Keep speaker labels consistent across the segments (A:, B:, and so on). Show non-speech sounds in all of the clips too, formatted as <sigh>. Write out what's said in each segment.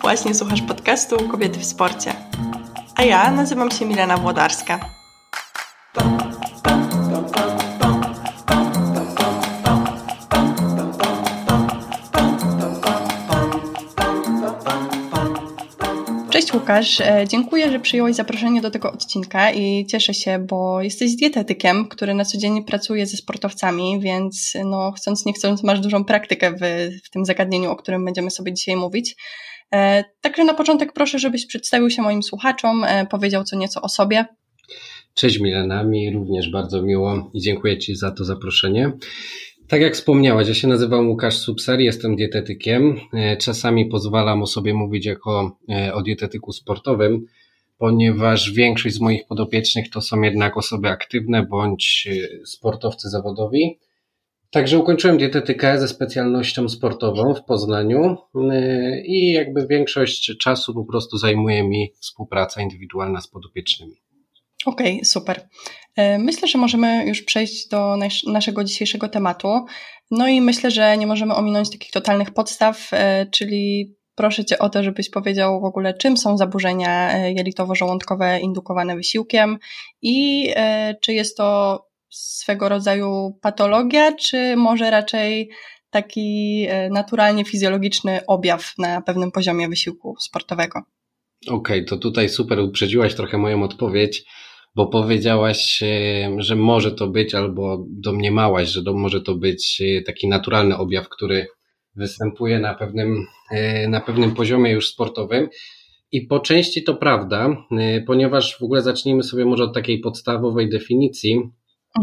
A: Właśnie słuchasz podcastu Kobiety w Sporcie. A ja nazywam się Milena Włodarska. Łukasz, e, dziękuję, że przyjąłeś zaproszenie do tego odcinka i cieszę się, bo jesteś dietetykiem, który na co dzień pracuje ze sportowcami, więc no, chcąc nie chcąc masz dużą praktykę w, w tym zagadnieniu, o którym będziemy sobie dzisiaj mówić. E, także na początek proszę, żebyś przedstawił się moim słuchaczom, e, powiedział co nieco o sobie.
B: Cześć Milena, mi również bardzo miło i dziękuję Ci za to zaproszenie. Tak jak wspomniałaś, ja się nazywam Łukasz Subser, jestem dietetykiem. E, czasami pozwalam o sobie mówić jako o dietetyku sportowym, ponieważ większość z moich podopiecznych to są jednak osoby aktywne bądź sportowcy zawodowi. Także ukończyłem dietetykę ze specjalnością sportową w Poznaniu i jakby większość czasu po prostu zajmuje mi współpraca indywidualna z podopiecznymi.
A: Okej, okay, super. Yy, myślę, że możemy już przejść do naszego dzisiejszego tematu. No i myślę, że nie możemy ominąć takich totalnych podstaw, yy, czyli proszę Cię o to, żebyś powiedział w ogóle, czym są zaburzenia jelitowo-żołądkowe indukowane wysiłkiem i czy jest to swego rodzaju patologia, czy może raczej taki e, naturalnie fizjologiczny objaw na pewnym poziomie wysiłku sportowego?
B: Okej, okay, to tutaj super uprzedziłaś trochę moją odpowiedź, bo powiedziałaś, e, że może to być, albo domniemałaś, że to może to być e, taki naturalny objaw, który występuje na pewnym, na pewnym poziomie już sportowym. I po części to prawda, ponieważ w ogóle zacznijmy sobie może od takiej podstawowej definicji,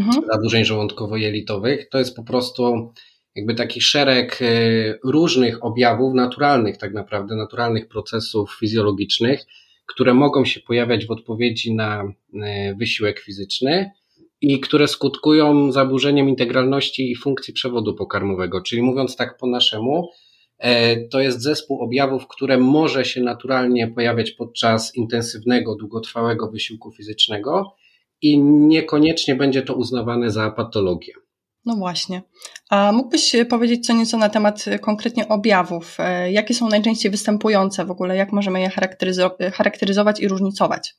B: mhm. zaburzeń żołądkowo-jelitowych. To jest po prostu jakby taki szereg e, różnych objawów naturalnych, tak naprawdę, naturalnych procesów fizjologicznych, które mogą się pojawiać w odpowiedzi na e, wysiłek fizyczny i które skutkują zaburzeniem integralności i funkcji przewodu pokarmowego. Czyli mówiąc tak po naszemu, e, to jest zespół objawów, które może się naturalnie pojawiać podczas intensywnego, długotrwałego wysiłku fizycznego i niekoniecznie będzie to uznawane za patologię.
A: No właśnie. A mógłbyś powiedzieć co nieco na temat konkretnie objawów? E, jakie są najczęściej występujące w ogóle? Jak możemy je charakteryzo- charakteryzować i różnicować?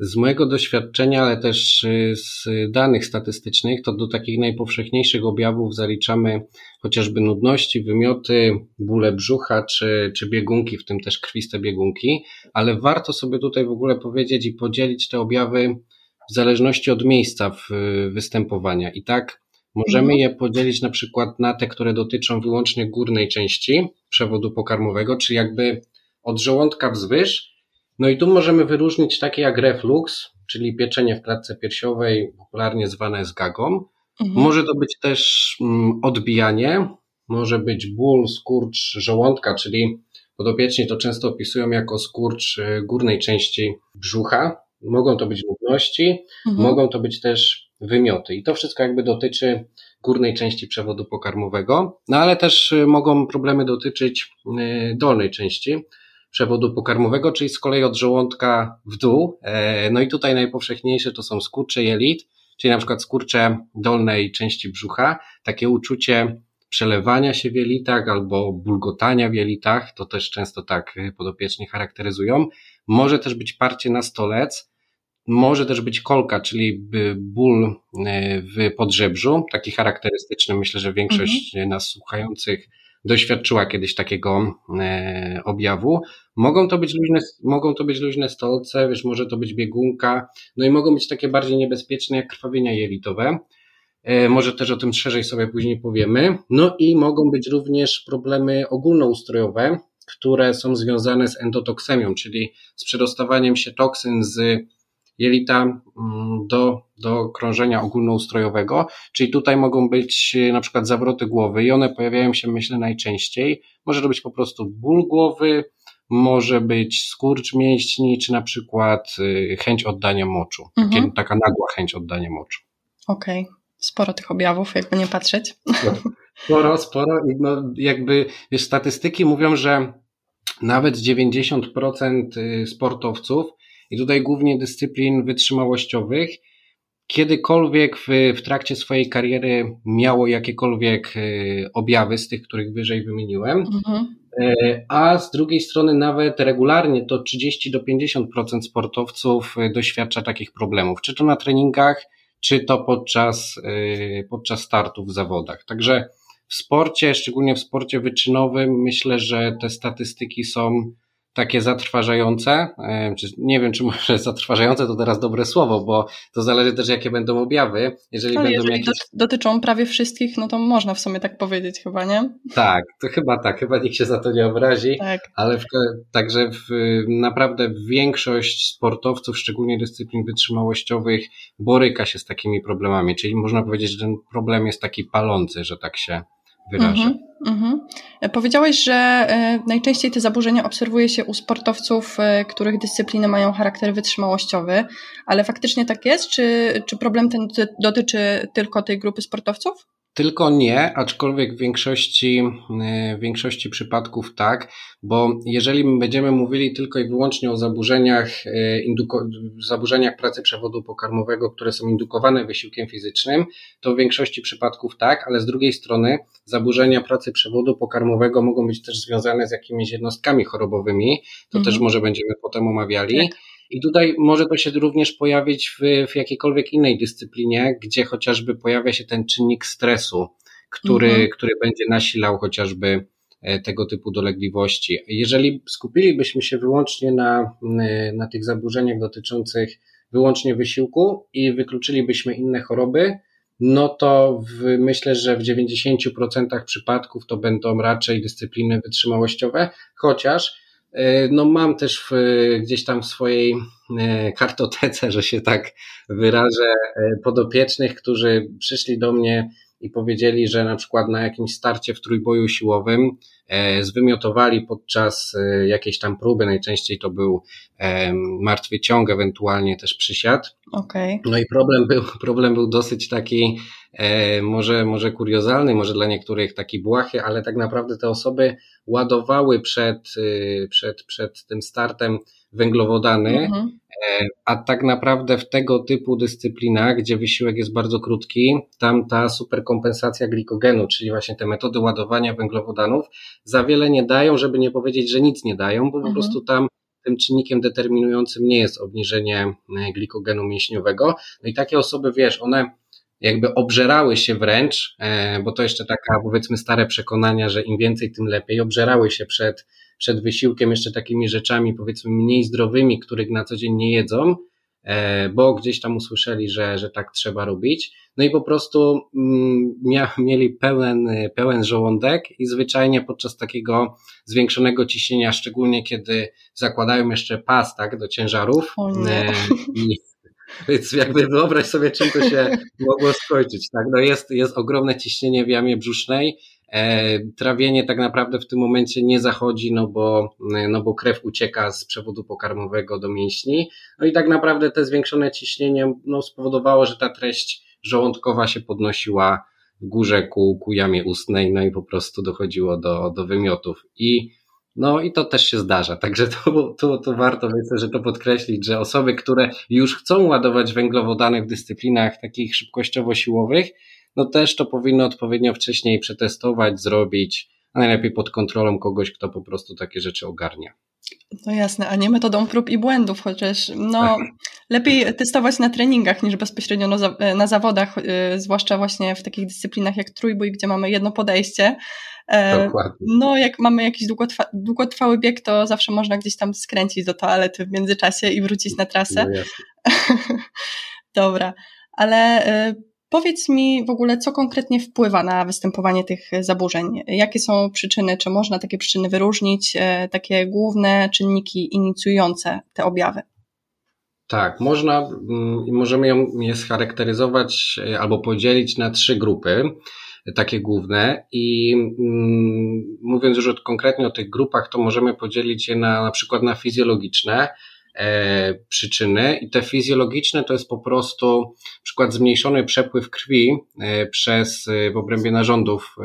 B: Z mojego doświadczenia, ale też z danych statystycznych, to do takich najpowszechniejszych objawów zaliczamy chociażby nudności, wymioty, bóle brzucha czy, czy biegunki, w tym też krwiste biegunki, ale warto sobie tutaj w ogóle powiedzieć i podzielić te objawy w zależności od miejsca występowania. I tak możemy mhm. je podzielić na przykład na te, które dotyczą wyłącznie górnej części przewodu pokarmowego, czyli jakby od żołądka wzwyż. No i tu możemy wyróżnić takie jak reflux, czyli pieczenie w klatce piersiowej, popularnie zwane zgagą. Mhm. Może to być też mm, odbijanie, może być ból, skurcz żołądka, czyli podopieczni to często opisują jako skurcz y, górnej części brzucha. Mogą to być nudności, mhm. mogą to być też wymioty. I to wszystko jakby dotyczy górnej części przewodu pokarmowego, no ale też y, mogą problemy dotyczyć y, dolnej części przewodu pokarmowego, czyli z kolei od żołądka w dół. E, no i tutaj najpowszechniejsze to są skurcze jelit, czyli na przykład skurcze dolnej części brzucha, takie uczucie przelewania się w jelitach albo bulgotania w jelitach, to też często tak y, podopieczni charakteryzują. Może też być parcie na stolec, może też być kolka, czyli ból e, w podżebrzu, taki charakterystyczny. Myślę, że większość mhm. nas słuchających doświadczyła kiedyś takiego e, objawu. Mogą to być luźne, mogą to być luźne stolce, wiesz, może to być biegunka, no i mogą być takie bardziej niebezpieczne jak krwawienia jelitowe. E, może też o tym szerzej sobie później powiemy. No i mogą być również problemy ogólnoustrojowe, które są związane z endotoksemią, czyli z przedostawaniem się toksyn z jelita mm, do, do krążenia ogólnoustrojowego, czyli tutaj mogą być e, na przykład zawroty głowy i one pojawiają się myślę najczęściej. Może to być po prostu ból głowy, może być skurcz mięśni, czy na przykład e, chęć oddania moczu, mhm. taka nagła chęć oddania moczu.
A: Okej, okay. sporo tych objawów, jakby nie patrzeć.
B: Sporo, sporo. No, jakby wiesz, statystyki mówią, że nawet 90% y, sportowców i tutaj głównie dyscyplin wytrzymałościowych, kiedykolwiek w, w trakcie swojej kariery miało jakiekolwiek e, objawy z tych, których wyżej wymieniłem. Mhm. a z drugiej strony nawet regularnie to 30 do 50% sportowców doświadcza takich problemów, czy to na treningach, czy to podczas, podczas startów w zawodach. Także w sporcie, szczególnie w sporcie wyczynowym, myślę, że te statystyki są takie zatrważające. E, nie wiem, czy może <laughs> zatrważające to teraz dobre słowo, bo to zależy też, jakie będą objawy.
A: Jeżeli będą jeżeli jakieś... dotyczą prawie wszystkich, no to można w sumie tak powiedzieć chyba, nie?
B: Tak, to chyba tak, chyba nikt się za to nie obrazi, tak. ale w, także w, naprawdę większość sportowców, szczególnie dyscyplin wytrzymałościowych, boryka się z takimi problemami, czyli można powiedzieć, że ten problem jest taki palący, że tak się wyrażę. Mm -hmm,
A: Powiedziałeś, że y, najczęściej te zaburzenia obserwuje się u sportowców, y, których dyscypliny mają charakter wytrzymałościowy, ale faktycznie tak jest? Czy, czy problem ten dotyczy tylko tej grupy sportowców?
B: Tylko nie, aczkolwiek w większości, e, w większości przypadków tak, bo jeżeli będziemy mówili tylko i wyłącznie o zaburzeniach, e, zaburzeniach pracy przewodu pokarmowego, które są indukowane wysiłkiem fizycznym, to w większości przypadków tak, ale z drugiej strony zaburzenia pracy przewodu pokarmowego mogą być też związane z jakimiś jednostkami chorobowymi, to mhm. też może będziemy potem omawiali. Tak. I tutaj może to się również pojawić w, w jakiejkolwiek innej dyscyplinie, gdzie chociażby pojawia się ten czynnik stresu, który, mhm. który będzie nasilał chociażby e, tego typu dolegliwości. Jeżeli skupilibyśmy się wyłącznie na, na tych zaburzeniach dotyczących wyłącznie wysiłku i wykluczylibyśmy inne choroby, no to w, myślę, że w 90% przypadków to będą raczej dyscypliny wytrzymałościowe, chociaż E, no mam też w, gdzieś tam w swojej e, kartotece, że się tak wyrażę, e, podopiecznych, którzy przyszli do mnie i powiedzieli, że na przykład na jakimś starcie w trójboju siłowym zwymiotowali podczas jakiejś tam próby, najczęściej to był martwy ciąg, ewentualnie też przysiad.
A: Okay.
B: No i problem był, problem był dosyć taki, może, może kuriozalny, może dla niektórych taki błahy, ale tak naprawdę te osoby ładowały przed, y, przed, przed tym startem węglowodany, mhm. E, a tak naprawdę w tego typu dyscyplinach, gdzie wysiłek jest bardzo krótki, tam ta superkompensacja glikogenu, czyli właśnie te metody ładowania węglowodanów, za wiele nie dają, żeby nie powiedzieć, że nic nie dają, bo po mhm. prostu tam tym czynnikiem determinującym nie jest obniżenie e, glikogenu mięśniowego. No i takie osoby, wiesz, one jakby obżerały się wręcz, e, bo to jeszcze taka powiedzmy stare przekonania, że im więcej, tym lepiej, obżerały się przed, przed wysiłkiem jeszcze takimi rzeczami powiedzmy mniej zdrowymi, których na co dzień nie jedzą, e, bo gdzieś tam usłyszeli, że, że tak trzeba robić. No i po prostu mm, mia, mieli pełen, pełen żołądek i zwyczajnie podczas takiego zwiększonego ciśnienia, szczególnie kiedy zakładają jeszcze pas tak, do ciężarów
A: e,
B: i więc jakby wyobraź sobie, czym to się mogło skończyć. Tak? No jest, jest ogromne ciśnienie w jamie brzusznej. E, trawienie tak naprawdę w tym momencie nie zachodzi, no bo, no bo krew ucieka z przewodu pokarmowego do mięśni. No i tak naprawdę te zwiększone ciśnienie no, spowodowało, że ta treść żołądkowa się podnosiła w górze ku, ku jamie ustnej, no i po prostu dochodziło do, do wymiotów. I no i to też się zdarza, także to, to, to warto myślę, że to podkreślić, że osoby, które już chcą ładować węglowodany w dyscyplinach takich szybkościowo-siłowych, no też to powinno odpowiednio wcześniej przetestować, zrobić, a najlepiej pod kontrolą kogoś, kto po prostu takie rzeczy ogarnia.
A: No jasne, a nie metodą prób i błędów, chociaż no, lepiej testować na treningach niż bezpośrednio na, zawodach, yy, zwłaszcza właśnie w takich dyscyplinach jak trójbój, gdzie mamy jedno podejście,
B: Dokładnie.
A: No, jak mamy jakiś długotrwa długotrwały bieg, to zawsze można gdzieś tam skręcić do toalety w międzyczasie i wrócić na trasę. No <laughs> Dobra, ale e, powiedz mi w ogóle, co konkretnie wpływa na występowanie tych zaburzeń? Jakie są przyczyny? Czy można takie przyczyny wyróżnić? E, takie główne czynniki inicjujące te objawy?
B: Tak, można mm, i możemy ją je scharakteryzować albo podzielić na trzy grupy takie główne i mm, mówiąc już konkretnie o tych grupach, to możemy podzielić je na, na przykład na fizjologiczne e, przyczyny i te fizjologiczne to jest po prostu przykład zmniejszony przepływ krwi e, przez e, w obrębie narządów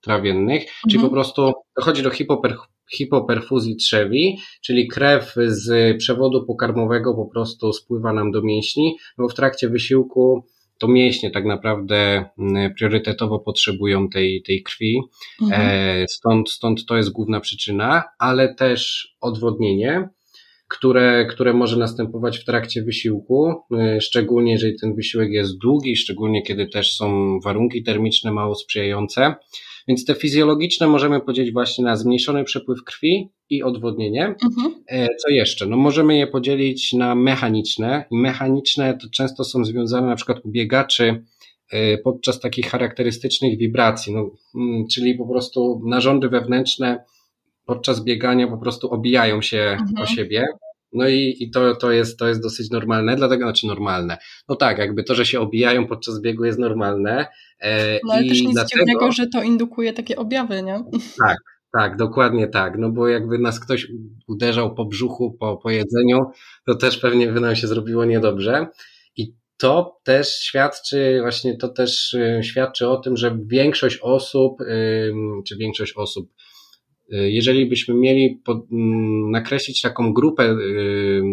B: trawiennych, mhm. czyli po prostu dochodzi do hipoper, hipoperfuzji trzewi, czyli krew z przewodu pokarmowego po prostu spływa nam do mięśni, bo w trakcie wysiłku to mięśnie tak naprawdę mm, priorytetowo potrzebują tej, tej krwi. Mhm. E, stąd, stąd to jest główna przyczyna, ale też odwodnienie, które, które może następować w trakcie wysiłku, e, szczególnie jeżeli ten wysiłek jest długi, szczególnie kiedy też są warunki termiczne mało sprzyjające. Więc te fizjologiczne możemy podzielić właśnie na zmniejszony przepływ krwi i odwodnienie. Mhm. E, co jeszcze? No możemy je podzielić na mechaniczne i mechaniczne to często są związane na przykład u biegaczy e, podczas takich charakterystycznych wibracji, no, mm, czyli po prostu narządy wewnętrzne podczas biegania po prostu obijają się mhm. o siebie. No i, i to, to, jest, to jest dosyć normalne, dlatego znaczy normalne. No tak, jakby to, że się obijają podczas biegu jest normalne.
A: E, no ale i też nic dlatego, dziwnego, że to indukuje takie objawy, nie?
B: Tak, tak, dokładnie tak. No bo jakby nas ktoś uderzał po brzuchu, po, po jedzeniu, to też pewnie by nam się zrobiło niedobrze. I to też świadczy, właśnie to też y, świadczy o tym, że większość osób, czy większość osób, y, jeżeli byśmy mieli pod, mm, nakreślić taką grupę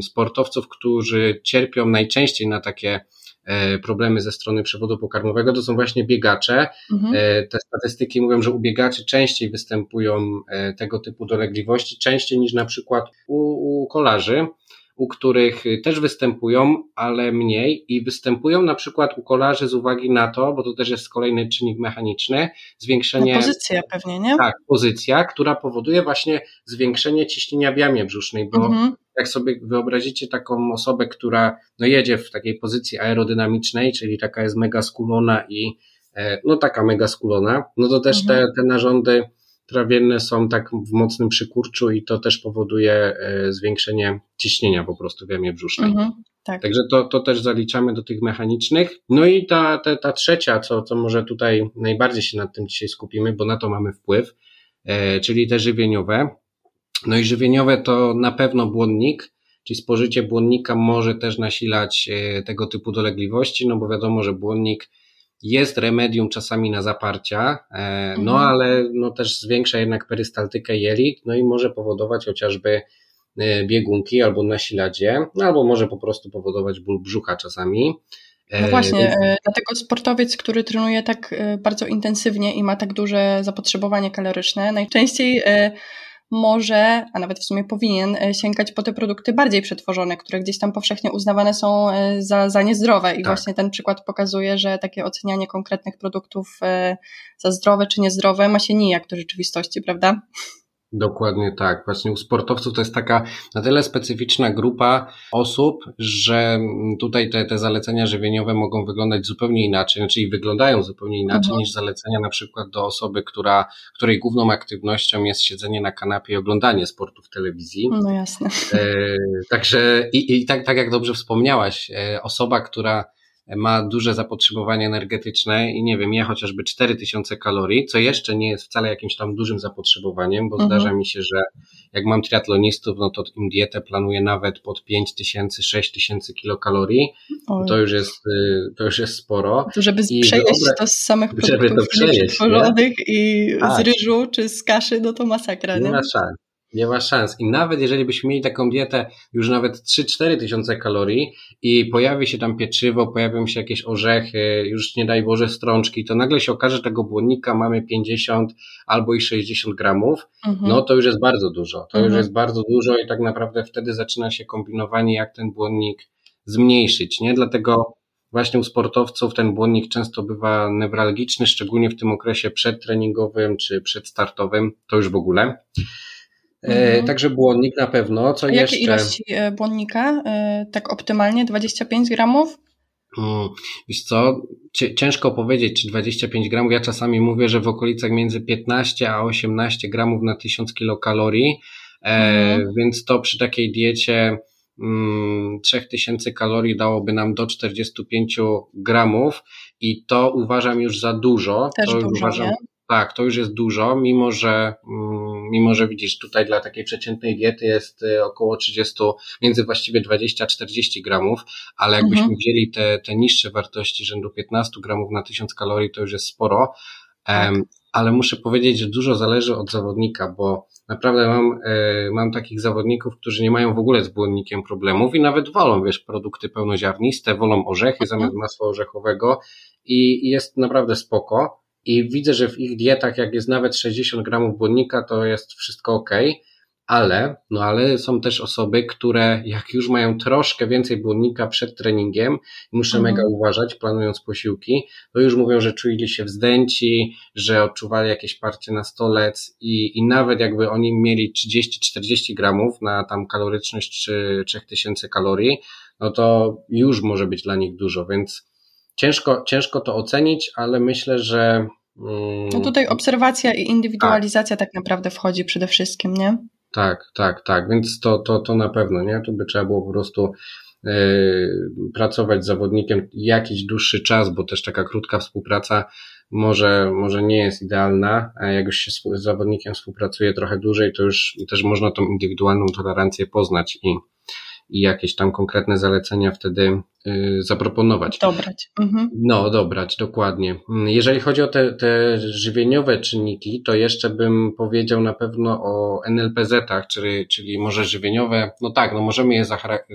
B: sportowców, którzy cierpią najczęściej na takie problemy ze strony przewodu pokarmowego, to są właśnie biegacze. Mhm. E, te statystyki mówią, że u biegaczy częściej występują e, tego typu dolegliwości, częściej niż na przykład u, u kolarzy u których też występują, ale mniej i występują na przykład u kolarzy z uwagi na to, bo to też jest kolejny czynnik mechaniczny, zwiększenie.
A: No pozycja pewnie, nie?
B: Tak, pozycja, która powoduje właśnie zwiększenie ciśnienia w jamie brzusznej, bo mhm. Jak sobie wyobrazicie taką osobę, która no jedzie w takiej pozycji aerodynamicznej, czyli taka jest mega skulona i e, no taka mega skulona, no to też mhm. te, te narządy trawienne są tak w mocnym przykurczu i to też powoduje e, zwiększenie ciśnienia po prostu w jamie brzusznej. Mhm, tak. Także to, to też zaliczamy do tych mechanicznych. No i ta, ta, ta trzecia, co, co może tutaj najbardziej się nad tym dzisiaj skupimy, bo na to mamy wpływ, e, czyli te żywieniowe. No i żywieniowe to na pewno błonnik, czyli spożycie błonnika może też nasilać e, tego typu dolegliwości, no bo wiadomo, że błonnik jest remedium czasami na zaparcia, e, no mhm. ale no też zwiększa jednak perystaltykę jelit, no i może powodować chociażby e, biegunki albo nasiladzie, no albo może po prostu powodować ból brzucha czasami.
A: No właśnie, dlatego sportowiec, który trenuje tak bardzo intensywnie i ma tak duże zapotrzebowanie kaloryczne, najczęściej może, a nawet w sumie powinien e, sięgać po te produkty bardziej przetworzone, które gdzieś tam powszechnie uznawane są e, za, za niezdrowe. I tak. właśnie ten przykład pokazuje, że takie ocenianie konkretnych produktów e, za zdrowe czy niezdrowe ma się nijak do rzeczywistości, prawda?
B: Dokładnie tak. Właśnie u sportowców to jest taka na tyle specyficzna grupa osób, że tutaj te, te zalecenia żywieniowe mogą wyglądać zupełnie inaczej, czyli wyglądają zupełnie inaczej mhm. niż zalecenia na przykład do osoby, która, której główną aktywnością jest siedzenie na kanapie i oglądanie sportu w telewizji.
A: No jasne.
B: E, także i, i tak, tak jak dobrze wspomniałaś, e, osoba, która ma duże zapotrzebowanie energetyczne i nie wiem, ja chociażby 4000 kalorii, co jeszcze nie jest wcale jakimś tam dużym zapotrzebowaniem, bo mhm. zdarza mi się, że jak mam triatlonistów, no to im dietę planuję nawet pod 5000, 6000 kilokalorii, to już jest, y, to już jest sporo.
A: To żeby I przejeść to z samych produktów to przejeść, i z tak. ryżu czy z kaszy, no to masakra, nie?
B: Nie ma szans. Nie ma szans. I nawet jeżeli byśmy mieli taką dietę już nawet 3-4 tysiące kalorii i pojawi się tam pieczywo, pojawią się jakieś orzechy, już nie daj Boże strączki, to nagle się okaże, że tego błonnika mamy 50 albo i 60 gramów, mhm. no to już jest bardzo dużo. To mhm. już jest bardzo dużo i tak naprawdę wtedy zaczyna się kombinowanie, jak ten błonnik zmniejszyć, nie? Dlatego właśnie u sportowców ten błonnik często bywa newralgiczny, szczególnie w tym okresie przedtreningowym czy przedstartowym, to już w ogóle. E, mhm. Także błonnik na pewno. Co
A: A
B: jeszcze?
A: Jakie ilości e, błonnika? E, tak optymalnie 25 gramów?
B: Hmm, wiesz co, ciężko powiedzieć, czy 25 gramów. Ja czasami mówię, że w okolicach między 15 a 18 gramów na 1000 kilokalorii, mhm. więc to przy takiej diecie 3000 mm, kalorii dałoby nam do 45 gramów i to uważam już za dużo.
A: Też
B: to
A: dużo,
B: uważam,
A: nie?
B: Tak, to już jest dużo, mimo że, mm, mimo że widzisz, tutaj dla takiej przeciętnej diety jest y, około 30, między właściwie 20 a 40 gramów, ale jakbyśmy mhm. wzięli te, te niższe wartości rzędu 15 gramów na 1000 kalorii, to już jest sporo. Um, ale muszę powiedzieć, że dużo zależy od zawodnika, bo naprawdę mam, e, mam takich zawodników, którzy nie mają w ogóle z błonnikiem problemów i nawet wolą, wiesz, produkty pełnoziarniste, wolą orzechy mhm. zamiast masła orzechowego i jest naprawdę spoko. I widzę, że w ich dietach, jak jest nawet 60 gramów błonnika, to jest wszystko ok ale, no ale są też osoby, które jak już mają troszkę więcej błonnika przed treningiem, muszę mhm. mega uważać, planując posiłki, to już mówią, że czuli się wzdęci, że odczuwali jakieś parcie na stolec i, i nawet jakby oni mieli 30-40 gramów na tam kaloryczność czy 3000 kalorii, no to już może być dla nich dużo, więc ciężko, ciężko to ocenić, ale myślę, że
A: mm, no tutaj obserwacja i indywidualizacja tak. tak naprawdę wchodzi przede wszystkim, nie?
B: Tak, tak, tak, więc to, to, to na pewno, nie? Tu by trzeba było po prostu yy, pracować z zawodnikiem jakiś dłuższy czas, bo też taka krótka współpraca może, może nie jest idealna, a jak już się z zawodnikiem współpracuje trochę dłużej, to już też można tą indywidualną tolerancję poznać i, i jakieś tam konkretne zalecenia wtedy y, zaproponować.
A: Dobrać. Mhm.
B: No, dobrać, dokładnie. Jeżeli chodzi o te, te żywieniowe czynniki, to jeszcze bym powiedział na pewno o NLPZ-ach, czyli, czyli może żywieniowe, no tak, no możemy je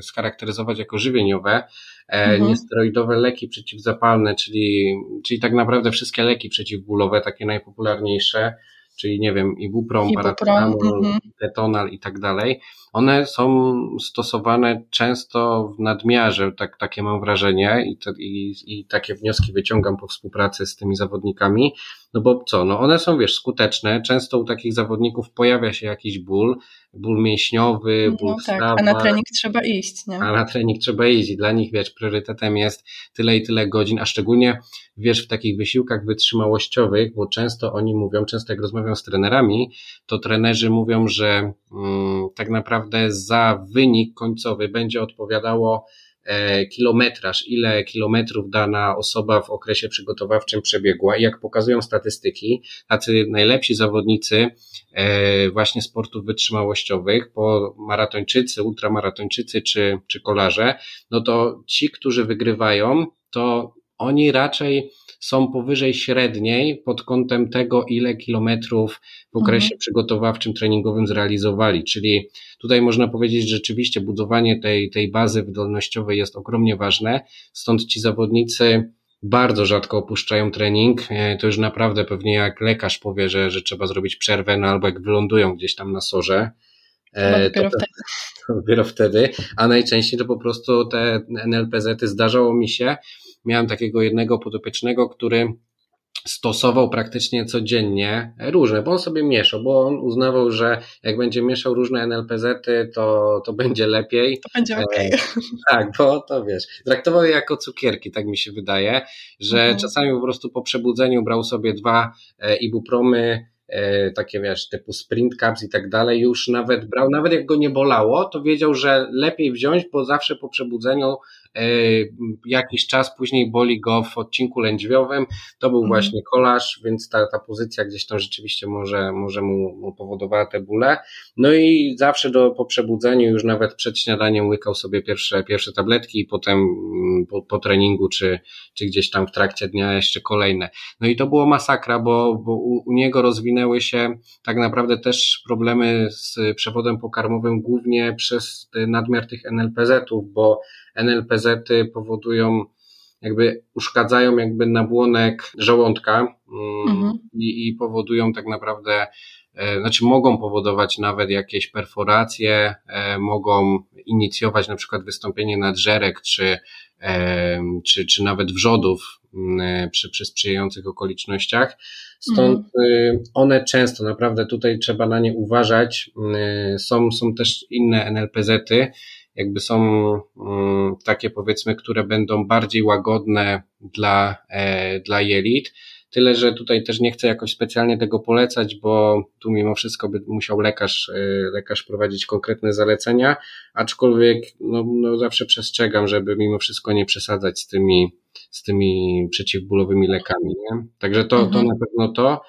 B: scharakteryzować jako żywieniowe, e, mhm. niesteroidowe leki przeciwzapalne, czyli, czyli tak naprawdę wszystkie leki przeciwbólowe, takie najpopularniejsze, czyli nie wiem, ibuprom, paracetamol, mhm. ketonal i tak dalej, one są stosowane często w nadmiarze, tak, takie mam wrażenie i, i, i takie wnioski wyciągam po współpracy z tymi zawodnikami, no bo co, no one są, wiesz, skuteczne, często u takich zawodników pojawia się jakiś ból, ból mięśniowy, no ból no, tak,
A: A na trening trzeba iść, nie?
B: A na trening trzeba iść i dla nich, wiesz, priorytetem jest tyle i tyle godzin, a szczególnie, wiesz, w takich wysiłkach wytrzymałościowych, bo często oni mówią, często jak rozmawiam z trenerami, to trenerzy mówią, że mm, tak naprawdę za wynik końcowy. Będzie odpowiadało E, kilometraż, ile kilometrów dana osoba w okresie przygotowawczym przebiegła? I jak pokazują statystyki, tacy najlepsi zawodnicy e, właśnie sportów wytrzymałościowych, po maratończycy, ultramaratończycy czy, czy kolarze, no to ci, którzy wygrywają, to oni raczej są powyżej średniej pod kątem tego, ile kilometrów w okresie mhm. przygotowawczym, treningowym zrealizowali. Czyli tutaj można powiedzieć, że rzeczywiście budowanie tej, tej bazy wydolnościowej jest ogromnie ważne. Stąd ci zawodnicy bardzo rzadko opuszczają trening. E, to już naprawdę pewnie jak lekarz powie, że, że trzeba zrobić przerwę, no albo jak wylądują gdzieś tam na sorze.
A: E, dopiero to, wtedy.
B: To <laughs> dopiero wtedy, a najczęściej to po prostu te NLPZ-y zdarzało mi się, miałem takiego jednego podopiecznego, który stosował praktycznie codziennie różne, bo on sobie mieszał, bo on uznawał, że jak będzie mieszał różne NLPZ-y, to, to będzie lepiej.
A: To będzie. E, <laughs>
B: tak, bo to wiesz, traktował je jako cukierki, tak mi się wydaje, że mhm. czasami po prostu po przebudzeniu brał sobie dwa e, ibupromy, e, takie wiesz, typu sprint caps i tak dalej, już nawet brał, nawet jak go nie bolało, to wiedział, że lepiej wziąć, bo zawsze po przebudzeniu jakiś czas później boli go w odcinku lędźwiowym. To był mhm. właśnie kolaż, więc ta, ta pozycja gdzieś tam rzeczywiście może, może mu, mu powodowała te bóle. No i zawsze do, po przebudzeniu, już nawet przed śniadaniem łykał sobie pierwsze, pierwsze tabletki i potem mm, po, po treningu, czy, czy gdzieś tam w trakcie dnia jeszcze kolejne. No i to było masakra, bo, bo u, u niego rozwinęły się tak naprawdę też problemy z przewodem pokarmowym głównie przez nadmiar tych NLPZ-ów, bo NLPZ-y powodują, jakby uszkadzają jakby nabłonek żołądka mm, mhm. i, i powodują tak naprawdę e, znaczy mogą powodować nawet jakieś perforacje, e, mogą inicjować na przykład wystąpienie nadżerek, czy, e, czy, czy nawet wrzodów mm, przy, przy sprzyjających okolicznościach. Stąd mhm. one często, naprawdę tutaj trzeba na nie uważać. Są, są też inne NLPZ-y, jakby są mm, takie powiedzmy, które będą bardziej łagodne dla, e, dla jelit. Tyle, że tutaj też nie chcę jakoś specjalnie tego polecać, bo tu mimo wszystko by musiał lekarz, e, lekarz prowadzić konkretne zalecenia, aczkolwiek no, no zawsze przestrzegam, żeby mimo wszystko nie przesadzać z tymi, z tymi przeciwbólowymi lekami. Nie? Także to, mhm. to na pewno to.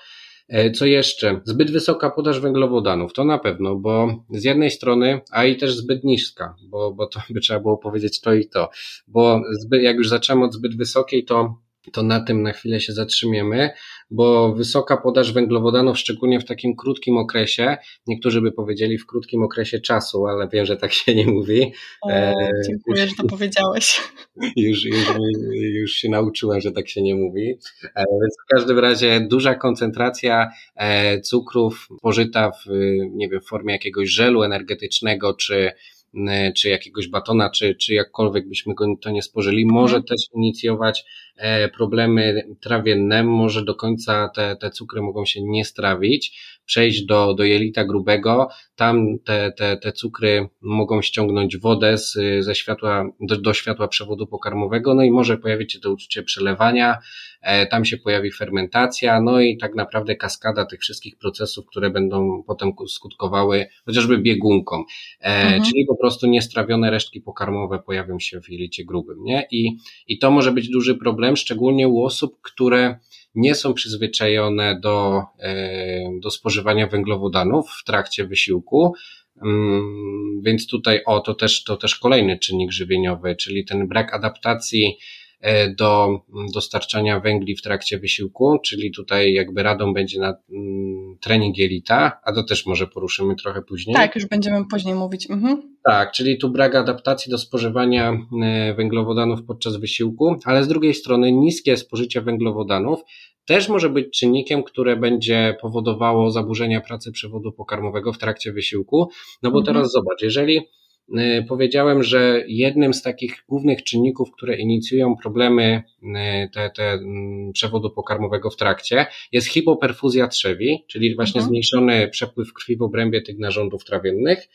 B: E, co jeszcze? Zbyt wysoka podaż węglowodanów, to na pewno, bo z jednej strony, a i też zbyt niska, bo, bo to by trzeba było powiedzieć to i to, bo zbyt, jak już zaczęło od zbyt wysokiej, to to na tym na chwilę się zatrzymiemy, bo wysoka podaż węglowodanów, szczególnie w takim krótkim okresie, niektórzy by powiedzieli w krótkim okresie czasu, ale wiem, że tak się nie mówi.
A: E, dziękuję, że to powiedziałeś. <laughs>
B: Już, już, już się nauczyłem, że tak się nie mówi. E, więc w każdym razie duża koncentracja e, cukrów pożyta w, nie wiem, w formie jakiegoś żelu energetycznego, czy czy jakiegoś batona, czy, czy jakkolwiek byśmy go to nie spożyli, może mhm. też inicjować E, problemy trawienne, może do końca te, te cukry mogą się nie strawić, przejść do, do jelita grubego, tam te, te, te cukry mogą ściągnąć wodę z, ze światła, do, do światła przewodu pokarmowego, no i może pojawić się to uczucie przelewania, e, tam się pojawi fermentacja, no i tak naprawdę kaskada tych wszystkich procesów, które będą potem skutkowały chociażby biegunką, e, mhm. czyli po prostu niestrawione resztki pokarmowe pojawią się w jelicie grubym, nie? I, i to może być duży problem, problem, szczególnie u osób, które nie są przyzwyczajone do, e, do spożywania węglowodanów w trakcie wysiłku. Mm, więc tutaj, o, to też, to też kolejny czynnik żywieniowy, czyli ten brak adaptacji do dostarczania węgli w trakcie wysiłku, czyli tutaj jakby radą będzie na mm, trening jelita, a to też może poruszymy trochę później.
A: Tak, już będziemy później mówić. Mhm.
B: Tak, czyli tu brak adaptacji do spożywania e, węglowodanów podczas wysiłku, ale z drugiej strony niskie spożycie węglowodanów też może być czynnikiem, które będzie powodowało zaburzenia pracy przewodu pokarmowego w trakcie wysiłku. No bo mhm. teraz zobacz, jeżeli powiedziałem, że jednym z takich głównych czynników, które inicjują problemy y, te, te mm, przewodu pokarmowego w trakcie, jest hipoperfuzja trzewi, czyli właśnie mhm. zmniejszony przepływ krwi w obrębie tych narządów trawiennych.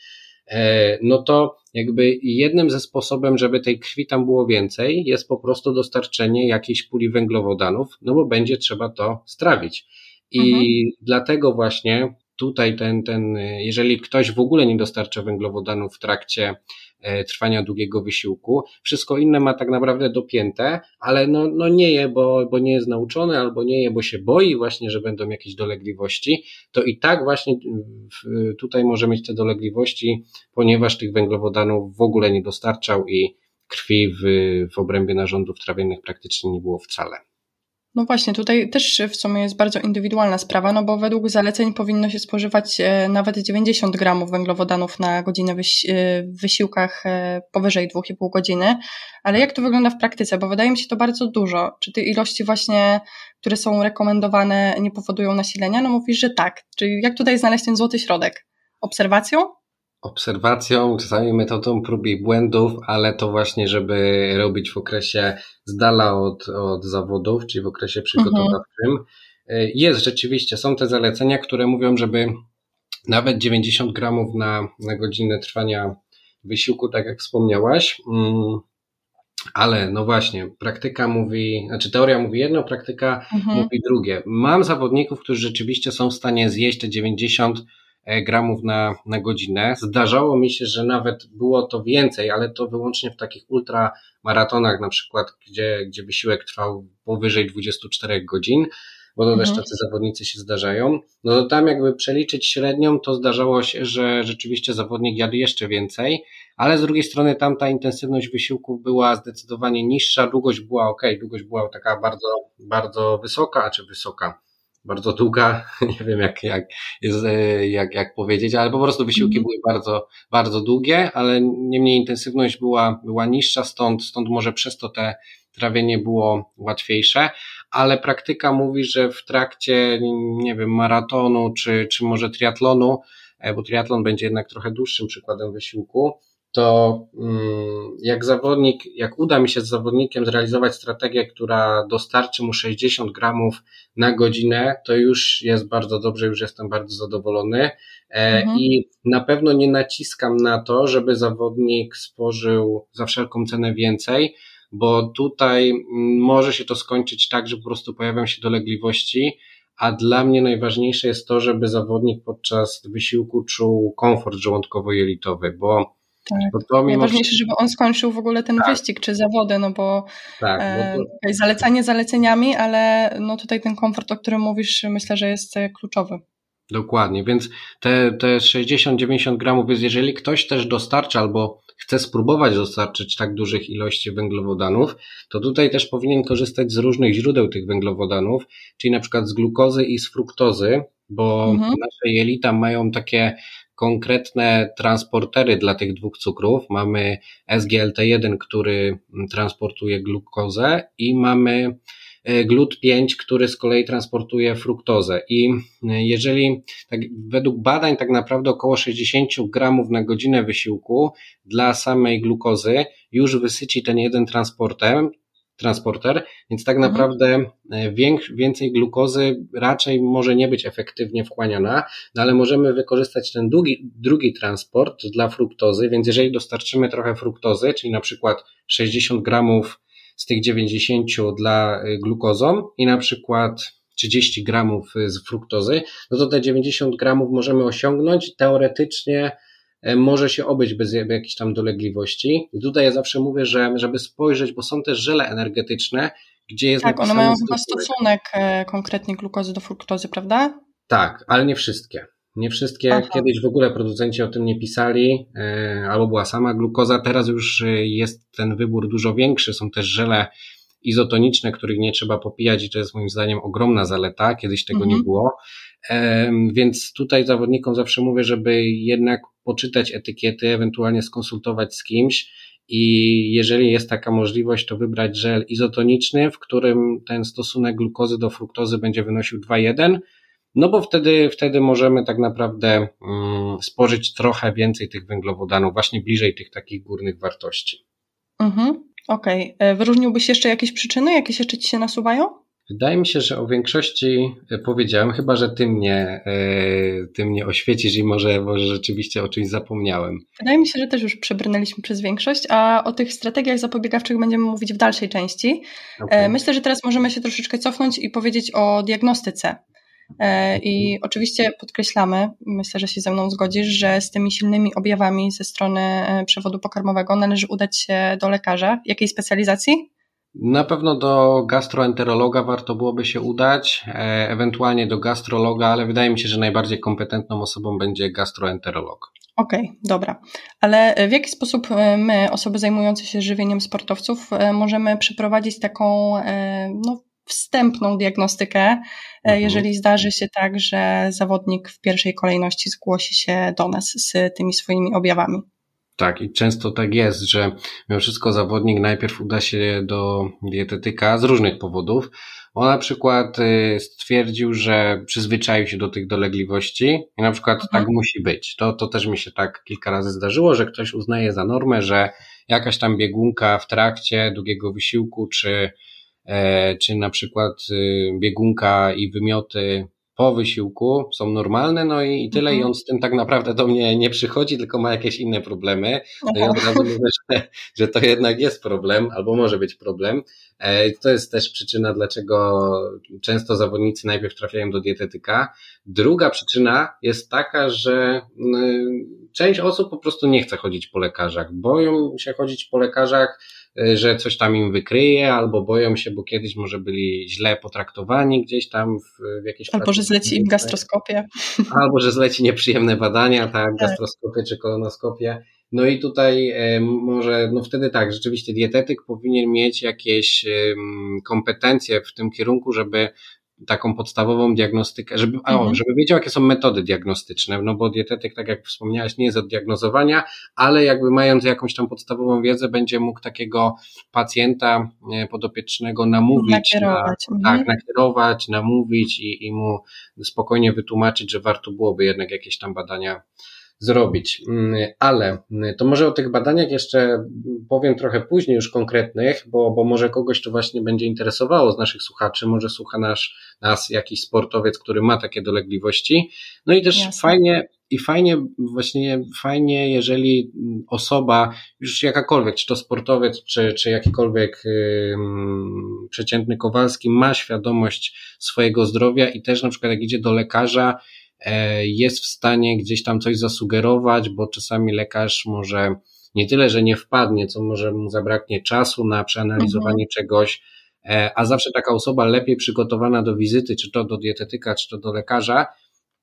B: E, no to jakby jednym ze sposobem, żeby tej krwi tam było więcej, jest po prostu dostarczenie jakiejś puli węglowodanów, no bo będzie trzeba to strawić. I mhm. dlatego właśnie tutaj ten, ten, jeżeli ktoś w ogóle nie dostarcza węglowodanów w trakcie e, trwania długiego wysiłku, wszystko inne ma tak naprawdę dopięte, ale no, no nie je, bo, bo nie jest nauczony, albo nie je, bo się boi właśnie, że będą jakieś dolegliwości, to i tak właśnie tutaj może mieć te dolegliwości, ponieważ tych węglowodanów w ogóle nie dostarczał i krwi w, w obrębie narządów trawiennych praktycznie nie było wcale.
A: No właśnie, tutaj też w sumie jest bardzo indywidualna sprawa, no bo według zaleceń powinno się spożywać e, nawet 90 gramów węglowodanów na godzinę e, w wysiłkach e, powyżej 2,5 godziny. Ale jak to wygląda w praktyce? Bo wydaje mi się to bardzo dużo. Czy te ilości właśnie, które są rekomendowane, nie powodują nasilenia? No mówisz, że tak. Czyli jak tutaj znaleźć ten złoty środek? Obserwacją?
B: Obserwacją, czasami metodą prób i błędów, ale to właśnie, żeby robić w okresie z dala od, od zawodów, czyli w okresie przygotowawczym. Mhm. Jest rzeczywiście, są te zalecenia, które mówią, żeby nawet 90 gramów na, na godzinę trwania wysiłku, tak jak wspomniałaś, mm, ale no właśnie, praktyka mówi, znaczy teoria mówi jedno, praktyka mhm. mówi drugie. Mam zawodników, którzy rzeczywiście są w stanie zjeść te 90 E, gramów na, na godzinę. Zdarzało mi się, że nawet było to więcej, ale to wyłącznie w takich ultramaratonach, na przykład, gdzie, gdzie wysiłek trwał powyżej 24 godzin, bo to mhm. też tacy zawodnicy się zdarzają. No to tam jakby przeliczyć średnią, to zdarzało się, że rzeczywiście zawodnik jadł jeszcze więcej, ale z drugiej strony tam ta intensywność wysiłków była zdecydowanie niższa, długość była ok, długość była taka bardzo, bardzo wysoka, a czy wysoka, bardzo długa, <laughs> nie wiem jak, jak, jest, e, jak, jak powiedzieć, ale po prostu wysiłki mm. były bardzo, bardzo długie, ale niemniej intensywność była, była niższa, stąd, stąd może przez to te trawienie było łatwiejsze, ale praktyka mówi, że w trakcie, nie wiem, maratonu czy, czy może triatlonu, e, bo triatlon będzie jednak trochę dłuższym przykładem wysiłku, to mm, jak zawodnik, jak uda mi się z zawodnikiem zrealizować strategię, która dostarczy mu 60 gramów na godzinę, to już jest bardzo dobrze, już jestem bardzo zadowolony. E, mhm. I na pewno nie naciskam na to, żeby zawodnik spożył za wszelką cenę więcej, bo tutaj mm, może się to skończyć tak, że po prostu pojawią się dolegliwości, a dla mnie najważniejsze jest to, żeby zawodnik podczas wysiłku czuł komfort żołądkowo-jelitowy, bo
A: tak. To Najważniejsze, żeby on skończył w ogóle ten tak. wyścig czy zawody, no bo, tak, e, to... zalecanie zaleceniami, ale no tutaj ten komfort, o którym mówisz, myślę, że jest e, kluczowy.
B: Dokładnie, więc te, te 60-90 gramów jest, jeżeli ktoś też dostarcza albo chce spróbować dostarczyć tak dużych ilości węglowodanów, to tutaj też powinien korzystać z różnych źródeł tych węglowodanów, czyli na przykład z glukozy i z fruktozy, bo mhm. nasze jelita mają takie konkretne transportery dla tych dwóch cukrów. Mamy SGLT1, który transportuje glukozę i mamy e, GLUT5, który z kolei transportuje fruktozę. I e, jeżeli tak, według badań tak naprawdę około 60 gramów na godzinę wysiłku dla samej glukozy już wysyci ten jeden transporter, transporter, więc tak mhm. naprawdę e, więcej glukozy raczej może nie być efektywnie wchłaniana, no ale możemy wykorzystać ten drugi, drugi transport dla fruktozy, więc jeżeli dostarczymy trochę fruktozy, czyli na przykład 60 gramów z tych 90 dla e, glukozą i na przykład 30 gramów z fruktozy, no to te 90 gramów możemy osiągnąć teoretycznie E, może się obejść bez jakichś tam dolegliwości. I tutaj ja zawsze mówię, że żeby spojrzeć, bo są też żele energetyczne, gdzie jest
A: Tak, one mają chyba stosunek e, konkretnie glukozy do fruktozy, prawda?
B: Tak, ale nie wszystkie. Nie wszystkie. Aha. Kiedyś w ogóle producenci o tym nie pisali, e, albo była sama glukoza. Teraz już jest ten wybór dużo większy. Są też żele izotoniczne, których nie trzeba popijać i to jest moim zdaniem ogromna zaleta. Kiedyś tego mhm. nie było. Więc tutaj zawodnikom zawsze mówię, żeby jednak poczytać etykiety, ewentualnie skonsultować z kimś i jeżeli jest taka możliwość, to wybrać żel izotoniczny, w którym ten stosunek glukozy do fruktozy będzie wynosił 2,1, no bo wtedy, wtedy możemy tak naprawdę mm, spożyć trochę więcej tych węglowodanów, właśnie bliżej tych takich górnych wartości.
A: Mhm, Okej. Okay. E, wyróżniłbyś jeszcze jakieś przyczyny, jakieś jeszcze Ci się nasuwają?
B: Wydaje mi się, że o większości e, powiedziałem, chyba że ty mnie, e, ty mnie oświecisz i może, może rzeczywiście o czymś zapomniałem.
A: Wydaje mi się, że też już przebrnęliśmy przez większość, a o tych strategiach zapobiegawczych będziemy mówić w dalszej części. E, okay. Myślę, że teraz możemy się troszeczkę cofnąć i powiedzieć o diagnostyce. I mhm. oczywiście podkreślamy, myślę, że się ze mną zgodzisz, że z tymi silnymi objawami ze strony przewodu pokarmowego należy udać się do lekarza. Jakiej specjalizacji?
B: Na pewno do gastroenterologa warto byłoby się udać, e, ewentualnie do gastrologa, ale wydaje mi się, że najbardziej kompetentną osobą będzie gastroenterolog.
A: Okej, okay, dobra. Ale w jaki sposób e, my, osoby zajmujące się żywieniem sportowców, e, możemy przeprowadzić taką no, wstępną diagnostykę, mhm. jeżeli zdarzy się tak, że zawodnik w pierwszej kolejności zgłosi się do nas z tymi swoimi objawami?
B: Tak, i często tak jest, że mimo wszystko zawodnik najpierw uda się do dietetyka z różnych powodów. On na przykład y, stwierdził, że przyzwyczaił się do tych dolegliwości i na przykład mhm. tak musi być. To, to też mi się tak kilka razy zdarzyło, że ktoś uznaje za normę, że jakaś tam biegunka w trakcie długiego wysiłku, czy, e, czy na przykład y, biegunka i wymioty po wysiłku są normalne, no i, i tyle, mhm. i on z tym tak naprawdę do mnie nie przychodzi, tylko ma jakieś inne problemy. No ja od razu mówię, że, że to jednak jest problem, albo może być problem. E, to jest też przyczyna, dlaczego często zawodnicy najpierw trafiają do dietetyka. Druga przyczyna jest taka, że część osób po prostu nie chce chodzić po lekarzach, boją się chodzić po lekarzach, że coś tam im wykryje, albo boją się, bo kiedyś może byli źle potraktowani gdzieś tam w, w jakiejś
A: Albo że zleci im gastroskopię. <laughs>
B: Albo że zleci nieprzyjemne badania, tak, tak. gastroskopię czy kolonoskopię. No i tutaj e, może, no wtedy tak, rzeczywiście dietetyk powinien mieć jakieś kompetencje w tym kierunku, żeby taką podstawową diagnostykę, żeby, mhm. żeby wiedział, jakie są metody diagnostyczne, no bo dietetyk, tak jak wspomniałeś, nie jest od diagnozowania, ale jakby mając jakąś tam podstawową wiedzę, będzie mógł takiego pacjenta e, podopiecznego namówić, nakierować, na, mhm. tak, nakierować, namówić i, i mu spokojnie wytłumaczyć, że warto byłoby jednak jakieś tam badania zrobić. Mm, ale mm, to może o tych badaniach jeszcze powiem trochę później, już konkretnych, bo, bo może kogoś to właśnie będzie interesowało z naszych słuchaczy, może słucha nas, nas jakiś sportowiec, który ma takie dolegliwości. No i też Jasne. fajnie, i fajnie, właśnie fajnie, jeżeli osoba, już jakakolwiek, czy to sportowiec, czy, czy jakikolwiek yy, przeciętny Kowalski ma świadomość swojego zdrowia i też na przykład jak idzie do lekarza, jest w stanie gdzieś tam coś zasugerować, bo czasami lekarz może nie tyle, że nie wpadnie, co może mu zabraknie czasu na przeanalizowanie mhm. czegoś, e, a zawsze taka osoba lepiej przygotowana do wizyty, czy to do dietetyka, czy to do lekarza,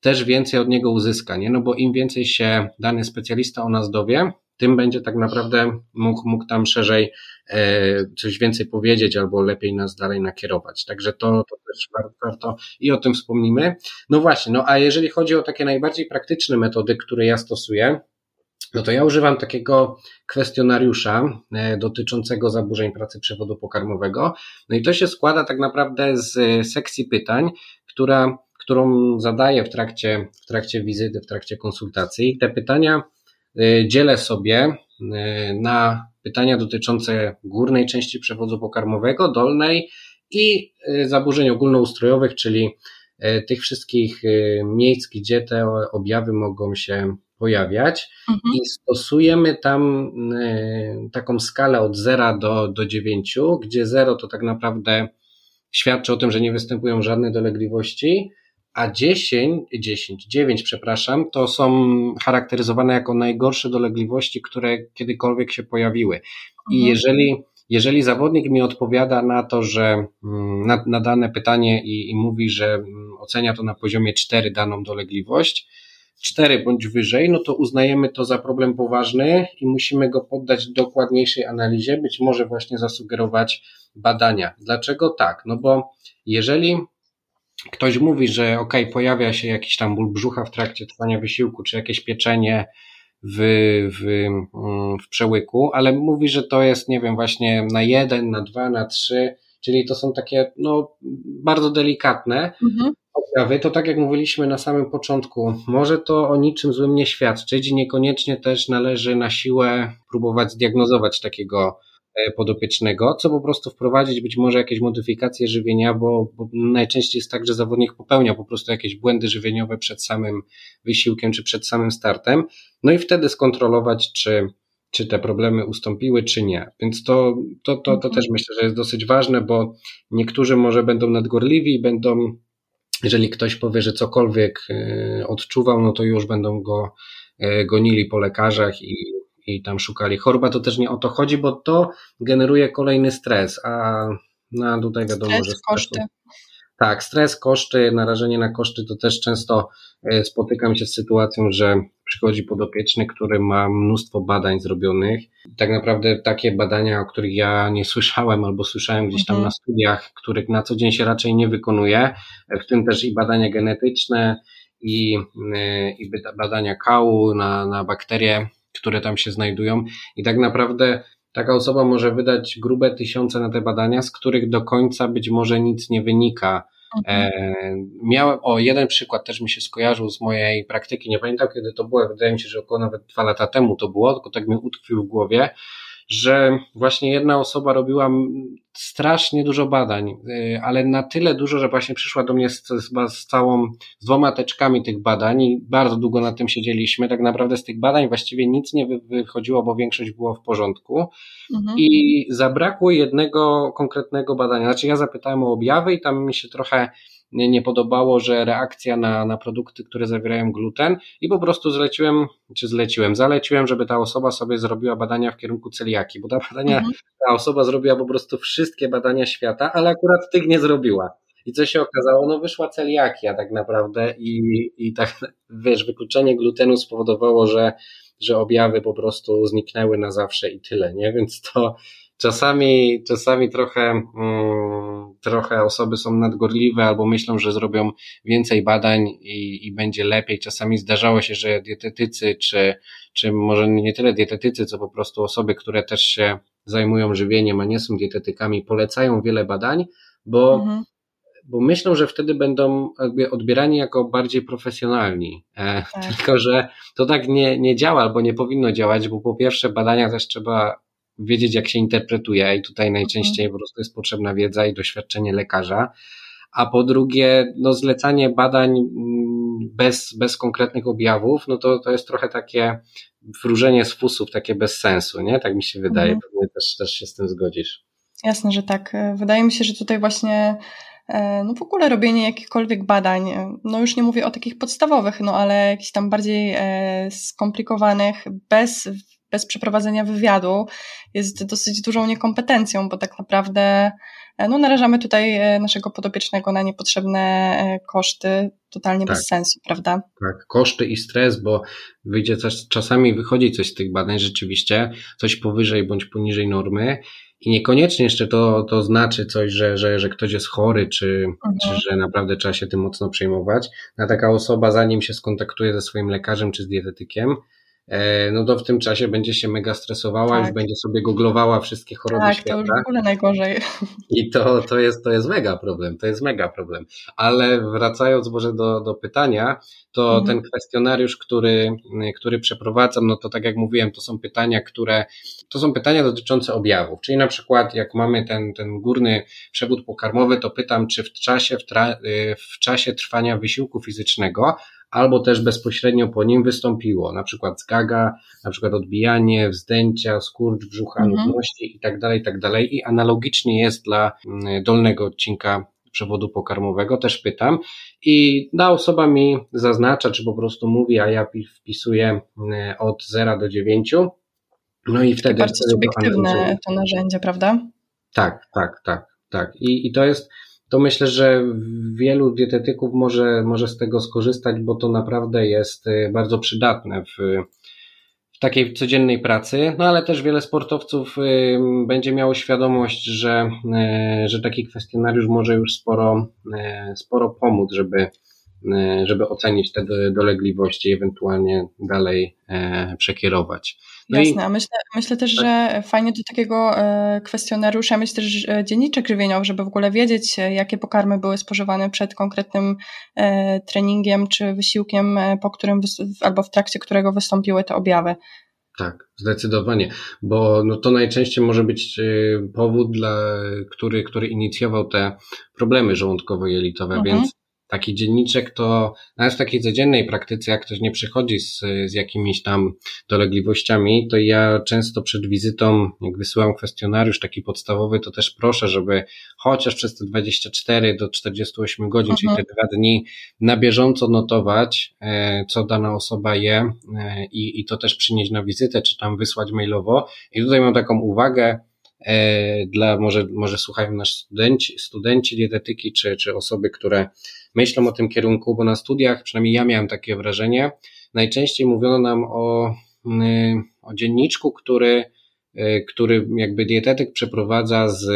B: też więcej od niego uzyska, nie? No bo im więcej się dany specjalista o nas dowie, tym będzie tak naprawdę mógł, mógł tam szerzej e, coś więcej powiedzieć albo lepiej nas dalej nakierować. Także to, to też warto, i o tym wspomnimy. No właśnie, no a jeżeli chodzi o takie najbardziej praktyczne metody, które ja stosuję, no to ja używam takiego kwestionariusza e, dotyczącego zaburzeń pracy przewodu pokarmowego. No i to się składa tak naprawdę z sekcji pytań, która, którą zadaję w trakcie, w trakcie wizyty, w trakcie konsultacji. Te pytania e, dzielę sobie e, na pytania dotyczące górnej części przewodu pokarmowego, dolnej i zaburzeń ogólnoustrojowych, czyli tych wszystkich miejsc, gdzie te objawy mogą się pojawiać mhm. i stosujemy tam e, taką skalę od 0 do, do 9, gdzie 0 to tak naprawdę świadczy o tym, że nie występują żadne dolegliwości, a 10, 10, 9, przepraszam, to są charakteryzowane jako najgorsze dolegliwości, które kiedykolwiek się pojawiły. I mhm. jeżeli, jeżeli zawodnik mi odpowiada na to, że mm, na, na dane pytanie i, i mówi, że mm, ocenia to na poziomie 4 daną dolegliwość, 4 bądź wyżej, no to uznajemy to za problem poważny i musimy go poddać dokładniejszej analizie, być może właśnie zasugerować badania. Dlaczego tak? No bo jeżeli ktoś mówi, że ok, pojawia się jakiś tam ból brzucha w trakcie trwania wysiłku, czy jakieś pieczenie w, w, mm, w przełyku, ale mówi, że to jest, nie wiem, właśnie na jeden, na dwa, na trzy, czyli to są takie, no, bardzo delikatne, mhm. objawy, to tak jak mówiliśmy na samym początku, może to o niczym złym nie świadczyć i niekoniecznie też należy na siłę próbować zdiagnozować takiego podopiecznego, co po prostu wprowadzić być może jakieś modyfikacje żywienia, bo, bo, najczęściej jest tak, że zawodnik popełnia po prostu jakieś błędy żywieniowe przed samym wysiłkiem czy przed samym startem, no i wtedy skontrolować, czy, czy te problemy ustąpiły, czy nie. Więc to, to, to, to mhm. też myślę, że jest dosyć ważne, bo niektórzy może będą nadgorliwi i będą jeżeli ktoś powie, że cokolwiek e, odczuwał, no to już będą go e, gonili po lekarzach i, i tam szukali choroba. To też nie o to chodzi, bo to generuje kolejny stres, a no, tutaj wiadomo, stres, że stresu,
A: koszty.
B: Tak, stres, koszty, narażenie na koszty to też często e, spotykam się z sytuacją, że przychodzi podopieczny, który ma mnóstwo badań zrobionych. Tak naprawdę takie badania, o których ja nie słyszałem albo słyszałem gdzieś tam mhm. na studiach, których na co dzień się raczej nie wykonuje, w tym też i badania genetyczne i, e, i badania kału na, na bakterie, które tam się znajdują. I tak naprawdę taka osoba może wydać grube tysiące na te badania, z których do końca być może nic nie wynika. Mhm. E, miałem, o jeden przykład też mi się skojarzył z mojej praktyki, nie pamiętam kiedy to było, wydaje mi się, że około nawet dwa lata temu to było, tylko tak mi utkwił w głowie że właśnie jedna osoba robiła strasznie dużo badań, y, ale na tyle dużo, że właśnie przyszła do mnie z, z, całą, z dwoma teczkami tych badań i bardzo długo na tym siedzieliśmy. Tak naprawdę z tych badań właściwie nic nie wychodziło, bo większość było w porządku. Mhm. I zabrakło jednego konkretnego badania. Znaczy ja zapytałem o objawy i tam mi się trochę nie podobało, że reakcja na, na produkty, które zawierają gluten i po prostu zleciłem, czy zleciłem, zaleciłem, żeby ta osoba sobie zrobiła badania w kierunku celiaki, bo ta badania, mhm. ta osoba zrobiła po prostu wszystkie badania świata, ale akurat tych nie zrobiła. I co się okazało? No wyszła celiakia tak naprawdę i, i tak, <laughs> wiesz, wykluczenie glutenu spowodowało, że, że objawy po prostu zniknęły na zawsze i tyle, nie? Więc to, Czasami, czasami trochę, mm, trochę osoby są nadgorliwe albo myślą, że zrobią więcej badań i, i będzie lepiej. Czasami zdarzało się, że dietetycy, czy, czy może nie tyle dietetycy, co po prostu osoby, które też się zajmują żywieniem, a nie są dietetykami, polecają wiele badań, bo, mhm. bo myślą, że wtedy będą jakby odbierani jako bardziej profesjonalni. E, tak. Tylko, że to tak nie, nie działa albo nie powinno działać, bo po pierwsze badania też trzeba wiedzieć, jak się interpretuje, i tutaj najczęściej po prostu jest potrzebna wiedza i doświadczenie lekarza. A po drugie, no zlecanie badań mm, bez, bez konkretnych objawów, no to, to jest trochę takie wróżenie z fusów, takie bez sensu, nie? Tak mi się wydaje. Mhm. Pewnie też, też się z tym zgodzisz.
A: Jasne, że tak. Wydaje mi się, że tutaj właśnie e, no w ogóle robienie jakichkolwiek badań, e, no już nie mówię o takich podstawowych, no ale jakichś tam bardziej e, skomplikowanych, bez bez przeprowadzenia wywiadu jest dosyć dużą niekompetencją, bo tak naprawdę e, no, narażamy tutaj e, naszego podopiecznego na niepotrzebne e, koszty, totalnie tak. bez sensu, prawda?
B: Tak, koszty i stres, bo wyjdzie coś, czasami wychodzi coś z tych badań rzeczywiście, coś powyżej bądź poniżej normy i niekoniecznie jeszcze to, to znaczy coś, że, że, że ktoś jest chory, czy, mhm. czy że naprawdę trzeba się tym mocno przejmować. A taka osoba, zanim się skontaktuje ze swoim lekarzem czy z dietetykiem, no to w tym czasie będzie się mega stresowała, tak. już będzie sobie googlowała wszystkie choroby
A: tak,
B: świata.
A: Tak, to już w ogóle najgorzej.
B: I to, to, jest, to jest mega problem, to jest mega problem. Ale wracając może do, do pytania, to mhm. ten kwestionariusz, który, który przeprowadzam, no to tak jak mówiłem, to są pytania, które, to są pytania dotyczące objawów, czyli na przykład jak mamy ten, ten górny przewód pokarmowy, to pytam, czy w czasie, w, tra, y, w czasie trwania wysiłku fizycznego albo też bezpośrednio po nim wystąpiło, na przykład zgaga, na przykład odbijanie, wzdęcia, skurcz brzucha, mhm. nudności i tak dalej, i tak dalej. I analogicznie jest dla mm, dolnego odcinka przewodu pokarmowego, też pytam i ta osoba mi zaznacza, czy po prostu mówi, a ja wpisuję mm, od 0 do 9.
A: No i wtedy. Bardzo subiektywne to narzędzie, prawda?
B: Tak, tak, tak, tak. I, i to jest, to myślę, że wielu dietetyków może, może z tego skorzystać, bo to naprawdę jest y, bardzo przydatne w, w takiej codziennej pracy, no ale też wiele sportowców y, będzie miało świadomość, że, y, że taki kwestionariusz może już sporo, sporo pomóc, żeby żeby ocenić te dolegliwości i ewentualnie dalej e, przekierować.
A: No Jasne, a myślę, myślę też, tak. że fajnie do takiego e, kwestionariusza mieć też dzienniczek żywieniowy, żeby w ogóle wiedzieć, jakie pokarmy były spożywane przed konkretnym treningiem czy wysiłkiem, po którym albo w trakcie którego wystąpiły te objawy.
B: Tak, zdecydowanie, bo no to najczęściej może być powód, dla, który, który inicjował te problemy żołądkowo-jelitowe, mhm. więc taki dzienniczek to nawet w takiej codziennej praktyce, jak ktoś nie przychodzi z, z jakimiś tam dolegliwościami, to ja często przed wizytą, jak wysyłam kwestionariusz taki podstawowy, to też proszę, żeby chociaż przez te 24 do 48 godzin, mhm. czyli te dwa dni, na bieżąco notować, e, co dana osoba je e, i, i to też przynieść na wizytę, czy tam wysłać mailowo. I tutaj mam taką uwagę, e, dla, może, może słuchają nas studenci, studenci dietetyki, czy, czy osoby, które myślą o tym kierunku, bo na studiach, przynajmniej ja miałem takie wrażenie, najczęściej mówiono nam o, mm, o dzienniczku, który, y, który jakby dietetyk przeprowadza z,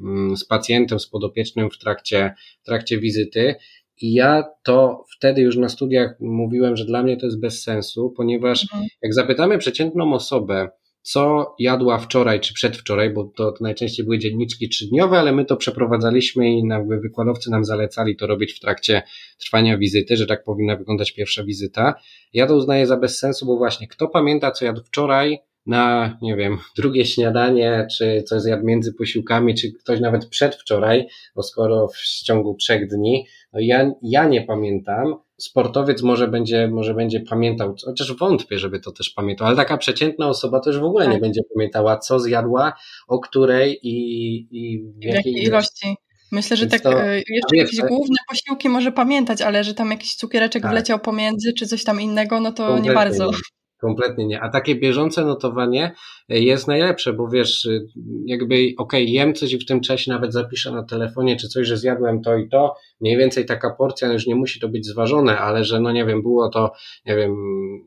B: mm, z pacjentem, z podopiecznym w trakcie, w trakcie wizyty. I ja to wtedy już na studiach mówiłem, że dla mnie to jest bez sensu, ponieważ mhm. jak zapytamy przeciętną osobę, co jadła wczoraj czy przedwczoraj, bo to, najczęściej były dzienniczki trzydniowe, ale my to przeprowadzaliśmy i jakby wykładowcy nam zalecali to robić w trakcie trwania wizyty, że tak powinna wyglądać pierwsza wizyta. Ja to uznaję za bez sensu, bo właśnie kto pamięta, co jadł wczoraj, na, nie wiem, drugie śniadanie, czy coś zjadł między posiłkami, czy ktoś nawet przedwczoraj, bo skoro w ciągu trzech dni, no ja, ja nie pamiętam, sportowiec może będzie, może będzie pamiętał, chociaż wątpię, żeby to też pamiętał, ale taka przeciętna osoba też w ogóle tak. nie będzie pamiętała, co zjadła, o której i, i
A: w jakiej, jakiej ilości. Myślę, że Więc tak to, e, jeszcze jakieś główne posiłki może pamiętać, ale że tam jakiś cukiereczek tak. wleciał pomiędzy, czy coś tam innego, no to nie bardzo. Nie.
B: Kompletnie nie. A takie bieżące notowanie e, jest najlepsze, bo wiesz, e, jakby, okej, okay, jem coś i w tym czasie nawet zapiszę na telefonie, czy coś, że zjadłem to i to. Mniej więcej taka porcja, no już nie musi to być zważone, ale że, no nie wiem, było to, nie wiem,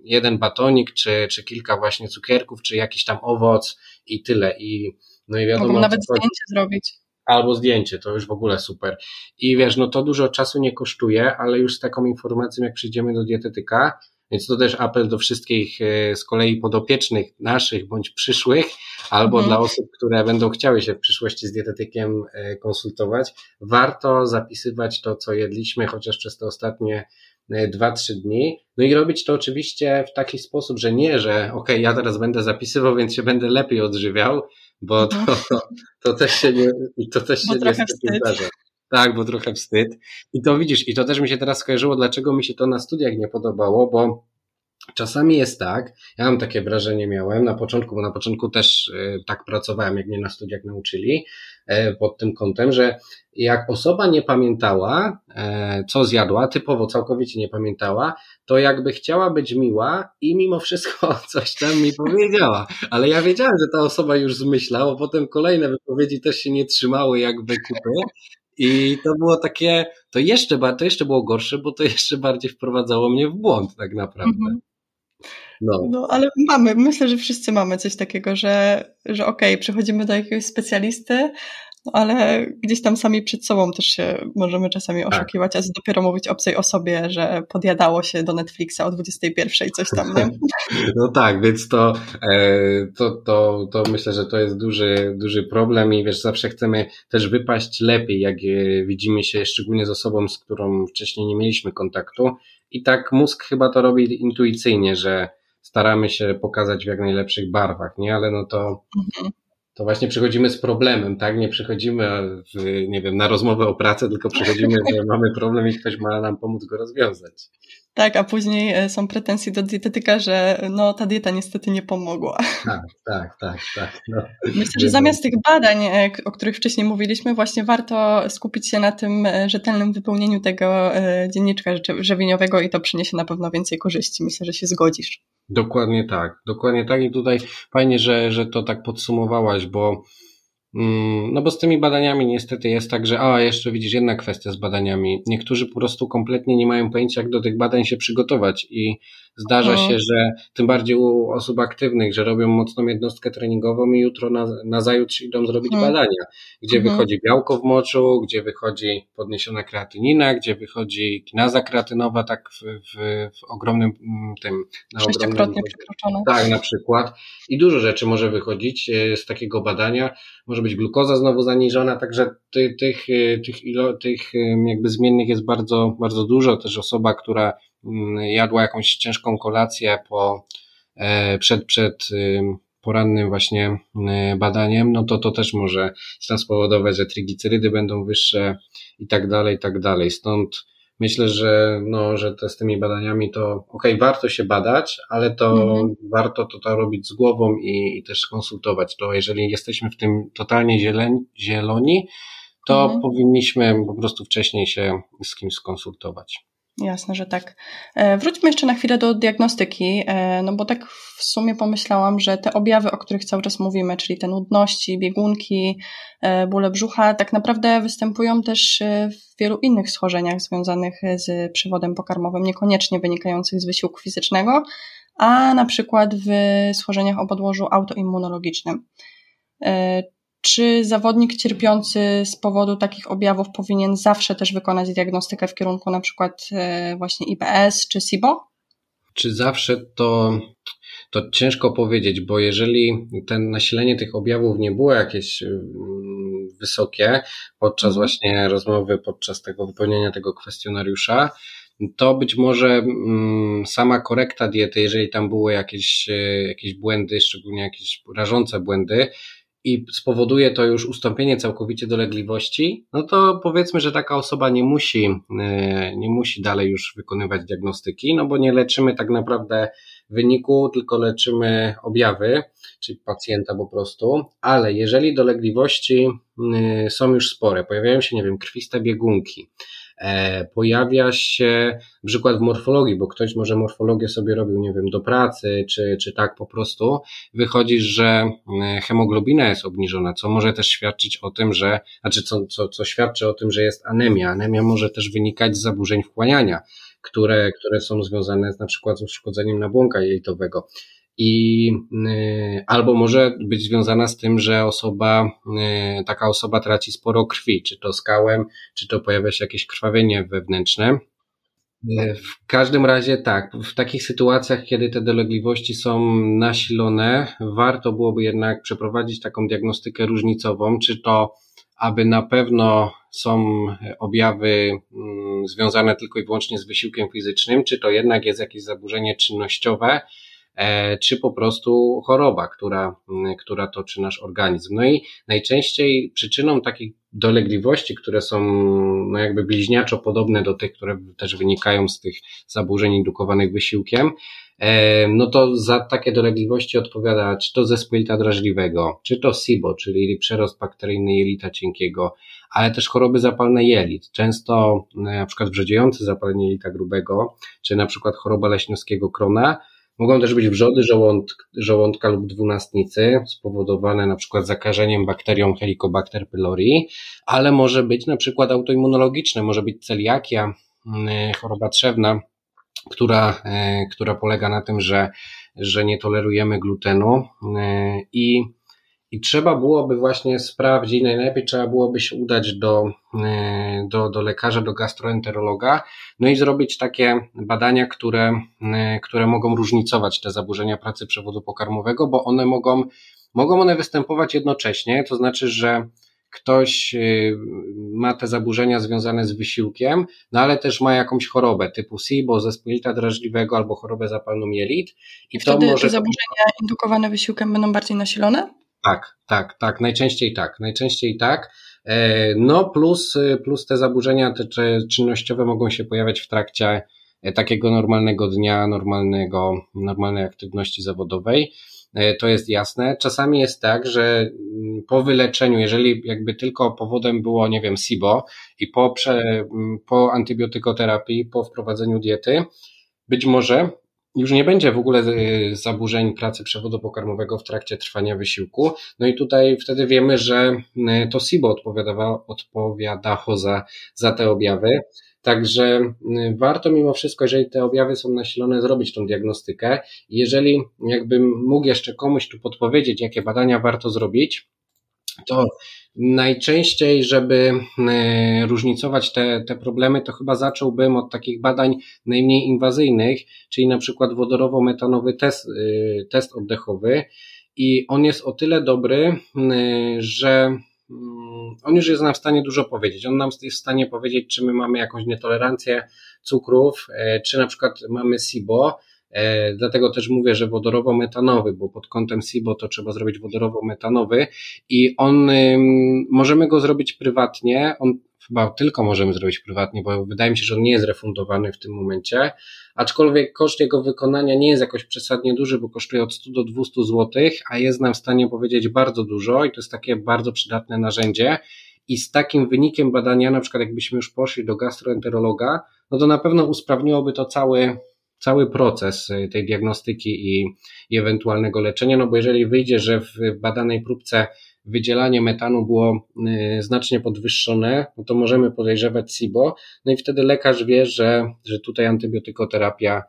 B: jeden batonik, czy, czy kilka właśnie cukierków, czy jakiś tam owoc i tyle. I, no i wiadomo.
A: Mogą nawet zdjęcie zrobić
B: albo zdjęcie, to już w ogóle super. I wiesz, no to dużo czasu nie kosztuje, ale już z taką informacją, jak przyjdziemy do dietetyka, więc to też apel do wszystkich e, z kolei podopiecznych naszych bądź przyszłych, albo mhm. dla osób, które będą chciały się w przyszłości z dietetykiem e, konsultować. Warto zapisywać to, co jedliśmy, chociaż przez te ostatnie 2-3 e, dni. No i robić to oczywiście w taki sposób, że nie, że ok, ja teraz będę zapisywał, więc się będę lepiej odżywiał, bo to, to, mhm. to też się nie, to też się nie zdarza. Tak, bo trochę wstyd. I to widzisz, i to też mi się teraz skojarzyło, dlaczego mi się to na studiach nie podobało, bo Czasami jest tak, ja mam takie wrażenie miałem na początku, bo na początku też y, tak pracowałem, jak mnie na studiach nauczyli, e, pod tym kątem, że jak osoba nie pamiętała, e, co zjadła, typowo całkowicie nie pamiętała, to jakby chciała być miła i mimo wszystko <laughs> coś tam mi powiedziała. Ale ja wiedziałem, że ta osoba już zmyślała, potem kolejne wypowiedzi też się nie trzymały jakby kupy. I to było takie, to jeszcze, to jeszcze było gorsze, bo to jeszcze bardziej wprowadzało mnie w błąd tak naprawdę. Mhm.
A: No. no, ale mamy, myślę, że wszyscy mamy coś takiego, że, że okej, okay, przychodzimy do jakiegoś specjalisty, ale gdzieś tam sami przed sobą też się możemy czasami tak. oszukiwać, a dopiero mówić obcej osobie, że podjadało się do Netflixa o 21 coś tam, nie? <laughs>
B: No tak, więc to, e, to, to, to myślę, że to jest duży, duży problem i wiesz, zawsze chcemy też wypaść lepiej, jak e, widzimy się szczególnie z osobą, z którą wcześniej nie mieliśmy kontaktu i tak mózg chyba to robi intuicyjnie, że staramy się pokazać w jak najlepszych barwach, nie? Ale no to, mhm. To właśnie przychodzimy z problemem, tak? Nie przychodzimy, w, nie wiem, na rozmowę o pracę, tylko przychodzimy, że <laughs> mamy problem i ktoś ma nam pomóc go rozwiązać.
A: Tak, a później e, są pretensje do dietetyka, że no ta dieta niestety nie pomogła.
B: Tak, tak, tak, tak. No.
A: Myślę, że zamiast tych badań, e, o których wcześniej mówiliśmy, właśnie warto skupić się na tym e, rzetelnym wypełnieniu tego dzienniczka żywieniowego i to przyniesie na pewno więcej korzyści. Myślę, że się zgodzisz.
B: Dokładnie tak, dokładnie tak i tutaj fajnie, że, że to tak podsumowałaś, bo Mm, no bo z tymi badaniami niestety jest tak, że a jeszcze widzisz jedna kwestia z badaniami. Niektórzy po prostu kompletnie nie mają pojęcia, jak do tych badań się przygotować i zdarza no. się, że tym bardziej u osób aktywnych, że robią mocną jednostkę treningową i jutro na, na zajutrz idą zrobić hmm. badania, gdzie hmm. wychodzi białko w moczu, gdzie wychodzi podniesiona kreatynina, gdzie wychodzi kinaza kreatynowa tak w, w, w ogromnym mm, tym...
A: Na Sześciokrotnie przekroczone.
B: Tak, na przykład. I dużo rzeczy może wychodzić e, z takiego badania. Może być glukoza znowu zaniżona, także tych, tych, e, tych, ilo, tych e, jakby zmiennych jest bardzo, bardzo dużo. Też osoba, która jadła jakąś ciężką kolację po, e, przed, przed porannym właśnie badaniem, no to to też może tam spowodować, że triglicerydy będą wyższe i tak dalej, i tak dalej. Stąd myślę, że, no, że to z tymi badaniami to okej, okay, warto się badać, ale to mhm. warto to, to robić z głową i, i, też konsultować to. Jeżeli jesteśmy w tym totalnie zieleni, zieloni, to mhm. powinniśmy po prostu wcześniej się z kimś skonsultować.
A: Jasne, że tak. E, wróćmy jeszcze na chwilę do diagnostyki, e, no bo tak w sumie pomyślałam, że te objawy, o których cały czas mówimy, czyli te nudności, biegunki, e, bóle brzucha, tak naprawdę występują też w wielu innych schorzeniach związanych z przewodem pokarmowym, niekoniecznie wynikających z wysiłku fizycznego, a na przykład w schorzeniach o podłożu autoimmunologicznym. Czy zawodnik cierpiący z powodu takich objawów powinien zawsze też wykonać diagnostykę w kierunku na przykład e, właśnie IBS czy SIBO?
B: Czy zawsze to, to ciężko powiedzieć, bo jeżeli ten nasilenie tych objawów nie było jakieś mm, wysokie podczas mhm. właśnie rozmowy, podczas tego wypełnienia tego kwestionariusza, to być może mm, sama korekta diety, jeżeli tam były jakieś, e, jakieś błędy, szczególnie jakieś rażące błędy, i spowoduje to już ustąpienie całkowicie dolegliwości, no to powiedzmy, że taka osoba nie musi, e, nie musi dalej już wykonywać diagnostyki, no bo nie leczymy tak naprawdę wyniku, tylko leczymy objawy, czyli pacjenta po prostu, ale jeżeli dolegliwości e, są już spore, pojawiają się, nie wiem, krwiste biegunki, pojawia się przykład w morfologii, bo ktoś może morfologię sobie robił, nie wiem, do pracy, czy, czy tak po prostu, wychodzi, że e, hemoglobina jest obniżona, co może też świadczyć o tym, że, znaczy co, co, co świadczy o tym, że jest anemia. Anemia może też wynikać z zaburzeń wchłaniania, które, które są związane z, na przykład z uszkodzeniem nabłonka jelitowego i y, albo może być związana z tym, że osoba, y, taka osoba traci sporo krwi, czy to skałem, czy to pojawia się jakieś krwawienie wewnętrzne. Y, w każdym razie tak, w takich sytuacjach, kiedy te dolegliwości są nasilone, warto byłoby jednak przeprowadzić taką diagnostykę różnicową, czy to aby na pewno są objawy mm, związane tylko i wyłącznie z wysiłkiem fizycznym, czy to jednak jest jakieś zaburzenie czynnościowe, czy po prostu choroba, która, która toczy nasz organizm. No i najczęściej przyczyną takich dolegliwości, które są no jakby bliźniaczo podobne do tych, które też wynikają z tych zaburzeń indukowanych wysiłkiem, e, no to za takie dolegliwości odpowiada czy to zespół jelita drażliwego, czy to SIBO, czyli przerost bakteryjny jelita cienkiego, ale też choroby zapalne jelit. Często e, na przykład wrzodziejące zapalenie jelita grubego, czy na przykład choroba leśniowskiego krona, Mogą też być wrzody żołądka, żołądka lub dwunastnicy, spowodowane na przykład zakażeniem bakterią Helicobacter pylori, ale może być na przykład autoimmunologiczne, może być celiakia, mm, choroba trzewna, która, e, która polega na tym, że, że nie tolerujemy glutenu e, i i trzeba byłoby właśnie sprawdzić, najlepiej trzeba byłoby się udać do, e, do, do lekarza, do gastroenterologa, no i zrobić takie badania, które, e, które mogą różnicować te zaburzenia pracy przewodu pokarmowego, bo one mogą, mogą one występować jednocześnie, to znaczy, że ktoś e, ma te zaburzenia związane z wysiłkiem, no ale też ma jakąś chorobę typu SIBO, zespół jelita drażliwego albo chorobę zapalną jelit.
A: I Wtedy to może... te zaburzenia indukowane wysiłkiem będą bardziej nasilone?
B: Tak, tak, tak, najczęściej tak, najczęściej tak. E, no plus, plus te zaburzenia te czynnościowe mogą się pojawiać w trakcie e, takiego normalnego dnia, normalnego, normalnej aktywności zawodowej. E, to jest jasne. Czasami jest tak, że mm, po wyleczeniu, jeżeli jakby tylko powodem było, nie wiem, SIBO i po, prze, mm, po antybiotykoterapii, po wprowadzeniu diety, być może już nie będzie w ogóle y, zaburzeń pracy przewodu pokarmowego w trakcie trwania wysiłku. No i tutaj wtedy wiemy, że y, to SIBO odpowiadało, odpowiadało za, za te objawy. Także y, warto mimo wszystko, jeżeli te objawy są nasilone, zrobić tą diagnostykę. Jeżeli jakbym mógł jeszcze komuś tu podpowiedzieć, jakie badania warto zrobić, to najczęściej, żeby e, różnicować te, te problemy, to chyba zacząłbym od takich badań najmniej inwazyjnych, czyli na przykład wodorowo-metanowy test, e, test oddechowy. I on jest o tyle dobry, e, że mm, on już jest nam w stanie dużo powiedzieć. On nam jest w stanie powiedzieć, czy my mamy jakąś nietolerancję cukrów, czy na przykład mamy SIBO, dlatego też mówię, że wodorowo-metanowy, bo pod kątem SIBO to trzeba zrobić wodorowo-metanowy i on, możemy go zrobić prywatnie, on chyba tylko możemy zrobić prywatnie, bo wydaje mi się, że on nie jest refundowany w tym momencie, aczkolwiek koszt jego wykonania nie jest jakoś przesadnie duży, bo kosztuje od 100 do 200 zł, a jest nam w stanie powiedzieć bardzo dużo i to jest takie bardzo przydatne narzędzie. I z takim wynikiem badania, na przykład jakbyśmy już poszli do gastroenterologa, no to na pewno usprawniłoby to cały cały proces y, tej diagnostyki i, i ewentualnego leczenia, no bo jeżeli wyjdzie, że w badanej próbce wydzielanie metanu było y, znacznie podwyższone, no to możemy podejrzewać SIBO, no i wtedy lekarz wie, że, że tutaj antybiotykoterapia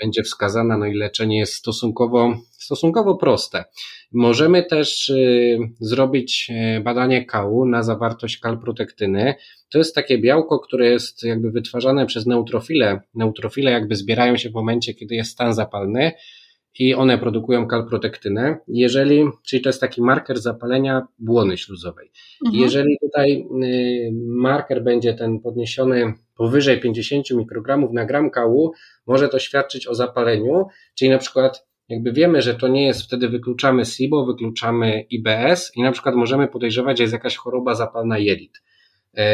B: będzie wskazana, no i leczenie jest stosunkowo, stosunkowo proste. Możemy też y, zrobić e, badanie kału na zawartość kalprotektyny. To jest takie białko, które jest jakby wytwarzane przez neutrofile. Neutrofile jakby zbierają się w momencie, kiedy jest stan zapalny i one produkują kalprotektynę. Jeżeli, czyli to jest taki marker zapalenia błony śluzowej. Mhm. Jeżeli tutaj y, marker będzie ten podniesiony powyżej 50 mikrogramów na gram kału, może to świadczyć o zapaleniu, czyli na przykład jakby wiemy, że to nie jest, wtedy wykluczamy SIBO, wykluczamy IBS i na przykład możemy podejrzewać, że jest jakaś choroba zapalna jelit. E,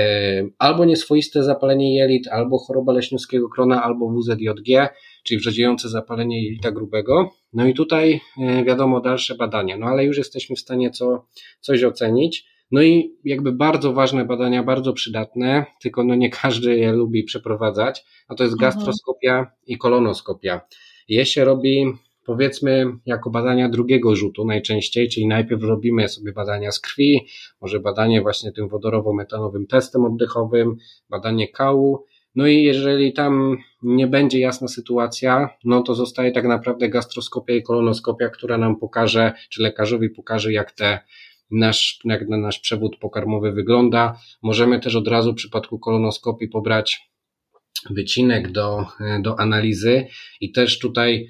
B: albo nieswoiste zapalenie jelit, albo choroba leśniowskiego krona, albo WZJG, czyli wrzodziejące zapalenie jelita grubego. No i tutaj e, wiadomo dalsze badania, no ale już jesteśmy w stanie co, coś ocenić. No i jakby bardzo ważne badania, bardzo przydatne, tylko no nie każdy je lubi przeprowadzać, a to jest mhm. gastroskopia i kolonoskopia. Je się robi powiedzmy jako badania drugiego rzutu najczęściej, czyli najpierw robimy sobie badania z krwi, może badanie właśnie tym wodorowo-metanowym testem oddechowym, badanie kału, no i jeżeli tam nie będzie jasna sytuacja, no to zostaje tak naprawdę gastroskopia i kolonoskopia, która nam pokaże, czy lekarzowi pokaże, jak te nasz, jak nasz przewód pokarmowy wygląda. Możemy też od razu w przypadku kolonoskopii pobrać wycinek do, do analizy i też tutaj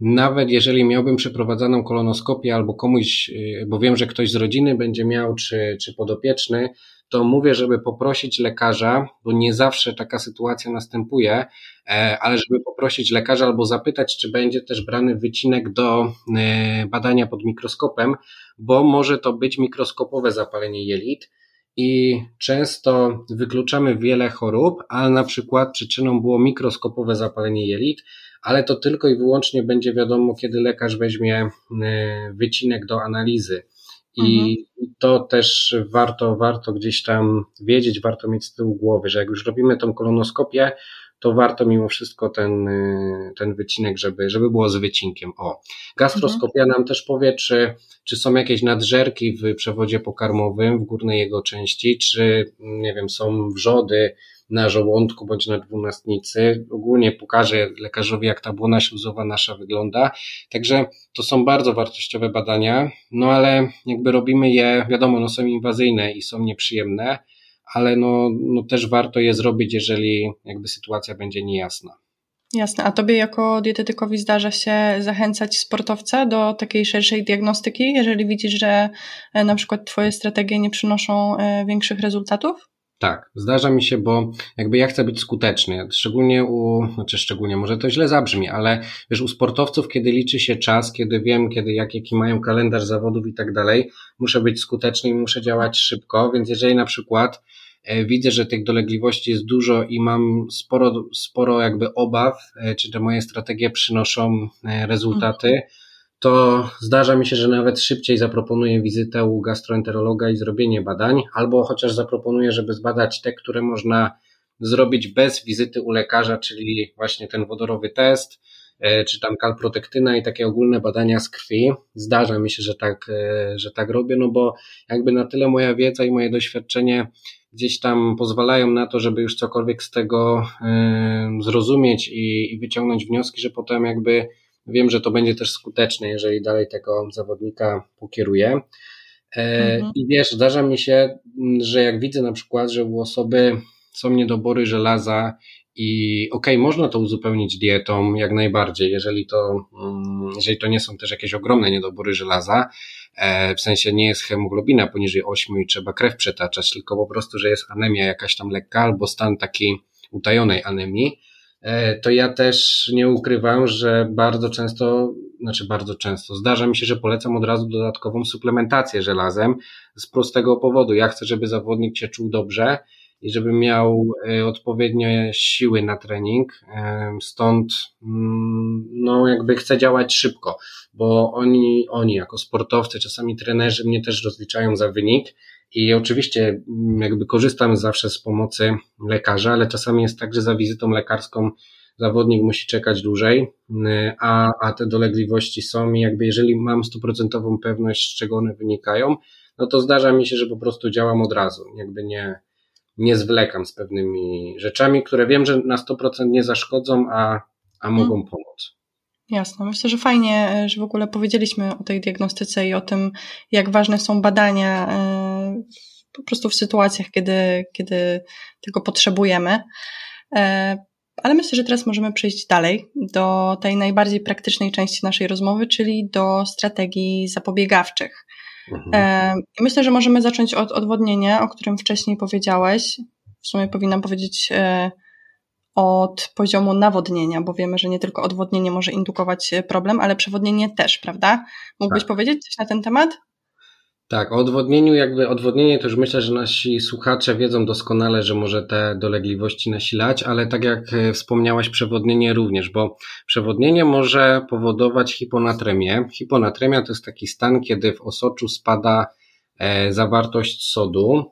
B: nawet jeżeli miałbym przeprowadzaną kolonoskopię albo komuś, y, bo wiem, że ktoś z rodziny będzie miał, czy, czy podopieczny, to mówię, żeby poprosić lekarza, bo nie zawsze taka sytuacja następuje, e, ale żeby poprosić lekarza albo zapytać, czy będzie też brany wycinek do e, badania pod mikroskopem, bo może to być mikroskopowe zapalenie jelit i często wykluczamy wiele chorób, ale na przykład przyczyną było mikroskopowe zapalenie jelit, ale to tylko i wyłącznie będzie wiadomo, kiedy lekarz weźmie e, wycinek do analizy. I mhm. to też warto, warto gdzieś tam wiedzieć, warto mieć z tyłu głowy, że jak już robimy tą kolonoskopię, to warto mimo wszystko ten, y, ten wycinek, żeby, żeby było z wycinkiem. O, gastroskopia mhm. nam też powie, czy, czy są jakieś nadżerki w przewodzie pokarmowym, w górnej jego części, czy, nie wiem, są wrzody na żołądku bądź na dwunastnicy. Ogólnie pokażę lekarzowi, jak ta błona śluzowa nasza wygląda. Także to są bardzo wartościowe badania, no ale jakby robimy je, wiadomo, no są inwazyjne i są nieprzyjemne, ale no, no też warto je zrobić, jeżeli jakby sytuacja będzie niejasna.
A: Jasne. A tobie jako dietetykowi zdarza się zachęcać sportowca do takiej szerszej diagnostyki, jeżeli widzisz, że e, na przykład twoje strategie nie przynoszą e, większych rezultatów?
B: Tak, zdarza mi się, bo jakby ja chcę być skuteczny, szczególnie u, znaczy szczególnie, może to źle zabrzmi, ale wiesz, u sportowców, kiedy liczy się czas, kiedy wiem, kiedy jak, jaki mają kalendarz zawodów i tak dalej, muszę być skuteczny i muszę działać szybko, więc jeżeli na przykład e, widzę, że tych dolegliwości jest dużo i mam sporo, sporo jakby obaw, e, czy te moje strategie przynoszą e, rezultaty, mhm to zdarza mi się, że nawet szybciej zaproponuję wizytę u gastroenterologa i zrobienie badań, albo chociaż zaproponuję, żeby zbadać te, które można zrobić bez wizyty u lekarza, czyli właśnie ten wodorowy test, e, czy tam kalprotektyna i takie ogólne badania z krwi. Zdarza mi się, że tak, e, że tak robię, no bo jakby na tyle moja wiedza i moje doświadczenie gdzieś tam pozwalają na to, żeby już cokolwiek z tego e, zrozumieć i, i wyciągnąć wnioski, że potem jakby Wiem, że to będzie też skuteczne, jeżeli dalej tego zawodnika pokieruję. E, mhm. I wiesz, zdarza mi się, że jak widzę na przykład, że u osoby są niedobory żelaza i okej, okay, można to uzupełnić dietą jak najbardziej, jeżeli to, mm, jeżeli to nie są też jakieś ogromne niedobory żelaza, e, w sensie nie jest hemoglobina poniżej 8 i trzeba krew przetaczać, tylko po prostu, że jest anemia jakaś tam lekka albo stan taki utajonej anemii, to ja też nie ukrywam, że bardzo często, znaczy bardzo często, zdarza mi się, że polecam od razu dodatkową suplementację żelazem z prostego powodu. Ja chcę, żeby zawodnik się czuł dobrze i żeby miał e, odpowiednie siły na trening. E, stąd, mm, no, jakby chcę działać szybko, bo oni, oni jako sportowcy, czasami trenerzy mnie też rozliczają za wynik i oczywiście mm, jakby korzystam zawsze z pomocy lekarza, ale czasami jest tak, że za wizytą lekarską zawodnik musi czekać dłużej, mm, a, a te dolegliwości są i jakby jeżeli mam stuprocentową pewność, z czego one wynikają, no to zdarza mi się, że po prostu działam od razu, jakby nie, nie zwlekam z pewnymi rzeczami, które wiem, że na 100% nie zaszkodzą, a, a mogą hmm. pomóc.
A: Jasne. Myślę, że fajnie, e, że w ogóle powiedzieliśmy o tej diagnostyce i o tym, jak ważne są badania e, po prostu w sytuacjach, kiedy, kiedy tego potrzebujemy. E, ale myślę, że teraz możemy przejść dalej do tej najbardziej praktycznej części naszej rozmowy, czyli do strategii zapobiegawczych. Mhm. Myślę, że możemy zacząć od odwodnienia, o którym wcześniej powiedziałeś. W sumie powinnam powiedzieć od poziomu nawodnienia, bo wiemy, że nie tylko odwodnienie może indukować problem, ale przewodnienie też, prawda? Mógłbyś tak. powiedzieć coś na ten temat?
B: Tak, o odwodnieniu, jakby odwodnienie to już myślę, że nasi słuchacze wiedzą doskonale, że może te dolegliwości nasilać, ale tak jak e, wspomniałaś, przewodnienie również, bo przewodnienie może powodować hiponatremię. Hiponatremia to jest taki stan, kiedy w osoczu spada e, zawartość sodu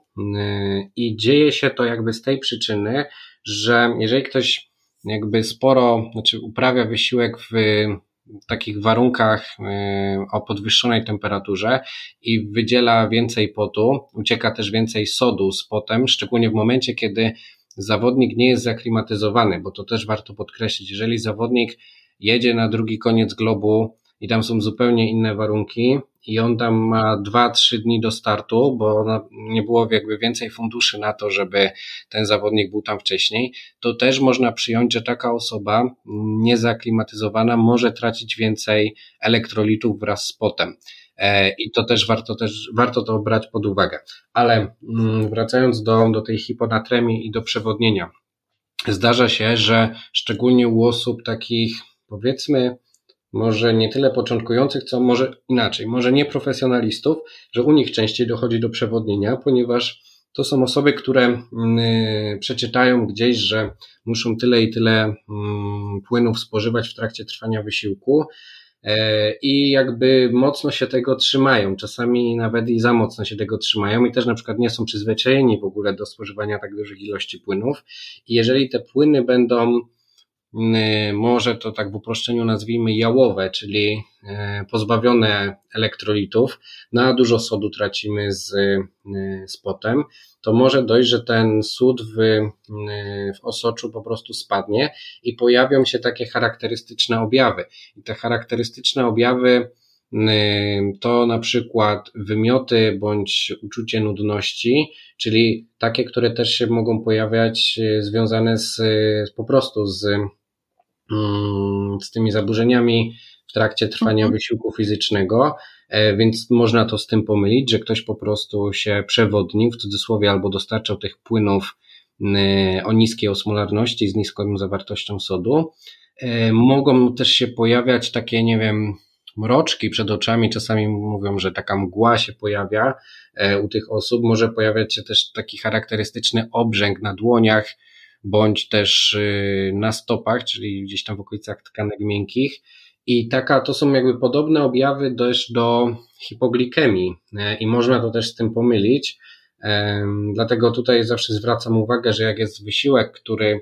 B: i dzieje się to jakby z tej przyczyny, że jeżeli ktoś jakby sporo, znaczy uprawia wysiłek w takich warunkach e, o podwyższonej temperaturze i wydziela więcej potu, ucieka też więcej sodu z potem, szczególnie w momencie, kiedy zawodnik nie jest zaklimatyzowany, bo to też warto podkreślić. Jeżeli zawodnik jedzie na drugi koniec globu i tam są zupełnie inne warunki i on tam ma 2-3 dni do startu, bo nie było jakby więcej funduszy na to, żeby ten zawodnik był tam wcześniej, to też można przyjąć, że taka osoba niezaklimatyzowana może tracić więcej elektrolitów wraz z potem. E, I to też warto, też warto to brać pod uwagę. Ale mm, wracając do, do tej hiponatremii i do przewodnienia, zdarza się, że szczególnie u osób takich, powiedzmy, może nie tyle początkujących, co może inaczej, może nieprofesjonalistów, że u nich częściej dochodzi do przewodnienia, ponieważ to są osoby, które mm, przeczytają gdzieś, że muszą tyle i tyle mm, płynów spożywać w trakcie trwania wysiłku, E, i jakby mocno się tego trzymają, czasami nawet i za mocno się tego trzymają i też na przykład nie są przyzwyczajeni w ogóle do spożywania tak dużych ilości płynów. I jeżeli te płyny będą może to tak w uproszczeniu nazwijmy jałowe, czyli e, pozbawione elektrolitów, na dużo sodu tracimy z, z potem, to może dojść, że ten sód w, w osoczu po prostu spadnie i pojawią się takie charakterystyczne objawy. I te charakterystyczne objawy to na przykład wymioty bądź uczucie nudności, czyli takie, które też się mogą pojawiać e, związane z, po prostu z z tymi zaburzeniami w trakcie trwania mhm. wysiłku fizycznego, e, więc można to z tym pomylić, że ktoś po prostu się przewodnił w cudzysłowie albo dostarczał tych płynów o niskiej osmolarności z niską zawartością sodu. E, mogą też się pojawiać takie, nie wiem, mroczki przed oczami, czasami mówią, że taka mgła się pojawia e, u tych osób. Może pojawiać się też taki charakterystyczny obrzęk na dłoniach, bądź też y, na stopach, czyli gdzieś tam w okolicach tkanek miękkich. I taka, to są jakby podobne objawy też do hipoglikemii i można to też z tym pomylić. Dlatego tutaj zawsze zwracam uwagę, że jak jest wysiłek, który,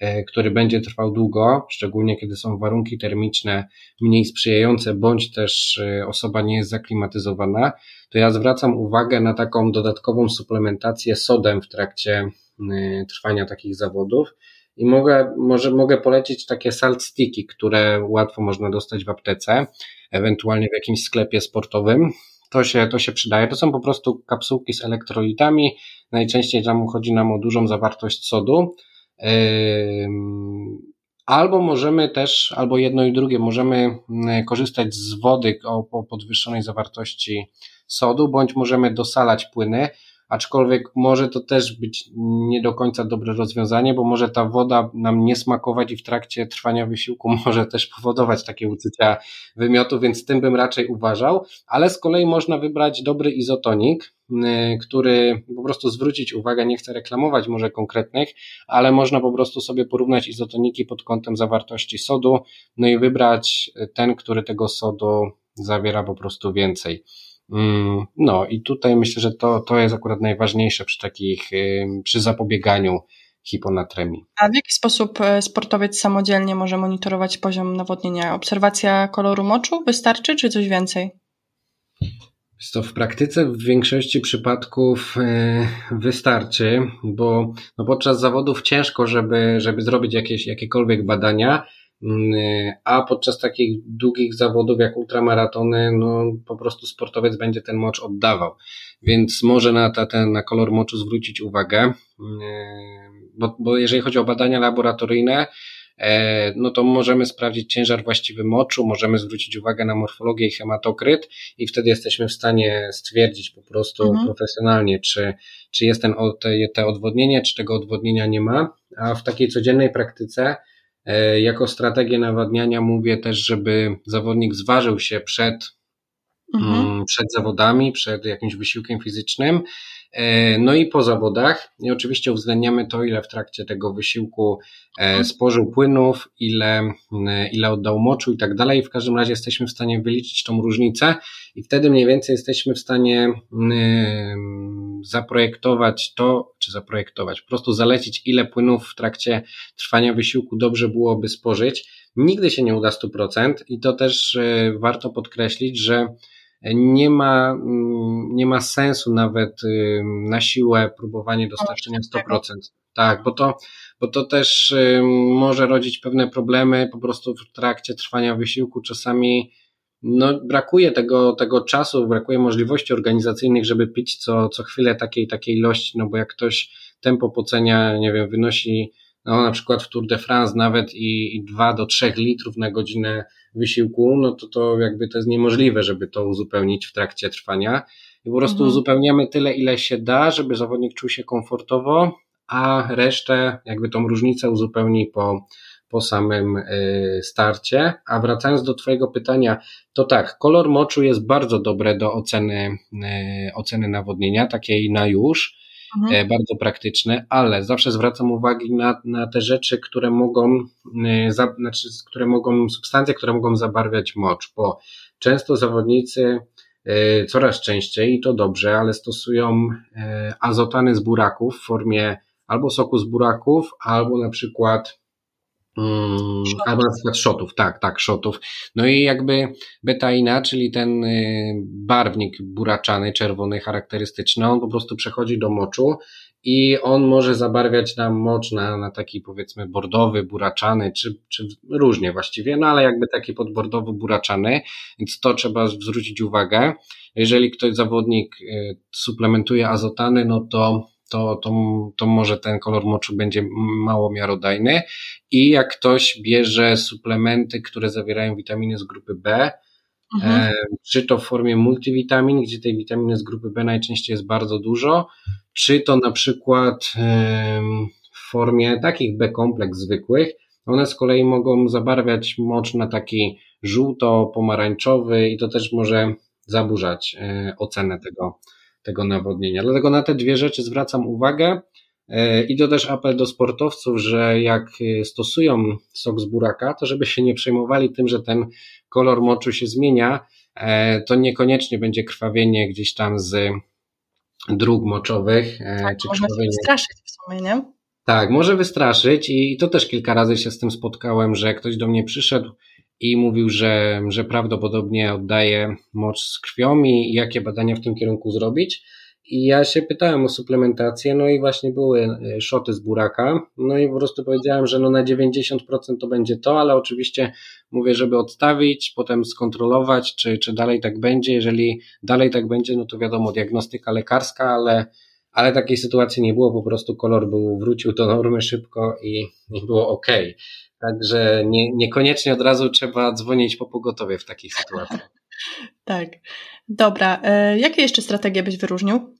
B: e, który będzie trwał długo, szczególnie kiedy są warunki termiczne mniej sprzyjające, bądź też e, osoba nie jest zaklimatyzowana, to ja zwracam uwagę na taką dodatkową suplementację sodem w trakcie trwania takich zawodów. I mogę, może mogę polecić takie salt sticky, które łatwo można dostać w aptece, ewentualnie w jakimś sklepie sportowym. To się, to się przydaje. To są po prostu kapsułki z elektrolitami. Najczęściej tam chodzi nam o dużą zawartość sodu. Albo możemy też, albo jedno i drugie, możemy y, korzystać z wody o podwyższonej zawartości sodu, bądź możemy dosalać płyny aczkolwiek może to też być nie do końca dobre rozwiązanie, bo może ta woda nam nie smakować i w trakcie trwania wysiłku <laughs> może też powodować takie uczucia wymiotu, więc tym bym raczej uważał, ale z kolei można wybrać dobry izotonik, y, który po prostu zwrócić uwagę, nie chcę reklamować może konkretnych, ale można po prostu sobie porównać izotoniki pod kątem zawartości sodu, no i wybrać ten, który tego sodu zawiera po prostu więcej. Mm, no i tutaj myślę, że to, to jest akurat najważniejsze przy takich, przy zapobieganiu hiponatremii.
A: A w jaki sposób e, sportowiec samodzielnie może monitorować poziom nawodnienia? Obserwacja koloru moczu wystarczy, czy coś więcej?
B: To w praktyce w większości przypadków e, wystarczy, bo no podczas zawodów ciężko, żeby, żeby zrobić jakieś, jakiekolwiek badania, a podczas takich długich zawodów jak ultramaratony, no po prostu sportowiec będzie ten mocz oddawał. Więc może na, ta, ten, na kolor moczu zwrócić uwagę, mm, bo, bo jeżeli chodzi o badania laboratoryjne, e, no to możemy sprawdzić ciężar właściwy moczu, możemy zwrócić uwagę na morfologię i hematokryt i wtedy jesteśmy w stanie stwierdzić po prostu mhm. profesjonalnie, czy, czy jest ten, te, te odwodnienie, czy tego odwodnienia nie ma, a w takiej codziennej praktyce jako strategię nawadniania mówię też, żeby zawodnik zważył się przed, mhm. Mm, przed zawodami, przed jakimś wysiłkiem fizycznym, e, no i po zawodach. I oczywiście uwzględniamy to, ile w trakcie tego wysiłku e, mhm. spożył płynów, ile, ile oddał moczu i tak dalej. W każdym razie jesteśmy w stanie wyliczyć tą różnicę i wtedy mniej więcej jesteśmy w stanie zaprojektować to, czy zaprojektować, po prostu zalecić, ile płynów w trakcie trwania wysiłku dobrze byłoby spożyć. Nigdy się nie uda 100% i to też e, warto podkreślić, że nie ma, mm, nie ma sensu nawet y, na siłę próbowanie dostarczenia 100%. Tak, bo to, bo to też y, może rodzić pewne problemy po prostu w trakcie trwania wysiłku. Czasami no, brakuje tego, tego czasu, brakuje możliwości organizacyjnych, żeby pić co, co chwilę takiej, takiej ilości, no bo jak ktoś tempo pocenia, nie wiem, wynosi no na przykład w Tour de France nawet i, i 2 do 3 litrów na godzinę wysiłku, no to to jakby to jest niemożliwe, żeby to uzupełnić w trakcie trwania. I po prostu mhm. uzupełniamy tyle, ile się da, żeby zawodnik czuł się komfortowo, a resztę, jakby tą różnicę uzupełni po, po samym y, starcie. A wracając do Twojego pytania, to tak, kolor moczu jest bardzo dobre do oceny, y, oceny nawodnienia, takiej na już. Mhm. E, bardzo praktyczne, ale zawsze zwracam uwagę na, na te rzeczy, które mogą, za, znaczy, które mogą, substancje, które mogą zabarwiać mocz, bo często zawodnicy coraz częściej, i to dobrze, ale stosują azotany z buraków w formie albo soku z buraków, albo na przykład Hmm, albo na przykład shotów, tak, tak, shotów. No i jakby betaina, czyli ten y, barwnik buraczany, czerwony, charakterystyczny, on po prostu przechodzi do moczu i on może zabarwiać nam mocz na, na taki powiedzmy bordowy, buraczany, czy, czy różnie właściwie, no ale jakby taki podbordowo buraczany, więc to trzeba zwrócić uwagę. Jeżeli ktoś zawodnik y, suplementuje azotany, no to to, to, to może ten kolor moczu będzie mało miarodajny. I jak ktoś bierze suplementy, które zawierają witaminy z grupy B, mhm. e, czy to w formie multivitamin, gdzie tej witaminy z grupy B najczęściej jest bardzo dużo, czy to na przykład e, w formie takich B-kompleks zwykłych, one z kolei mogą zabarwiać mocz na taki żółto-pomarańczowy i to też może zaburzać e, ocenę tego, tego nawodnienia. Dlatego na te dwie rzeczy zwracam uwagę. E, I to też apel do sportowców, że jak e, stosują sok z buraka, to żeby się nie przejmowali tym, że ten kolor moczu się zmienia, e, to niekoniecznie będzie krwawienie gdzieś tam z dróg moczowych.
A: Tak, czy można krwawienie... się wystraszyć w sumie, nie?
B: Tak, może wystraszyć i to też kilka razy się z tym spotkałem, że ktoś do mnie przyszedł i mówił, że, że prawdopodobnie oddaje moc z krwią i jakie badania w tym kierunku zrobić. I ja się pytałem o suplementację, no i właśnie były e, szoty z buraka, no i po prostu powiedziałem, że no na 90% to będzie to, ale oczywiście mówię, żeby odstawić, potem skontrolować, czy, czy dalej tak będzie. Jeżeli dalej tak będzie, no to wiadomo, diagnostyka lekarska, ale, ale takiej sytuacji nie było, po prostu kolor był, wrócił do normy szybko i, i było ok. Także nie, niekoniecznie od razu trzeba dzwonić po pogotowie w takich sytuacjach. <laughs>
A: tak. Dobra. E, jakie jeszcze strategie byś wyróżnił?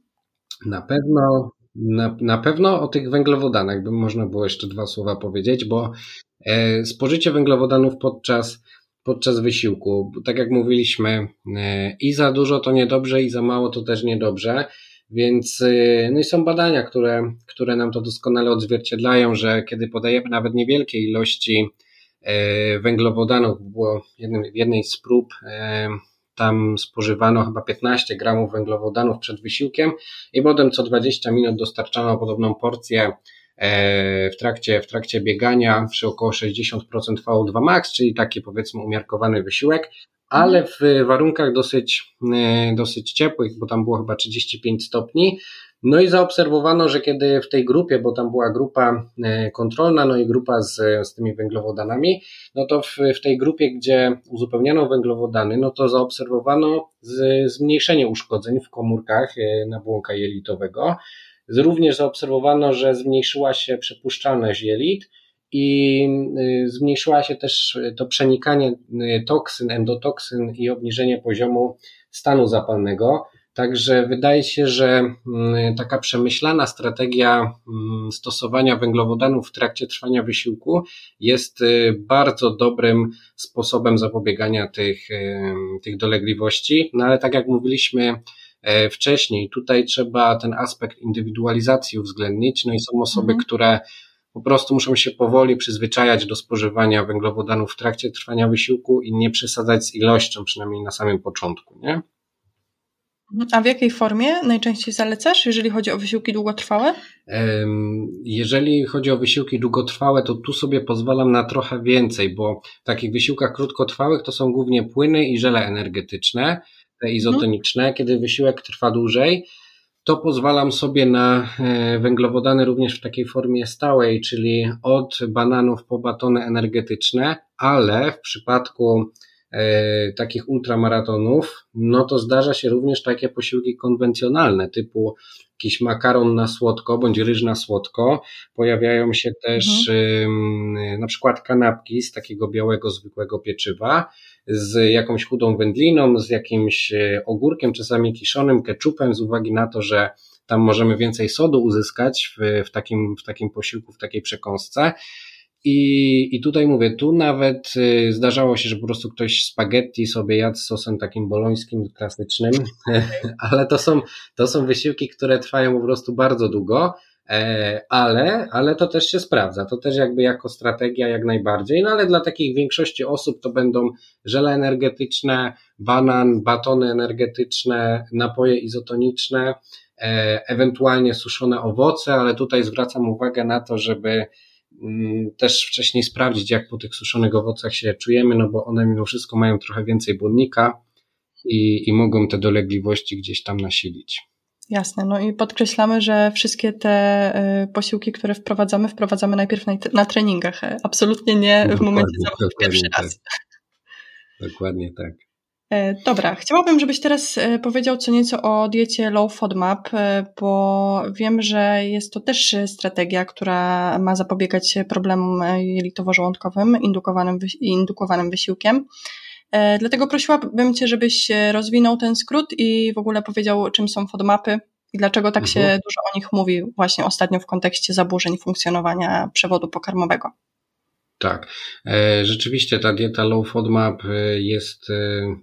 B: Na pewno, na, na pewno o tych węglowodanach by można było jeszcze dwa słowa powiedzieć, bo e, spożycie węglowodanów podczas, podczas wysiłku, tak jak mówiliśmy, e, i za dużo to niedobrze, i za mało to też niedobrze. Więc y, no i są badania, które, które nam to doskonale odzwierciedlają, że kiedy podajemy nawet niewielkie ilości e, węglowodanów, było jednym, w jednej z prób, e, tam spożywano chyba 15 gramów węglowodanów przed wysiłkiem i potem co 20 minut dostarczano podobną porcję w trakcie, w trakcie biegania przy około 60% VO2 max, czyli taki powiedzmy umiarkowany wysiłek ale w warunkach dosyć, e, dosyć ciepłych, bo tam było chyba 35 stopni. No i zaobserwowano, że kiedy w tej grupie, bo tam była grupa e, kontrolna, no i grupa z, z tymi węglowodanami, no to w, w tej grupie, gdzie uzupełniano węglowodany, no to zaobserwowano z, zmniejszenie uszkodzeń w komórkach e, nabłonka jelitowego. Również zaobserwowano, że zmniejszyła się przepuszczalność jelit, i y, zmniejszyła się też to przenikanie y, toksyn, endotoksyn i obniżenie poziomu stanu zapalnego. Także wydaje się, że y, taka przemyślana strategia stosowania węglowodanów w trakcie trwania wysiłku jest bardzo dobrym sposobem zapobiegania tych, tych dolegliwości. No ale tak jak mówiliśmy e, wcześniej, tutaj trzeba ten aspekt indywidualizacji uwzględnić. No i są osoby, mhm. które po prostu muszą się powoli przyzwyczajać do spożywania węglowodanów w trakcie trwania wysiłku i nie przesadzać z ilością, przynajmniej na samym początku, nie?
A: A w jakiej formie najczęściej zalecasz, jeżeli chodzi o wysiłki długotrwałe?
B: Jeżeli chodzi o wysiłki długotrwałe, to tu sobie pozwalam na trochę więcej, bo w takich wysiłkach krótkotrwałych to są głównie płyny i żele energetyczne, te izotoniczne. Mhm. Kiedy wysiłek trwa dłużej, to pozwalam sobie na e, węglowodany również w takiej formie stałej, czyli od bananów po batony energetyczne, ale w przypadku e, takich ultramaratonów, no to zdarza się również takie posiłki konwencjonalne, typu jakiś makaron na słodko, bądź ryż na słodko. Pojawiają się też mhm. na przykład kanapki z takiego białego, zwykłego pieczywa, z jakąś chudą wędliną, z jakimś e, ogórkiem, czasami kiszonym, keczupem, z uwagi na to, że tam możemy więcej sodu uzyskać w, w, takim, w takim posiłku, w takiej przekąsce. I, I tutaj mówię, tu nawet y, zdarzało się, że po prostu ktoś spaghetti sobie jadł z sosem takim bolońskim, klasycznym, <laughs> ale to są, to są wysiłki, które trwają po prostu bardzo długo, e, ale, ale to też się sprawdza. To też jakby jako strategia jak najbardziej, no ale dla takich większości osób to będą żele energetyczne, banan, batony energetyczne, napoje izotoniczne, e, ewentualnie suszone owoce, ale tutaj zwracam uwagę na to, żeby Mm, też wcześniej sprawdzić, jak po tych suszonych owocach się czujemy, no bo one mimo wszystko mają trochę więcej błonnika i, i mogą te dolegliwości gdzieś tam nasilić.
A: Jasne, no i podkreślamy, że wszystkie te y, posiłki, które wprowadzamy, wprowadzamy najpierw na, na treningach, absolutnie nie w momencie zawodów pierwszy tak. raz.
B: Dokładnie tak.
A: E, dobra, chciałabym, żebyś teraz e, powiedział co nieco o diecie Low FODMAP, e, bo wiem, że jest to też strategia, która ma zapobiegać problemom jelitowo-żołądkowym indukowanym, indukowanym wysiłkiem. Dlatego prosiłabym Cię, żebyś rozwinął ten skrót i w ogóle powiedział, czym są FODMAPy i dlaczego tak mhm. się dużo o nich mówi właśnie ostatnio w kontekście zaburzeń funkcjonowania przewodu pokarmowego.
B: Tak, e, rzeczywiście ta dieta low FODMAP e, jest e,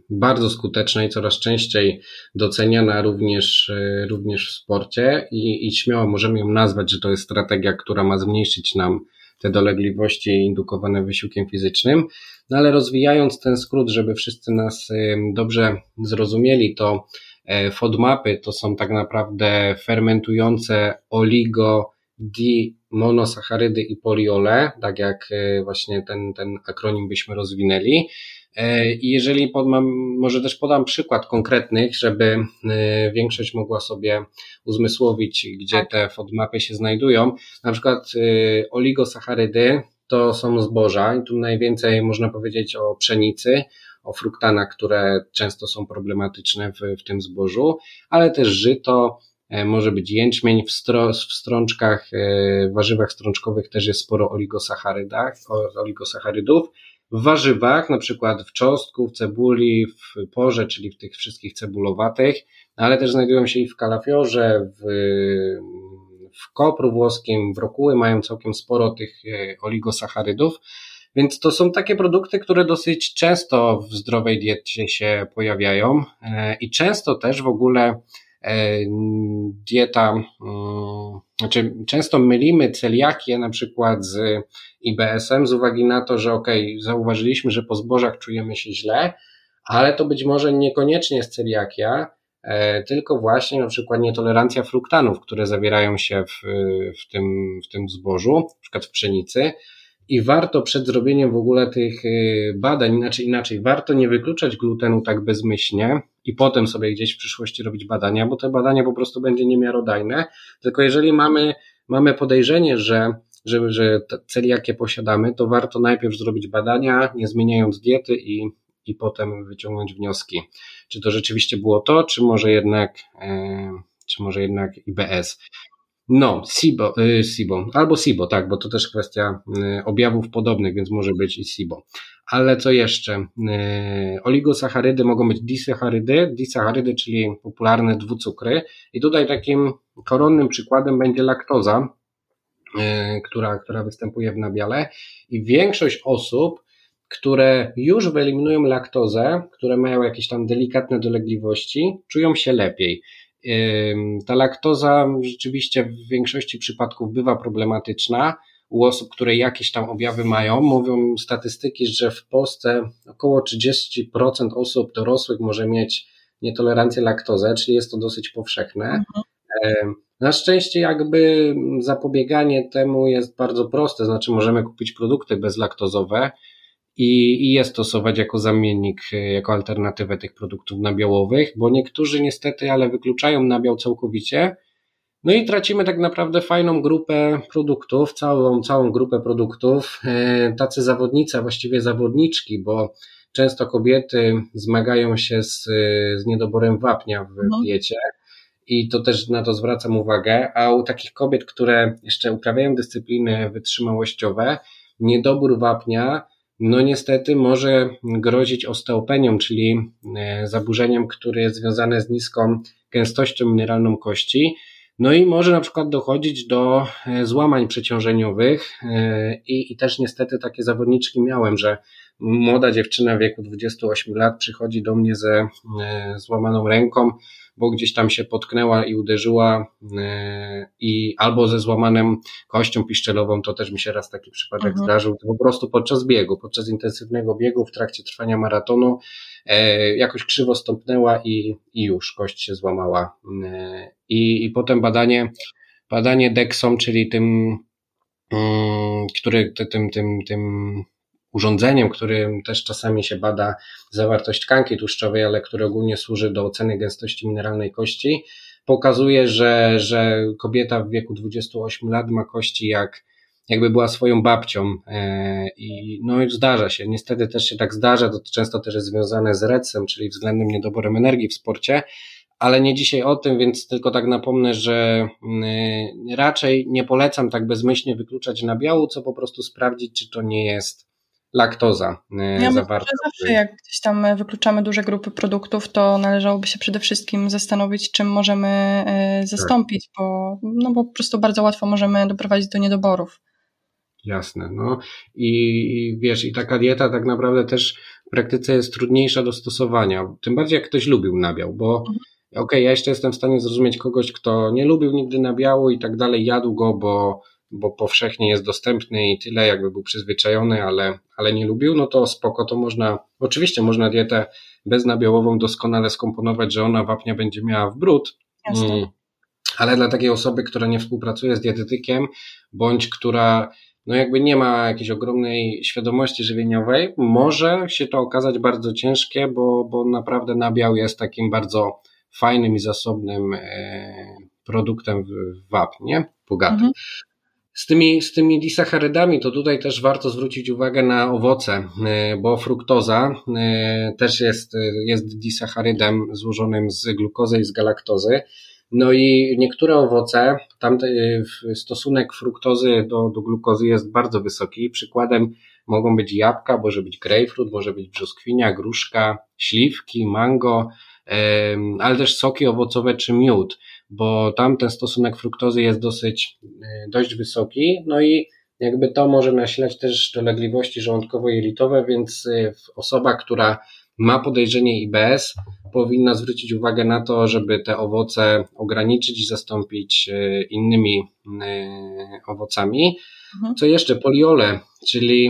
B: bardzo skuteczna i coraz częściej doceniana również, również w sporcie i, i śmiało możemy ją nazwać, że to jest strategia, która ma zmniejszyć nam te dolegliwości indukowane wysiłkiem fizycznym. No ale rozwijając ten skrót, żeby wszyscy nas dobrze zrozumieli, to FODMAPy to są tak naprawdę fermentujące oligo di monosacharydy i poliole, tak jak e, właśnie ten, ten akronim byśmy rozwinęli. E, I jeżeli podam, może też podam przykład konkretnych, żeby e, większość mogła sobie uzmysłowić, gdzie tak. te FODMAPy się znajdują. Na przykład oligosacharydy to są zboża i tu najwięcej można powiedzieć o pszenicy, o fruktanach, które często są problematyczne w, w tym zbożu, ale też żyto, E, może być jęczmień w, stro, w strączkach, e, w warzywach strączkowych też jest sporo oligosacharydów. W warzywach, na przykład w czosnku, w cebuli, w porze, czyli w tych wszystkich cebulowatych, ale też znajdują się i w kalafiorze, w, w kopru włoskim, w rokuły mają całkiem sporo tych e, oligosacharydów. Więc to są takie produkty, które dosyć często w zdrowej diecie się pojawiają i często też w ogóle E, dieta, mm, znaczy często mylimy celiakię na przykład z IBS-em z uwagi na to, że ok, zauważyliśmy, że po zbożach czujemy się źle, ale to być może niekoniecznie jest celiakia, e, tylko właśnie na przykład nietolerancja fruktanów, które zawierają się w, w, tym, w tym zbożu, na przykład w pszenicy, i warto przed zrobieniem w ogóle tych y, badań, inaczej, inaczej, warto nie wykluczać glutenu tak bezmyślnie i potem sobie gdzieś w przyszłości robić badania, bo te badania po prostu będzie niemiarodajne, tylko jeżeli mamy, mamy podejrzenie, że że, że celiakie posiadamy, to warto najpierw zrobić badania, nie zmieniając diety i, i potem wyciągnąć wnioski. Czy to rzeczywiście było to, czy może jednak, e, czy może jednak IBS. No, SIBO, y, SIBO, albo SIBO, tak, bo to też kwestia y, objawów podobnych, więc może być i SIBO. Ale co jeszcze? Y, oligosacharydy mogą być disacharydy, disacharydy, czyli popularne dwucukry. I tutaj takim koronnym przykładem będzie laktoza, która, która występuje w nabiale. I większość osób, które już wyeliminują laktozę, które mają jakieś tam delikatne dolegliwości, czują się lepiej. Ta laktoza rzeczywiście w większości przypadków bywa problematyczna u osób, które jakieś tam objawy mają. Mówią statystyki, że w Polsce około 30% osób dorosłych może mieć nietolerancję laktozę, czyli jest to dosyć powszechne. Mhm. Na szczęście jakby zapobieganie temu jest bardzo proste, znaczy możemy kupić produkty bezlaktozowe, i, i je stosować jako zamiennik, e, jako alternatywę tych produktów nabiałowych, bo niektórzy niestety, ale wykluczają nabiał całkowicie. No i tracimy tak naprawdę fajną grupę produktów, całą, całą grupę produktów. E, tacy zawodnicy, a właściwie zawodniczki, bo często kobiety zmagają się z, z niedoborem wapnia w mhm. diecie. I to też na to zwracam uwagę. A u takich kobiet, które jeszcze uprawiają dyscypliny wytrzymałościowe, niedobór wapnia no niestety może grozić osteopenią, czyli e, zaburzeniem, które jest związane z niską gęstością mineralną kości. No i może na przykład dochodzić do e, złamań przeciążeniowych e, i, i też niestety takie zawodniczki miałem, że młoda dziewczyna w wieku 28 lat przychodzi do mnie ze złamaną ręką, bo gdzieś tam się potknęła i uderzyła e, i albo ze złamanym kością piszczelową, to też mi się raz taki przypadek mhm. zdarzył, to po prostu podczas biegu, podczas intensywnego biegu w trakcie trwania maratonu e, jakoś krzywo stąpnęła i, i już kość się złamała. E, I, i potem badanie, badanie DEXOM, czyli tym, mm, który, tym, tym, tym urządzeniem, którym też czasami się bada zawartość tkanki tłuszczowej, ale który ogólnie służy do oceny gęstości mineralnej kości, pokazuje, że, że kobieta w wieku 28 lat ma kości jak jakby była swoją babcią e, i no i zdarza się, niestety też się tak zdarza, to często też jest związane z recem, czyli względnym niedoborem energii w sporcie, ale nie dzisiaj o tym, więc tylko tak napomnę, że mm, raczej nie polecam tak bezmyślnie wykluczać nabiału, co po prostu sprawdzić, czy to nie jest laktoza
A: e, ja zawarta. Myślę, że zawsze jak gdzieś tam wykluczamy duże grupy produktów, to należałoby się przede wszystkim zastanowić, czym możemy e, zastąpić, tak. bo, no bo po prostu bardzo łatwo możemy doprowadzić do niedoborów.
B: Jasne, no i wiesz, i taka dieta tak naprawdę też w praktyce jest trudniejsza do stosowania, tym bardziej jak ktoś lubił nabiał, bo mhm. okej, okay, ja jeszcze jestem w stanie zrozumieć kogoś, kto nie lubił nigdy nabiału i tak dalej, jadł go, bo bo powszechnie jest dostępny i tyle, jakby był przyzwyczajony, ale, ale nie lubił, no to spoko, to można, oczywiście można dietę beznabiałową doskonale skomponować, że ona wapnia będzie miała w brud, mm, ale dla takiej osoby, która nie współpracuje z dietetykiem, bądź która no jakby nie ma jakiejś ogromnej świadomości żywieniowej, może się to okazać bardzo ciężkie, bo, bo naprawdę nabiał jest takim bardzo fajnym i zasobnym e, produktem w wapnie, bogatym. Mhm. Z tymi, z tymi disacharydami to tutaj też warto zwrócić uwagę na owoce, e, bo fruktoza e, też jest, jest disacharydem złożonym z glukozy i z galaktozy. No i niektóre owoce, tam stosunek fruktozy do, do glukozy jest bardzo wysoki. Przykładem mogą być jabłka, może być grapefruit, może być brzoskwinia, gruszka, śliwki, mango, ale też soki owocowe czy miód bo tam ten stosunek fruktozy jest dosyć, e, dość wysoki, no i jakby to może nasilać też dolegliwości żołądkowo-jelitowe, więc e, osoba, która ma podejrzenie IBS, powinna zwrócić uwagę na to, żeby te owoce ograniczyć i zastąpić e, innymi owocami. Mhm. Co jeszcze? Poliole, czyli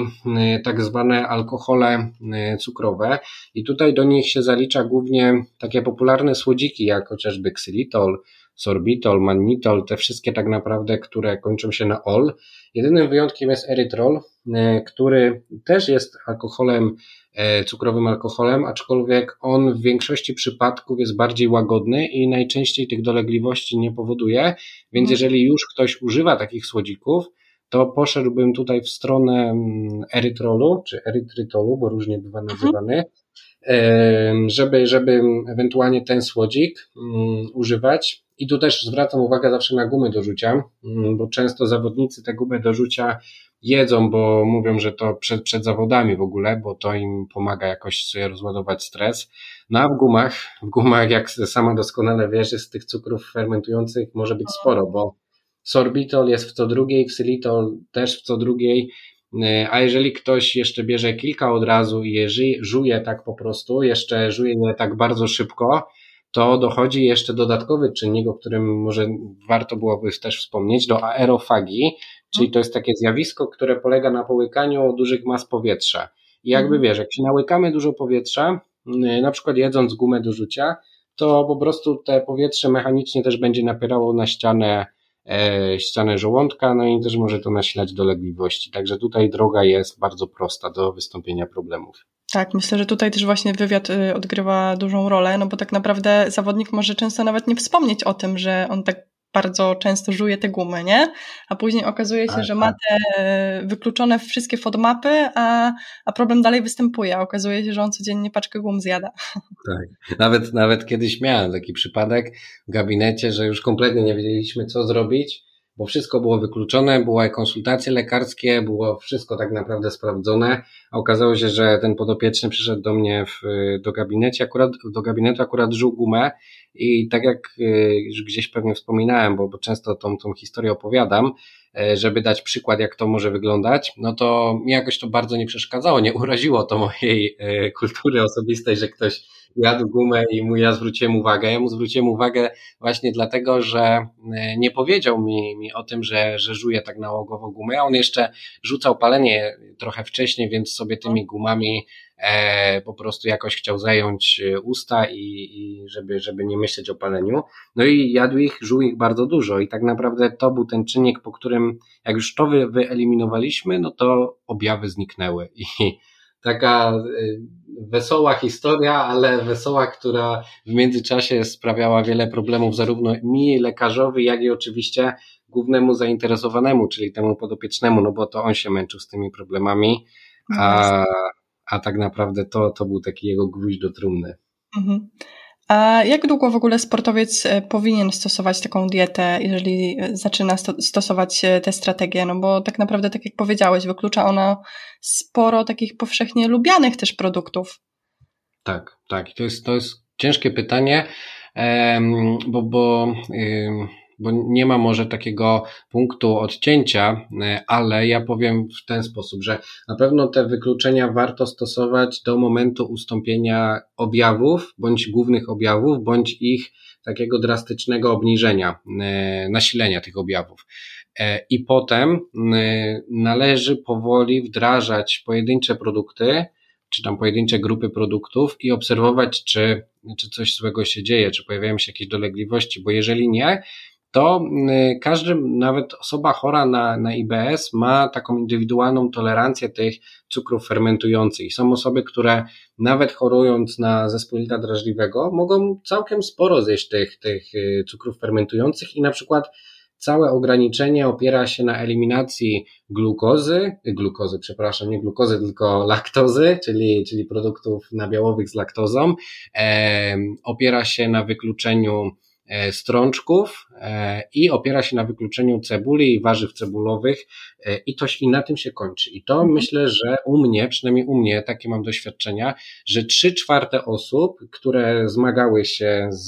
B: tak zwane alkohole cukrowe. I tutaj do nich się zalicza głównie takie popularne słodziki, jak chociażby ksylitol, sorbitol, mannitol, te wszystkie tak naprawdę, które kończą się na ol. Jedynym wyjątkiem jest erytrol, e, który też jest alkoholem, e, cukrowym alkoholem, aczkolwiek on w większości przypadków jest bardziej łagodny i najczęściej tych dolegliwości nie powoduje, więc mhm. jeżeli już ktoś używa takich słodzików, to poszedłbym tutaj w stronę mm, erytrolu, czy erytrytolu, bo różnie bywa mhm. Żeby, żeby ewentualnie ten słodzik mm, używać. I tu też zwracam uwagę zawsze na gumy do rzucia, mm, bo często zawodnicy te gumy do rzucia jedzą, bo mówią, że to przed, przed zawodami w ogóle, bo to im pomaga jakoś sobie rozładować stres. No a w gumach, w gumach, jak sama doskonale wiesz, z tych cukrów fermentujących może być sporo, bo sorbitol jest w co drugiej, ksylitol też w co drugiej, a jeżeli ktoś jeszcze bierze kilka od razu i je żuje tak po prostu, jeszcze żuje je tak bardzo szybko, to dochodzi jeszcze dodatkowy czynnik, o którym może warto byłoby też wspomnieć, do aerofagii, czyli to jest takie zjawisko, które polega na połykaniu dużych mas powietrza. I jakby mhm. wiesz, jak się nałykamy dużo powietrza, y, na przykład jedząc gumę do rzucia, to po prostu te powietrze mechanicznie też będzie napierało na ścianę, e, ścianę żołądka, no i też może to nasilać dolegliwości. Także tutaj droga jest bardzo prosta do wystąpienia problemów.
A: Tak, myślę, że tutaj też właśnie wywiad y, odgrywa dużą rolę, no bo tak naprawdę zawodnik może często nawet nie wspomnieć o tym, że on tak bardzo często żuje te gumy, nie? A później okazuje się, że ma tak. te e, wykluczone wszystkie FODMAPy, a, a problem dalej występuje. Okazuje się, że on codziennie paczkę gum zjada. <laughs>
B: Tak. Nawet, nawet kiedyś miałem taki przypadek w gabinecie, że już kompletnie nie wiedzieliśmy, co zrobić bo wszystko było wykluczone, były konsultacje lekarskie, było wszystko tak naprawdę sprawdzone, a okazało się, że ten podopieczny przyszedł do mnie w, do gabinecie, akurat, do gabinetu akurat żył gumę. I tak jak y, już gdzieś pewnie wspominałem, bo, bo często tą, tą historię opowiadam, e, żeby dać przykład, jak to może wyglądać, no to mi jakoś to bardzo nie przeszkadzało, nie uraziło to mojej e, kultury osobistej, że ktoś jadł gumę i mu ja zwróciłem uwagę. Ja mu zwróciłem uwagę właśnie dlatego, że e, nie powiedział mi, mi o tym, że, że żuje tak nałogowo gumę, on jeszcze rzucał palenie trochę wcześniej, więc sobie tymi gumami e, po prostu jakoś chciał zająć e, usta i, i żeby, żeby nie myśleć o paleniu. No i jadł ich, żuł ich bardzo dużo i tak naprawdę to był ten czynnik, po którym jak już to wy, wyeliminowaliśmy, no to objawy zniknęły i taka y, wesoła historia, ale wesoła, która w międzyczasie sprawiała wiele problemów zarówno mi, lekarzowi, jak i oczywiście głównemu zainteresowanemu, czyli temu podopiecznemu, no bo to on się męczył z tymi problemami, a, a tak naprawdę to, to był taki jego gwóźdź do trumny. Mhm.
A: A jak długo w ogóle sportowiec e, powinien stosować taką dietę, jeżeli e, zaczyna stosować e, tę strategię? No bo tak naprawdę, tak jak powiedziałeś, wyklucza ona sporo takich powszechnie lubianych też produktów.
B: Tak, tak. To jest, to jest ciężkie pytanie, bo, bo bo nie ma może takiego punktu odcięcia, e, ale ja powiem w ten sposób, że na pewno te wykluczenia warto stosować do momentu ustąpienia objawów, bądź głównych objawów, bądź ich takiego drastycznego obniżenia, e, nasilenia tych objawów. E, I potem należy powoli wdrażać pojedyncze produkty, czy tam pojedyncze grupy produktów i obserwować, czy, czy coś złego się dzieje, czy pojawiają się jakieś dolegliwości, bo jeżeli nie, to y, każdy, nawet osoba chora na, na IBS ma taką indywidualną tolerancję tych cukrów fermentujących. Są osoby, które nawet chorując na zespólita drażliwego mogą całkiem sporo zjeść tych, tych y, cukrów fermentujących i na przykład całe ograniczenie opiera się na eliminacji glukozy, glukozy, przepraszam, nie glukozy, tylko laktozy, czyli, czyli produktów nabiałowych z laktozą, e, opiera się na wykluczeniu strączków e, i opiera się na wykluczeniu cebuli i warzyw cebulowych e, i to i na tym się kończy. I to mhm. myślę, że u mnie, przynajmniej u mnie, takie mam doświadczenia, że trzy czwarte osób, które zmagały się z,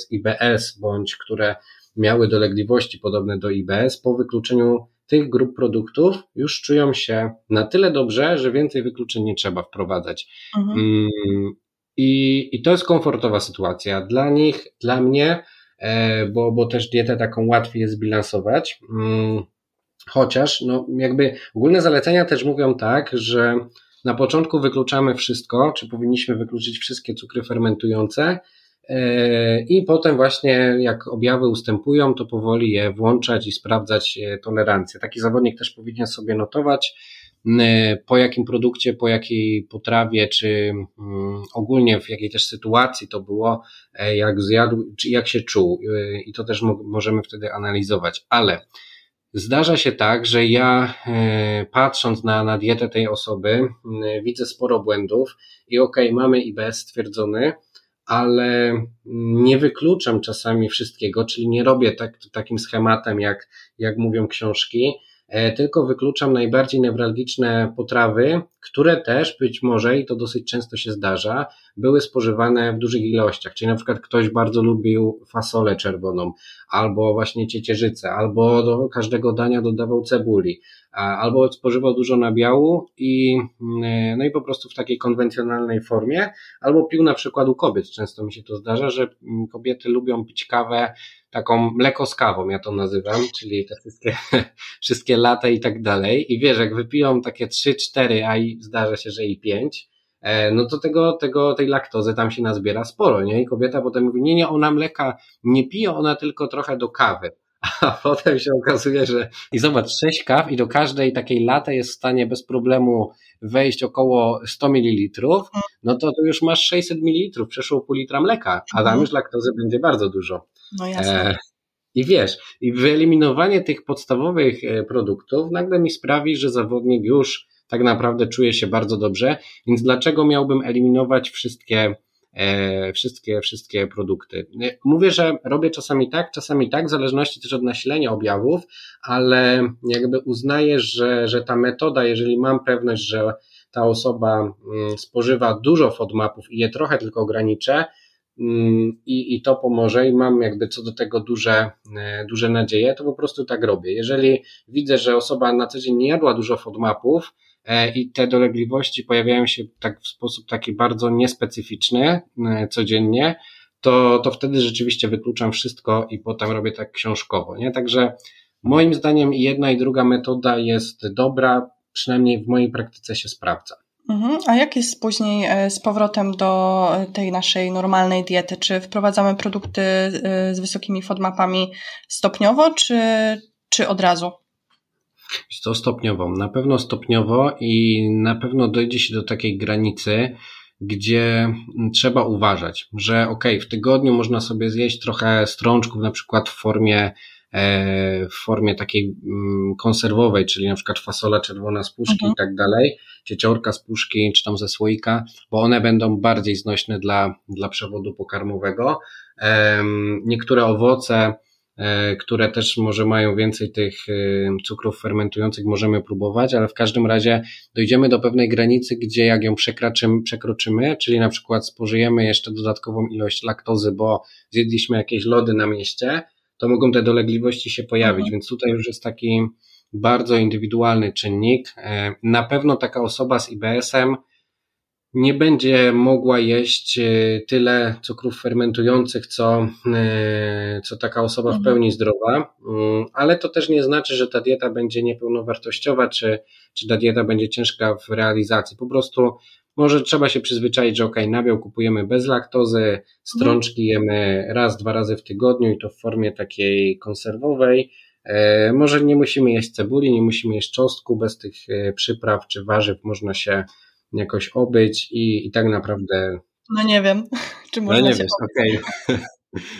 B: z IBS bądź które miały dolegliwości podobne do IBS, po wykluczeniu tych grup produktów już czują się na tyle dobrze, że więcej wykluczeń nie trzeba wprowadzać. Mhm. I, I to jest komfortowa sytuacja dla nich, dla mnie, E, bo, bo też dietę taką łatwiej jest zbilansować. Mm, chociaż, no, jakby ogólne zalecenia też mówią tak, że na początku wykluczamy wszystko, czy powinniśmy wykluczyć wszystkie cukry fermentujące, e, i potem właśnie jak objawy ustępują, to powoli je włączać i sprawdzać e, tolerancję. Taki zawodnik też powinien sobie notować, po jakim produkcie, po jakiej potrawie, czy mm, ogólnie w jakiej też sytuacji to było, e, jak zjadł, czy jak się czuł. E, I to też możemy wtedy analizować. Ale zdarza się tak, że ja e, patrząc na, na dietę tej osoby, widzę sporo błędów i okej, okay, mamy IBS stwierdzony, ale nie wykluczam czasami wszystkiego, czyli nie robię tak, takim schematem, jak, jak mówią książki, tylko wykluczam najbardziej newralgiczne potrawy, które też być może, i to dosyć często się zdarza, były spożywane w dużych ilościach. Czyli na przykład ktoś bardzo lubił fasolę czerwoną, albo właśnie ciecierzycę, albo do każdego dania dodawał cebuli, albo spożywał dużo nabiału i, mm, no i po prostu w takiej konwencjonalnej formie, albo pił na przykład u kobiet. Często mi się to zdarza, że mm, kobiety lubią pić kawę taką mleko z kawą, ja to nazywam, czyli te wszystkie, <laughs> wszystkie lata i tak dalej. I wiesz, jak wypiją takie 3, 4, a i zdarza się, że i 5, e, no to tego, tego, tej laktozy tam się nazbiera sporo, nie? I kobieta potem mówi, nie, nie, ona mleka nie pije, ona tylko trochę do kawy. <laughs> A potem się okazuje, że i zobacz, sześć kaw i do każdej takiej laty jest w stanie bez problemu wejść około 100 ml, no to, to już masz 600 ml, przeszło pół litra mleka, a tam mhm. już laktozy będzie bardzo dużo.
A: No jasne. E,
B: I wiesz, i wyeliminowanie tych podstawowych e, produktów nagle mi sprawi, że zawodnik już tak naprawdę czuje się bardzo dobrze, więc dlaczego miałbym eliminować wszystkie E, wszystkie, wszystkie produkty. Mówię, że robię czasami tak, czasami tak, w zależności też od nasilenia objawów, ale jakby uznaję, że, że ta metoda, jeżeli mam pewność, że ta osoba mm, spożywa dużo FODMAPów i je trochę tylko ograniczę, mm, i, i to pomoże i mam jakby co do tego duże, e, duże nadzieje, to po prostu tak robię. Jeżeli widzę, że osoba na co dzień nie jadła dużo FODMAPów, E, i te dolegliwości pojawiają się tak w sposób taki bardzo niespecyficzny e, codziennie, to, to wtedy rzeczywiście wykluczam wszystko i potem robię tak książkowo. Nie? Także moim zdaniem jedna i druga metoda jest dobra, przynajmniej w mojej praktyce się sprawdza.
A: Mhm. A jak jest później e, z powrotem do tej naszej normalnej diety? Czy wprowadzamy produkty z wysokimi FODMAPami stopniowo, czy, czy od razu?
B: To stopniowo. Na pewno stopniowo i na pewno dojdzie się do takiej granicy, gdzie trzeba uważać, że ok, w tygodniu można sobie zjeść trochę strączków, na przykład w formie e, w formie takiej mm, konserwowej, czyli na przykład fasola czerwona z puszki mhm. i tak dalej, cieciorka z puszki, czy tam ze słoika, bo one będą bardziej znośne dla, dla przewodu pokarmowego. Niektóre owoce, które też może mają więcej tych e, cukrów fermentujących, możemy próbować, ale w każdym razie dojdziemy do pewnej granicy, gdzie jak ją przekroczymy, przekroczymy czyli na przykład spożyjemy jeszcze dodatkową ilość laktozy, bo zjedliśmy jakieś lody na mieście, to mogą te dolegliwości się pojawić, mhm. więc tutaj już jest taki bardzo indywidualny czynnik. E, na pewno taka osoba z IBS-em nie będzie mogła jeść e, tyle cukrów fermentujących, co, e, co taka osoba w mhm. pełni zdrowa, mm, ale to też nie znaczy, że ta dieta będzie niepełnowartościowa, czy, czy ta dieta będzie ciężka w realizacji. Po prostu może trzeba się przyzwyczaić, że ok, nabiał kupujemy bez laktozy, strączki jemy raz, dwa razy w tygodniu i to w formie takiej konserwowej. E, może nie musimy jeść cebuli, nie musimy jeść czosnku, bez tych przypraw czy warzyw można się jakoś obyć i, i tak naprawdę.
A: No nie wiem, <laughs> czy można. <laughs>
B: No nie wiesz, okej. Okay.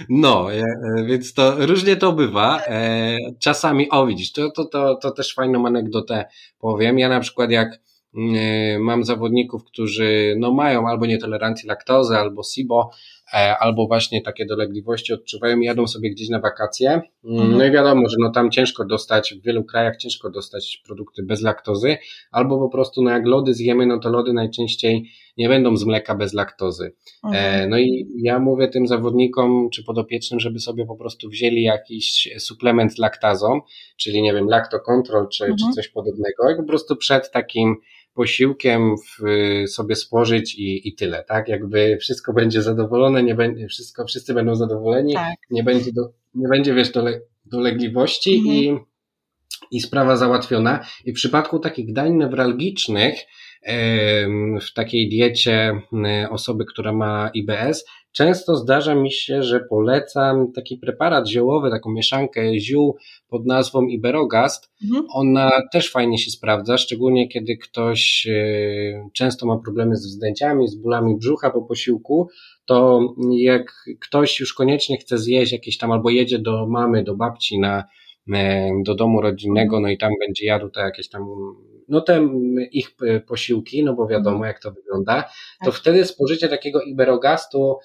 B: No, e, więc to różnie to bywa. E, czasami, o widzisz, to, to, to, to też fajną anegdotę powiem. Ja na przykład jak mm, mam zawodników, którzy no mają albo nietolerancję laktozy, albo SIBO, E, albo właśnie takie dolegliwości odczuwają i jadą sobie gdzieś na wakacje. Mm, mhm. No i wiadomo, że no tam ciężko dostać, w wielu krajach ciężko dostać produkty bez laktozy, albo po prostu no jak lody zjemy, no to lody najczęściej nie będą z mleka bez laktozy. E, mhm. No i ja mówię tym zawodnikom czy podopiecznym, żeby sobie po prostu wzięli jakiś suplement z laktazą, czyli nie wiem, lactocontrol czy, mhm. czy coś podobnego i po prostu przed takim posiłkiem w, sobie spożyć i, i tyle, tak? Jakby wszystko będzie zadowolone, nie będzie, wszystko, wszyscy będą zadowoleni, tak. nie będzie, do, nie będzie wiesz, dole, dolegliwości mhm. i, i sprawa załatwiona. I w przypadku takich dań newralgicznych, w takiej diecie osoby, która ma IBS, Często zdarza mi się, że polecam taki preparat ziołowy, taką mieszankę ziół pod nazwą Iberogast. Mhm. Ona też fajnie się sprawdza, szczególnie kiedy ktoś e, często ma problemy z wzdęciami, z bólami brzucha po posiłku, to jak ktoś już koniecznie chce zjeść jakieś tam albo jedzie do mamy, do babci na do domu rodzinnego, no i tam będzie jadł te jakieś tam no te ich e, posiłki, no bo wiadomo mhm. jak to wygląda, to tak. wtedy spożycie takiego iberogastu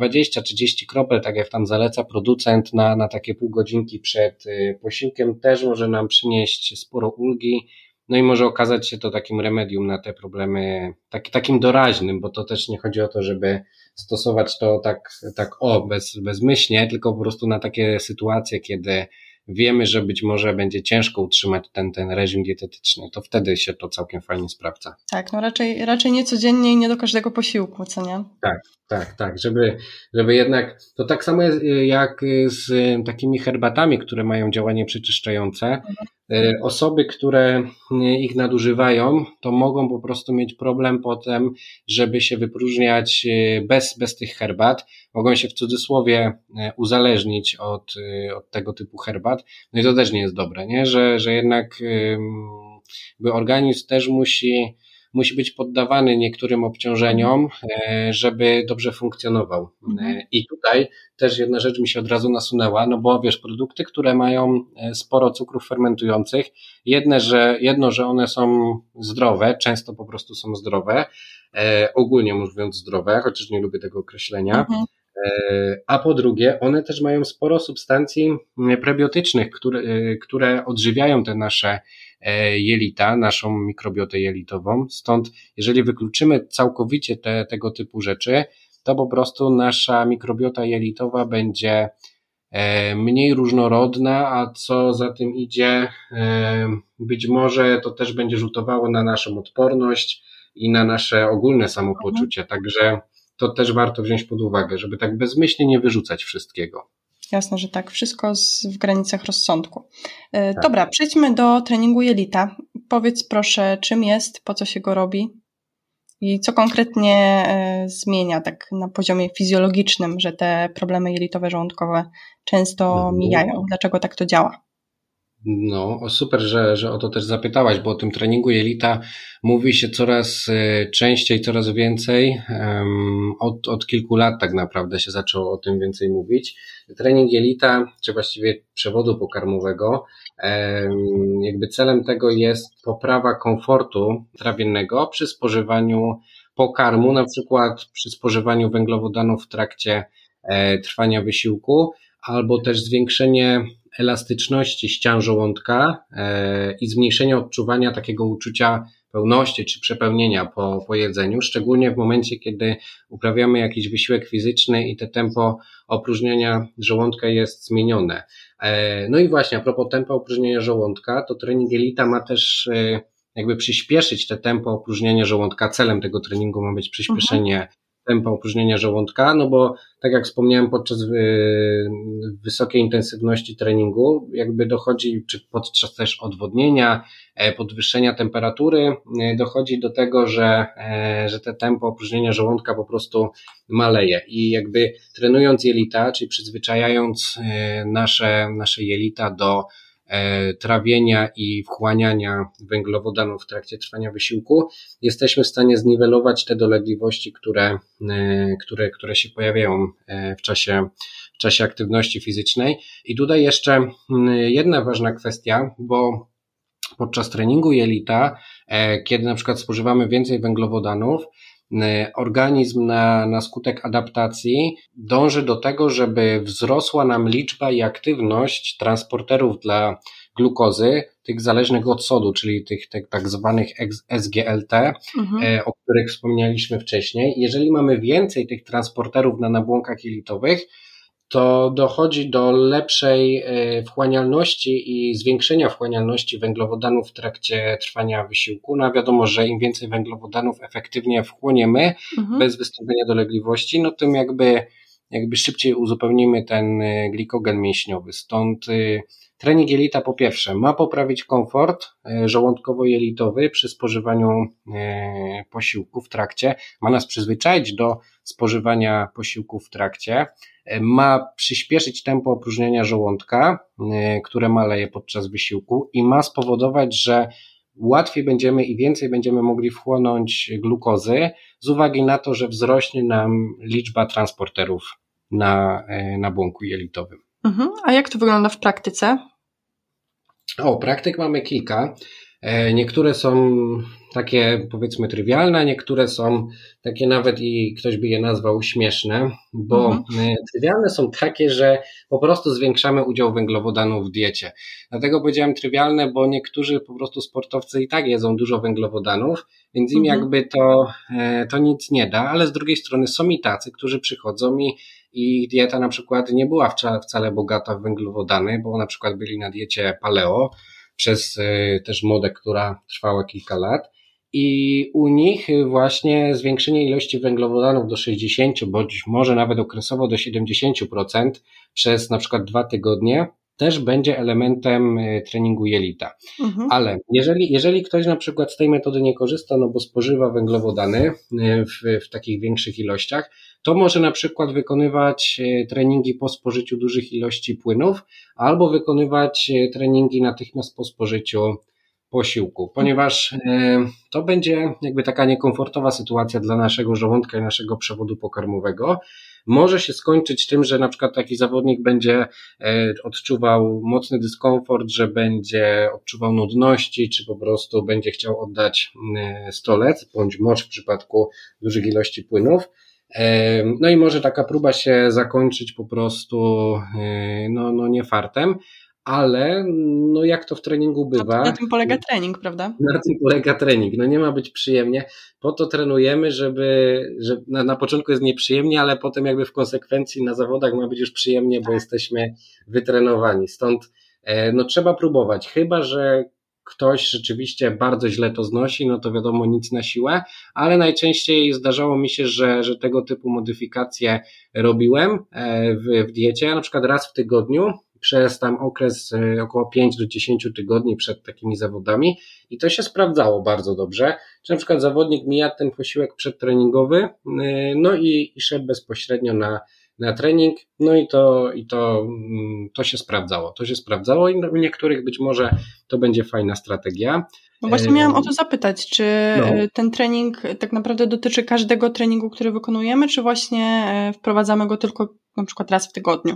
B: 20-30 kropel, tak jak tam zaleca producent na, na takie pół godzinki przed e, posiłkiem też może nam przynieść sporo ulgi, no i może okazać się to takim remedium na te problemy, tak, takim doraźnym, bo to też nie chodzi o to, żeby stosować to tak, tak o, bez, bezmyślnie, tylko po prostu na takie sytuacje, kiedy wiemy, że być może będzie ciężko utrzymać ten, ten reżim dietetyczny, to wtedy się to całkiem fajnie sprawdza.
A: Tak, no raczej, raczej nie codziennie i nie do każdego posiłku, co nie?
B: Tak, tak, tak, żeby, żeby jednak, to tak samo jest y, jak z takimi herbatami, które mają działanie przeczyszczające. Mhm. Y, osoby, które ich nadużywają, to mogą po prostu mieć problem potem, żeby się wypróżniać y, bez, bez tych herbat. Mogą się w cudzysłowie uzależnić od, od tego typu herbat. No i to też nie jest dobre, nie? Że, że jednak by organizm też musi musi być poddawany niektórym obciążeniom, e, żeby dobrze funkcjonował. Mhm. I tutaj też jedna rzecz mi się od razu nasunęła, no bo wiesz, produkty, które mają sporo cukrów fermentujących, jedne, że, jedno, że one są zdrowe, często po prostu są zdrowe, ogólnie mówiąc zdrowe, chociaż nie lubię tego określenia. Mhm E, a po drugie, one też mają sporo substancji prebiotycznych, które, e, które odżywiają te nasze e, jelita, naszą mikrobiotę jelitową. Stąd, jeżeli wykluczymy całkowicie te, tego typu rzeczy, to po prostu nasza mikrobiota jelitowa będzie mniej różnorodna, a co za tym idzie, być może to też będzie rzutowało na naszą odporność i na nasze ogólne samopoczucie. Także to też warto wziąć pod uwagę, żeby tak bezmyślnie nie wyrzucać wszystkiego.
A: Jasne, że tak. Wszystko z, w granicach rozsądku. E, tak. Dobra, przejdźmy do treningu jelita. Powiedz proszę, czym jest, po co się go robi i co konkretnie e, zmienia tak na poziomie fizjologicznym, że te problemy jelitowe, żołądkowe często mhm. mijają. Dlaczego tak to działa?
B: No, super, że, że o to też zapytałaś, bo o tym treningu jelita mówi się coraz e, częściej, coraz więcej. Od, od kilku lat tak naprawdę się zaczęło o tym więcej mówić. Trening jelita, czy właściwie przewodu pokarmowego, jakby celem tego jest poprawa komfortu trawiennego przy spożywaniu pokarmu, na przykład przy spożywaniu węglowodanów w trakcie e, trwania wysiłku, albo też zwiększenie elastyczności ścian żołądka e, i zmniejszenia odczuwania takiego uczucia pełności czy przepełnienia po, po jedzeniu, szczególnie w momencie, kiedy uprawiamy jakiś wysiłek fizyczny i te tempo opróżniania żołądka jest zmienione. E, no i właśnie, a propos tempa opróżnienia żołądka, to trening Elita ma też e, jakby przyspieszyć te tempo opróżniania żołądka. Celem tego treningu ma być przyspieszenie mhm tempa opróżnienia żołądka, no bo tak jak wspomniałem podczas y, wysokiej intensywności treningu, jakby dochodzi, czy podczas też odwodnienia, e, podwyższenia temperatury, y, dochodzi do tego, że, e, że te tempo opróżnienia żołądka po prostu maleje. I jakby trenując jelita, czyli przyzwyczajając y, nasze, nasze jelita do trawienia i wchłaniania węglowodanów w trakcie trwania wysiłku, jesteśmy w stanie zniwelować te dolegliwości, które, e, które, które się pojawiają e, w czasie, w czasie aktywności fizycznej. I tutaj jeszcze jedna ważna kwestia, bo podczas treningu jelita, kiedy na przykład spożywamy więcej węglowodanów, E, organizm na, na skutek adaptacji dąży do tego, żeby wzrosła nam liczba i aktywność transporterów dla glukozy, tych zależnych od sodu, czyli tych, tych tak zwanych SGLT, mhm. E, o których wspomnieliśmy wcześniej. Jeżeli mamy więcej tych transporterów na nabłonkach jelitowych, to dochodzi do lepszej e, wchłanialności i zwiększenia wchłanialności węglowodanów w trakcie trwania wysiłku. No wiadomo, że im więcej węglowodanów efektywnie wchłoniemy mhm. bez wystąpienia dolegliwości, no tym jakby, jakby szybciej uzupełnimy ten e, glikogen mięśniowy. Stąd e, trening jelita po pierwsze ma poprawić komfort żołądkowo-jelitowy przy spożywaniu posiłku w trakcie, ma nas przyzwyczaić do spożywania posiłków w trakcie, ma przyspieszyć tempo opróżnienia żołądka, y, które maleje podczas wysiłku i ma spowodować, że łatwiej będziemy i więcej będziemy mogli wchłonąć glukozy z uwagi na to, że wzrośnie nam liczba transporterów na, y, na błąku jelitowym.
A: Mhm. A jak to wygląda w praktyce?
B: O, praktyk mamy kilka. E, niektóre są takie powiedzmy trywialne, niektóre są takie nawet i ktoś by je nazwał śmieszne, bo mhm. E, trywialne są takie, że po prostu zwiększamy udział węglowodanów w diecie. Dlatego powiedziałem trywialne, bo niektórzy po prostu sportowcy i tak jedzą dużo węglowodanów, więc im mhm. jakby to, e, to nic nie da, ale z drugiej strony są i tacy, którzy przychodzą i ich dieta na przykład nie była wcale bogata w węglowodany, bo na przykład byli na diecie paleo, przez e, też modę, która trwała kilka lat. I u nich właśnie zwiększenie ilości węglowodanów do 60, bądź może nawet okresowo do 70% przez na przykład dwa tygodnie też będzie elementem e, treningu jelita. Mhm. Ale jeżeli, jeżeli ktoś na przykład z tej metody nie korzysta, no bo spożywa węglowodany e, w, w takich większych ilościach, to może na przykład wykonywać e, treningi po spożyciu dużych ilości płynów, albo wykonywać treningi natychmiast po spożyciu posiłku, ponieważ e, to będzie jakby taka niekomfortowa sytuacja dla naszego żołądka i naszego przewodu pokarmowego. Może się skończyć tym, że na przykład taki zawodnik będzie e, odczuwał mocny dyskomfort, że będzie odczuwał nudności, czy po prostu będzie chciał oddać e, stolec bądź mocz w przypadku dużych ilości płynów. No i może taka próba się zakończyć po prostu no, no nie fartem ale no jak to w treningu bywa.
A: na tym polega trening, prawda?
B: Na tym polega trening. No nie ma być przyjemnie. Po to trenujemy, żeby, że na, na początku jest nieprzyjemnie, ale potem jakby w konsekwencji na zawodach ma być już przyjemnie, bo tak. jesteśmy wytrenowani. Stąd e, no trzeba próbować. Chyba, że ktoś rzeczywiście bardzo źle to znosi, no to wiadomo nic na siłę, ale najczęściej zdarzało mi się, że, że tego typu modyfikacje robiłem e, w, w diecie, na przykład raz w tygodniu, przez tam okres e, około 5 do 10 tygodni przed takimi zawodami i to się sprawdzało bardzo dobrze. Czy na przykład zawodnik mija ten posiłek przedtreningowy, e, no i, i szedł bezpośrednio na, na trening, no i to, i to, mm, to się sprawdzało. To się sprawdzało i u niektórych być może to będzie fajna strategia.
A: No właśnie miałam o to zapytać, czy no. ten trening tak naprawdę dotyczy każdego treningu, który wykonujemy, czy właśnie wprowadzamy go tylko na przykład raz w tygodniu?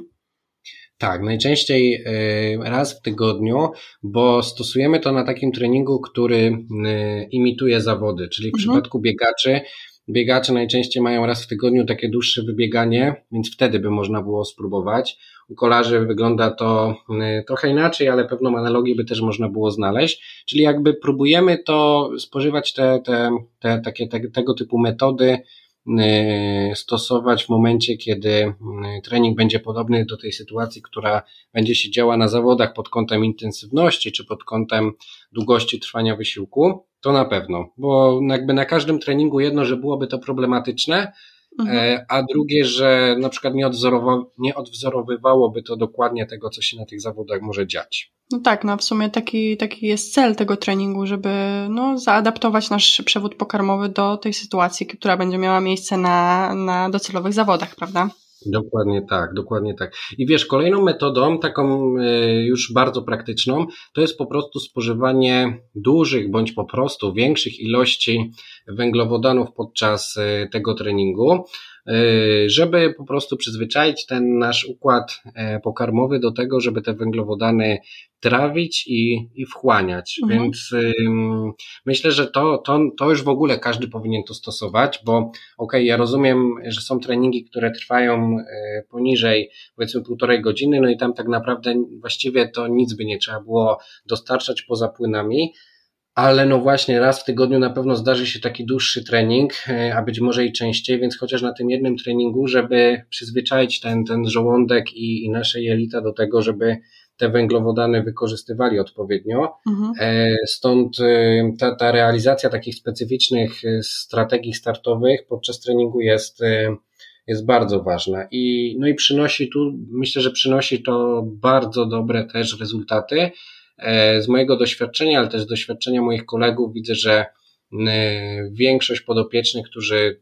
B: Tak, najczęściej y, raz w tygodniu, bo stosujemy to na takim treningu, który y, imituje zawody, czyli w mhm. przypadku biegaczy Biegacze najczęściej mają raz w tygodniu takie dłuższe wybieganie, więc wtedy by można było spróbować. U kolarzy wygląda to y, trochę inaczej, ale pewną analogię by też można było znaleźć. Czyli jakby próbujemy to spożywać te, te, te takie te, tego typu metody stosować w momencie, kiedy y, trening będzie podobny do tej sytuacji, która będzie się działa na zawodach pod kątem intensywności czy pod kątem długości trwania wysiłku, to na pewno, bo jakby na każdym treningu jedno, że byłoby to problematyczne, mhm. E, a drugie, że na przykład nie, nie odwzorowywałoby to dokładnie tego, co się na tych zawodach może dziać.
A: No tak, no w sumie taki, taki jest cel tego treningu, żeby no, zaadaptować nasz przewód pokarmowy do tej sytuacji, która będzie miała miejsce na, na docelowych zawodach, prawda?
B: Dokładnie tak, dokładnie tak. I wiesz, kolejną metodą, taką e, już bardzo praktyczną, to jest po prostu spożywanie dużych bądź po prostu większych ilości węglowodanów podczas e, tego treningu. Y, żeby po prostu przyzwyczaić ten nasz układ e, pokarmowy do tego, żeby te węglowodany trawić i, i wchłaniać. Mhm. Więc ym, myślę, że to, to, to już w ogóle każdy powinien to stosować, bo okej, okay, ja rozumiem, że są treningi, które trwają y, poniżej powiedzmy półtorej godziny, no i tam tak naprawdę właściwie to nic by nie trzeba było dostarczać poza płynami, ale no właśnie raz w tygodniu na pewno zdarzy się taki dłuższy trening, e, a być może i częściej, więc chociaż na tym jednym treningu, żeby przyzwyczaić ten, ten żołądek i, i nasze jelita do tego, żeby te węglowodany wykorzystywali odpowiednio. Mhm. E, stąd e, ta, ta realizacja takich specyficznych strategii startowych podczas treningu jest, jest bardzo ważna. I, no i przynosi tu, myślę, że przynosi to bardzo dobre też rezultaty. E, z mojego doświadczenia, ale też doświadczenia moich kolegów widzę, że większość podopiecznych, którzy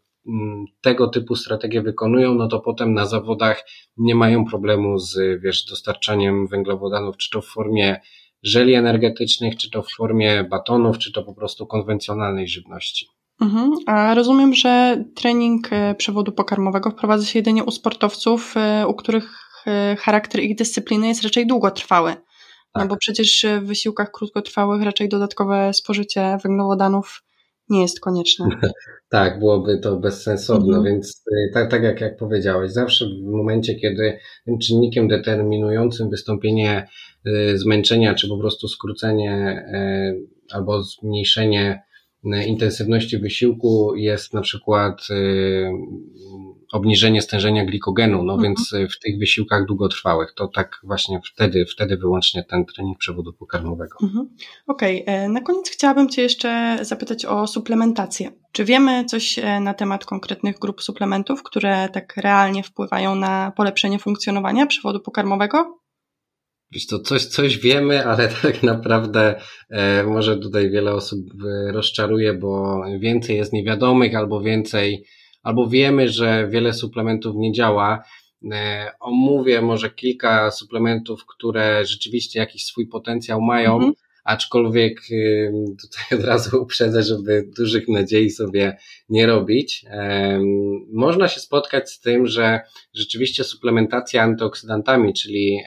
B: tego typu strategie wykonują, no to potem na zawodach nie mają problemu z, wiesz, dostarczaniem węglowodanów, czy to w formie żeli energetycznych, czy to w formie batonów, czy to po prostu konwencjonalnej żywności.
A: Mhm. A rozumiem, że trening e, przewodu pokarmowego wprowadza się jedynie u sportowców, e, u których charakter ich dyscypliny jest raczej długotrwały. No tak. bo przecież w wysiłkach krótkotrwałych raczej dodatkowe spożycie węglowodanów nie jest konieczne. <laughs>
B: tak, byłoby to bezsensowne, mhm. więc y, tak, tak jak, jak powiedziałeś, zawsze w momencie, kiedy tym czynnikiem determinującym wystąpienie y, zmęczenia, czy po prostu skrócenie albo zmniejszenie intensywności wysiłku jest na przykład obniżenie stężenia glikogenu, no mhm. więc w tych wysiłkach długotrwałych to tak właśnie wtedy, wtedy wyłącznie ten trening przewodu pokarmowego. Mhm.
A: Okej, okay. E, na koniec chciałabym Cię jeszcze zapytać o suplementację. Czy wiemy coś e, na temat konkretnych grup suplementów, które tak realnie wpływają na polepszenie funkcjonowania przewodu pokarmowego?
B: Wiesz to coś, coś wiemy, ale <laughs> tak naprawdę e, może tutaj wiele osób e, rozczaruje, bo więcej jest niewiadomych albo więcej albo wiemy, że wiele suplementów nie działa. E, omówię może kilka suplementów, które rzeczywiście jakiś swój potencjał mają, mhm. Aczkolwiek tutaj <laughs> od razu uprzedzę, żeby dużych nadziei sobie nie robić. Można się spotkać z tym, że rzeczywiście suplementacja antyoksydantami, czyli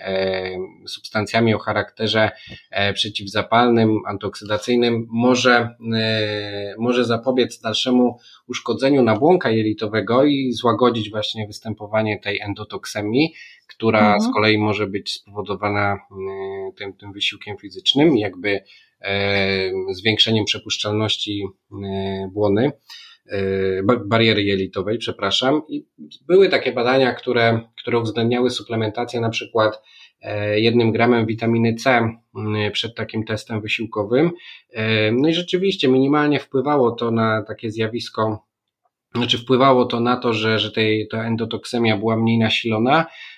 B: substancjami o charakterze e, przeciwzapalnym, antyoksydacyjnym, może, e, może zapobiec dalszemu uszkodzeniu nabłonka jelitowego i złagodzić właśnie występowanie tej endotoksemii, która mhm. z kolei może być spowodowana y, tym, tym wysiłkiem fizycznym, jakby e, zwiększeniem przepuszczalności y, błony, bariery jelitowej, przepraszam. I były takie badania, które, które uwzględniały suplementację na przykład e, jednym gramem witaminy C przed takim testem wysiłkowym. E, no i rzeczywiście minimalnie wpływało to na takie zjawisko, znaczy wpływało to na to, że, że tej, ta endotoksemia była mniej nasilona, E,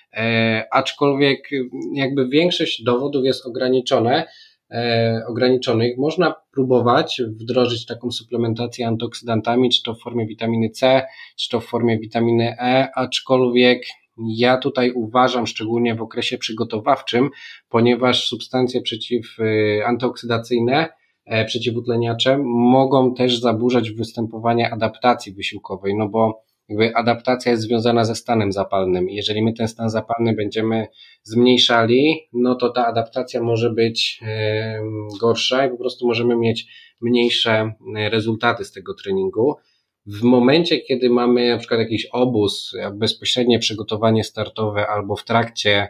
B: aczkolwiek jakby większość dowodów jest ograniczone, e, ograniczonych. Można próbować wdrożyć taką suplementację antyoksydantami, czy to w formie witaminy C, czy to w formie witaminy E, aczkolwiek ja tutaj uważam, szczególnie w okresie przygotowawczym, ponieważ substancje przeciw e, antyoksydacyjne, przeciwutleniacze mogą też zaburzać występowanie adaptacji wysiłkowej, no bo jakby adaptacja jest związana ze stanem zapalnym. Jeżeli my ten stan zapalny będziemy zmniejszali, no to ta adaptacja może być gorsza i po prostu możemy mieć mniejsze e, rezultaty z tego treningu. W momencie, kiedy mamy na przykład jakiś obóz, bezpośrednie przygotowanie startowe albo w trakcie,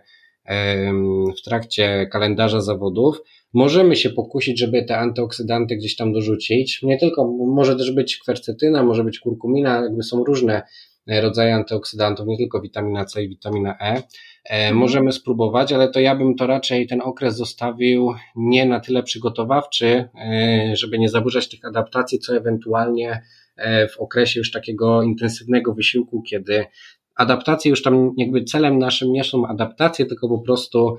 B: w trakcie kalendarza zawodów, możemy się pokusić, żeby te antyoksydanty gdzieś tam dorzucić. Nie tylko, może też być kwercetyna, może być kurkumina, jakby są różne e, rodzaje antyoksydantów, nie tylko witamina C i witamina E. e. Mhm. Możemy spróbować, ale to ja bym to raczej ten okres zostawił nie na tyle przygotowawczy, e, żeby nie zaburzać tych adaptacji, co ewentualnie w okresie już takiego intensywnego wysiłku, kiedy adaptacje już tam jakby celem naszym nie są adaptacje, tylko po prostu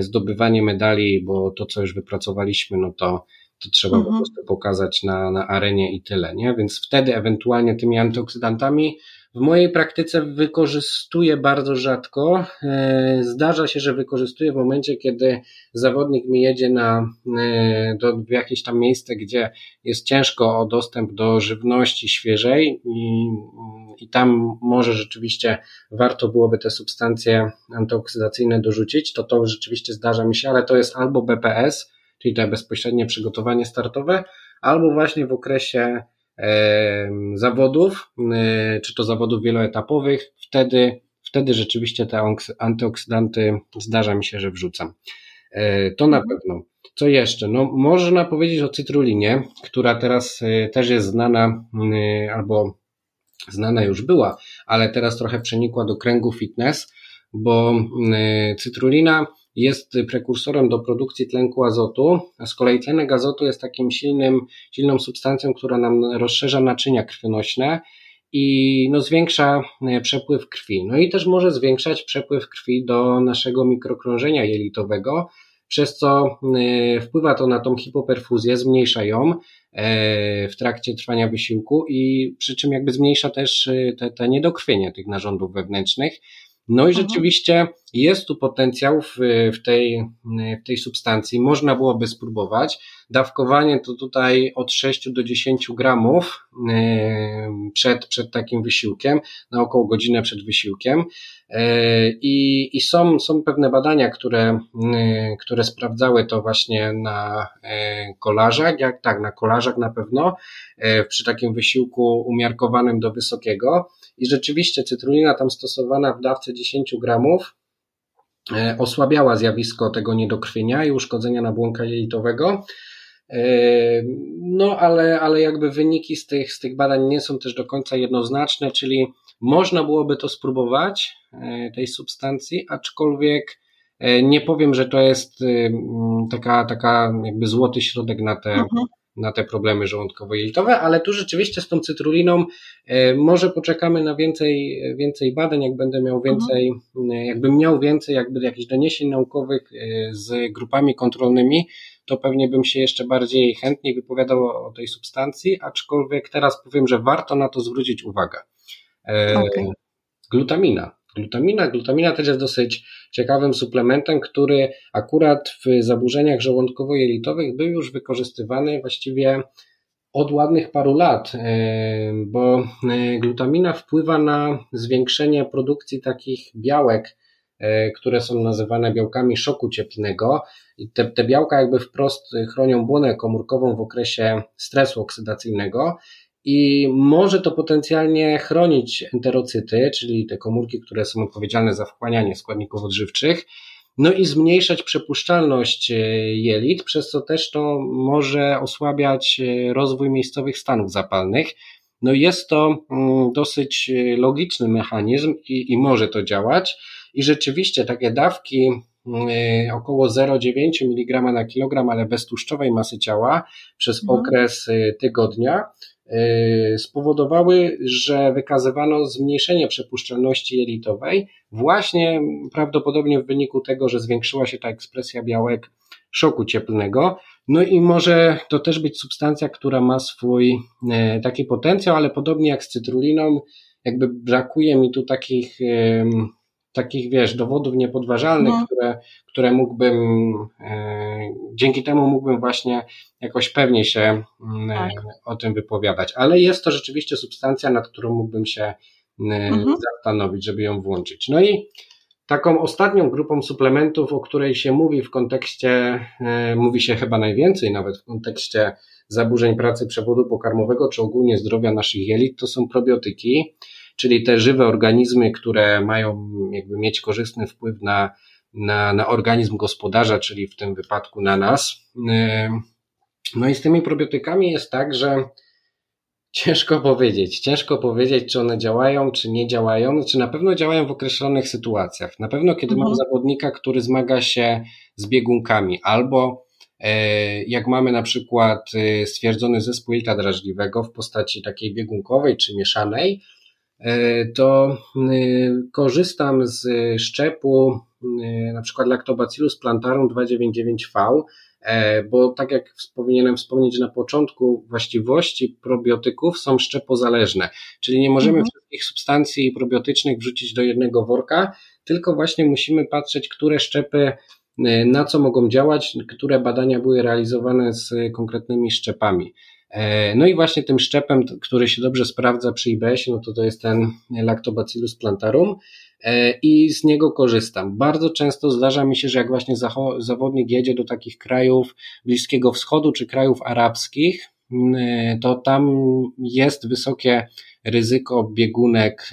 B: zdobywanie medali, bo to, co już wypracowaliśmy, no to, to trzeba mhm. po prostu pokazać na, na arenie i tyle, nie? Więc wtedy ewentualnie tymi antyoksydantami w mojej praktyce wykorzystuję bardzo rzadko. E, zdarza się, że wykorzystuję w momencie, kiedy zawodnik mi jedzie na, e, do, w jakieś tam miejsce, gdzie jest ciężko o dostęp do żywności świeżej i, i tam może rzeczywiście warto byłoby te substancje antyoksydacyjne dorzucić, to to rzeczywiście zdarza mi się, ale to jest albo BPS, czyli to bezpośrednie przygotowanie startowe, albo właśnie w okresie zawodów, e, czy to zawodów wieloetapowych, wtedy, wtedy rzeczywiście te antyoksydanty zdarza mi się, że wrzucam. E, to na mhm. pewno. Co jeszcze? No, można powiedzieć o cytrulinie, która teraz e, też jest znana albo znana już była, ale teraz trochę przenikła do kręgu fitness, bo cytrulina jest prekursorem do produkcji tlenku azotu, a z kolei tlenek azotu jest takim silnym, silną substancją, która nam rozszerza naczynia krwionośne i no, zwiększa e, przepływ krwi. No i też może zwiększać przepływ krwi do naszego mikrokrążenia jelitowego, przez co e, wpływa to na tą hipoperfuzję, zmniejsza ją e, w trakcie trwania wysiłku i przy czym jakby zmniejsza też te, te niedokrwienie tych narządów wewnętrznych, no i mhm. rzeczywiście jest tu potencjał w, w, tej, w tej substancji. Można byłoby spróbować. Dawkowanie to tutaj od 6 do 10 gramów przed, przed takim wysiłkiem, na około godzinę przed wysiłkiem. Yy, I, i są, są pewne badania, które, które sprawdzały to właśnie na kolarzach, jak tak, na kolarzach na pewno, przy takim wysiłku umiarkowanym do wysokiego. I rzeczywiście cytrulina tam stosowana w dawce 10 gramów e, osłabiała zjawisko tego niedokrwienia i uszkodzenia nabłonka jelitowego. E, no, ale, ale jakby wyniki z tych, z tych badań nie są też do końca jednoznaczne, czyli można byłoby to spróbować, e, tej substancji, aczkolwiek nie powiem, że to jest taka, taka jakby złoty środek na te, mhm na te problemy żołądkowo-jelitowe, ale tu rzeczywiście z tą cytruliną e, może poczekamy na więcej, więcej badań, jak będę miał więcej, mhm. jakbym miał więcej jakby jakichś doniesień naukowych e, z grupami kontrolnymi, to pewnie bym się jeszcze bardziej chętniej wypowiadał o tej substancji, aczkolwiek teraz powiem, że warto na to zwrócić uwagę. Okay. Glutamina. Glutamina. Glutamina też jest dosyć ciekawym suplementem, który akurat w zaburzeniach żołądkowo-jelitowych był już wykorzystywany właściwie od ładnych paru lat, e, bo e, glutamina wpływa na zwiększenie produkcji takich białek, e, które są nazywane białkami szoku cieplnego. I te, te białka jakby wprost chronią błonę komórkową w okresie stresu oksydacyjnego i może to potencjalnie chronić enterocyty, czyli te komórki, które są odpowiedzialne za wchłanianie składników odżywczych, no i zmniejszać przepuszczalność e, jelit, przez co też to może osłabiać e, rozwój miejscowych stanów zapalnych. No jest to mm, dosyć e, logiczny mechanizm i, i może to działać. I rzeczywiście takie dawki mm, około 0,9 mg na kilogram, ale bez tłuszczowej masy ciała przez mhm. okres tygodnia spowodowały, że wykazywano zmniejszenie przepuszczalności jelitowej, właśnie prawdopodobnie w wyniku tego, że zwiększyła się ta ekspresja białek szoku cieplnego. No i może to też być substancja, która ma swój y, taki potencjał, ale podobnie jak z cytruliną, jakby brakuje mi tu takich takich, wiesz, dowodów niepodważalnych, no. które, które mógłbym, e, dzięki temu mógłbym właśnie jakoś pewnie się mm, tak. o tym wypowiadać. Ale jest to rzeczywiście substancja, nad którą mógłbym się mhm. zastanowić, żeby ją włączyć. No i taką ostatnią grupą suplementów, o której się mówi w kontekście, e, mówi się chyba najwięcej nawet w kontekście zaburzeń pracy przewodu pokarmowego, czy ogólnie zdrowia naszych jelit, to są probiotyki czyli te żywe organizmy, które mają jakby mieć korzystny wpływ na, na, na organizm gospodarza, czyli w tym wypadku na nas. No i z tymi probiotykami jest tak, że ciężko <laughs> powiedzieć. Ciężko powiedzieć, czy one działają, czy nie działają, czy na pewno działają w określonych sytuacjach. Na pewno, kiedy mhm. mam zawodnika, który zmaga się z biegunkami, albo e, jak mamy na przykład e, stwierdzony zespół jelita drażliwego w postaci takiej biegunkowej czy mieszanej, to y, korzystam z szczepu y, na przykład Lactobacillus plantarum 299V, e, bo tak jak powinienem wspomnieć na początku, właściwości probiotyków są szczepozależne, czyli nie możemy mhm. wszystkich substancji probiotycznych wrzucić do jednego worka, tylko właśnie musimy patrzeć, które szczepy na co mogą działać, które badania były realizowane z konkretnymi szczepami. E, no i właśnie tym szczepem, który się dobrze sprawdza przy IBS, no to to jest ten Lactobacillus plantarum e, i z niego korzystam. Bardzo często zdarza mi się, że jak właśnie zawodnik jedzie do takich krajów Bliskiego Wschodu czy krajów arabskich, e, to tam jest wysokie ryzyko biegunek,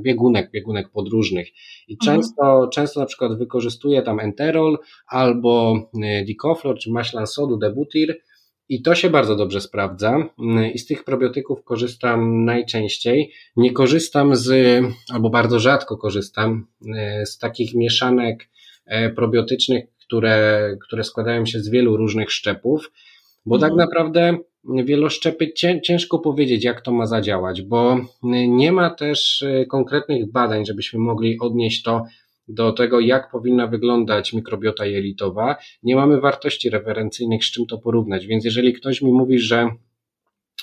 B: biegunek, biegunek podróżnych. I mhm. często, często na przykład wykorzystuje tam enterol albo dicoflor czy maślan sodu debutir, i to się bardzo dobrze sprawdza. I z tych probiotyków korzystam najczęściej. Nie korzystam z, albo bardzo rzadko korzystam e, z takich mieszanek e, probiotycznych, które, które składają się z wielu różnych szczepów, bo tak mhm. naprawdę wieloszczepy ciężko powiedzieć, jak to ma zadziałać, bo nie ma też e, konkretnych badań, żebyśmy mogli odnieść to do tego, jak powinna wyglądać mikrobiota jelitowa. Nie mamy wartości referencyjnych, z czym to porównać. Więc jeżeli ktoś mi mówi, że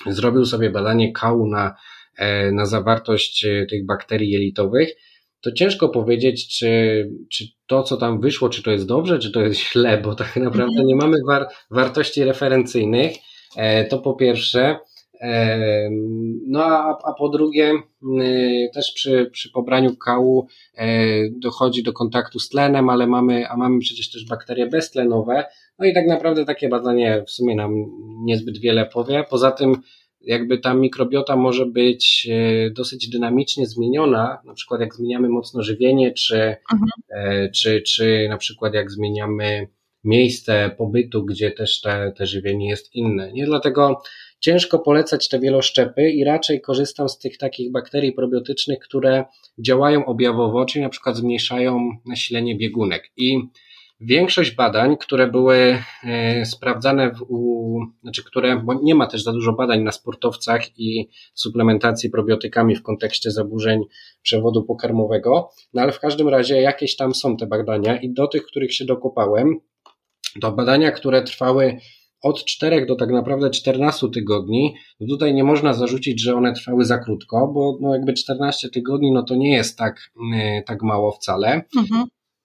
B: zrobił sobie badanie kału na, e, na zawartość e, tych bakterii jelitowych, to ciężko powiedzieć, czy, czy to, co tam wyszło, czy to jest dobrze, czy to jest <laughs> źle, bo tak naprawdę nie mamy war, wartości referencyjnych. E, to po pierwsze. No a, a po drugie, y, też przy, przy pobraniu kału e, dochodzi do kontaktu z tlenem, ale mamy, a mamy przecież też bakterie beztlenowe. No i tak naprawdę takie badanie w sumie nam niezbyt wiele powie. Poza tym, jakby ta mikrobiota może być e, dosyć dynamicznie zmieniona, na przykład jak zmieniamy mocno żywienie, czy, mhm. E, czy, czy na przykład jak zmieniamy miejsce pobytu, gdzie też te, te żywienie jest inne. Nie dlatego ciężko polecać te wieloszczepy i raczej korzystam z tych takich bakterii probiotycznych, które działają objawowo, czyli na przykład zmniejszają nasilenie biegunek. I większość badań, które były e, sprawdzane u, znaczy które, bo nie ma też za dużo badań na sportowcach i suplementacji probiotykami w kontekście zaburzeń przewodu pokarmowego, no ale w każdym razie jakieś tam są te badania i do tych, których się dokopałem, to badania, które trwały od 4 do tak naprawdę 14 tygodni, to tutaj nie można zarzucić, że one trwały za krótko, bo no jakby 14 tygodni no to nie jest tak, e, tak mało wcale. Mhm.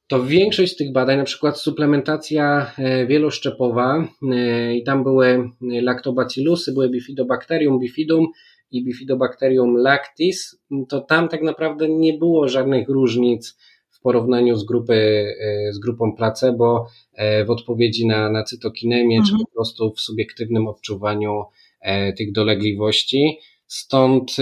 B: To większość z tych badań, na przykład suplementacja e, wieloszczepowa e, i tam były lactobacillusy, były bifidobacterium bifidum i bifidobacterium lactis, to tam tak naprawdę nie było żadnych różnic w porównaniu z, grupy, e, z grupą placebo e, w odpowiedzi na, na cytokinemię, mhm. czy po prostu w subiektywnym odczuwaniu e, tych dolegliwości. Stąd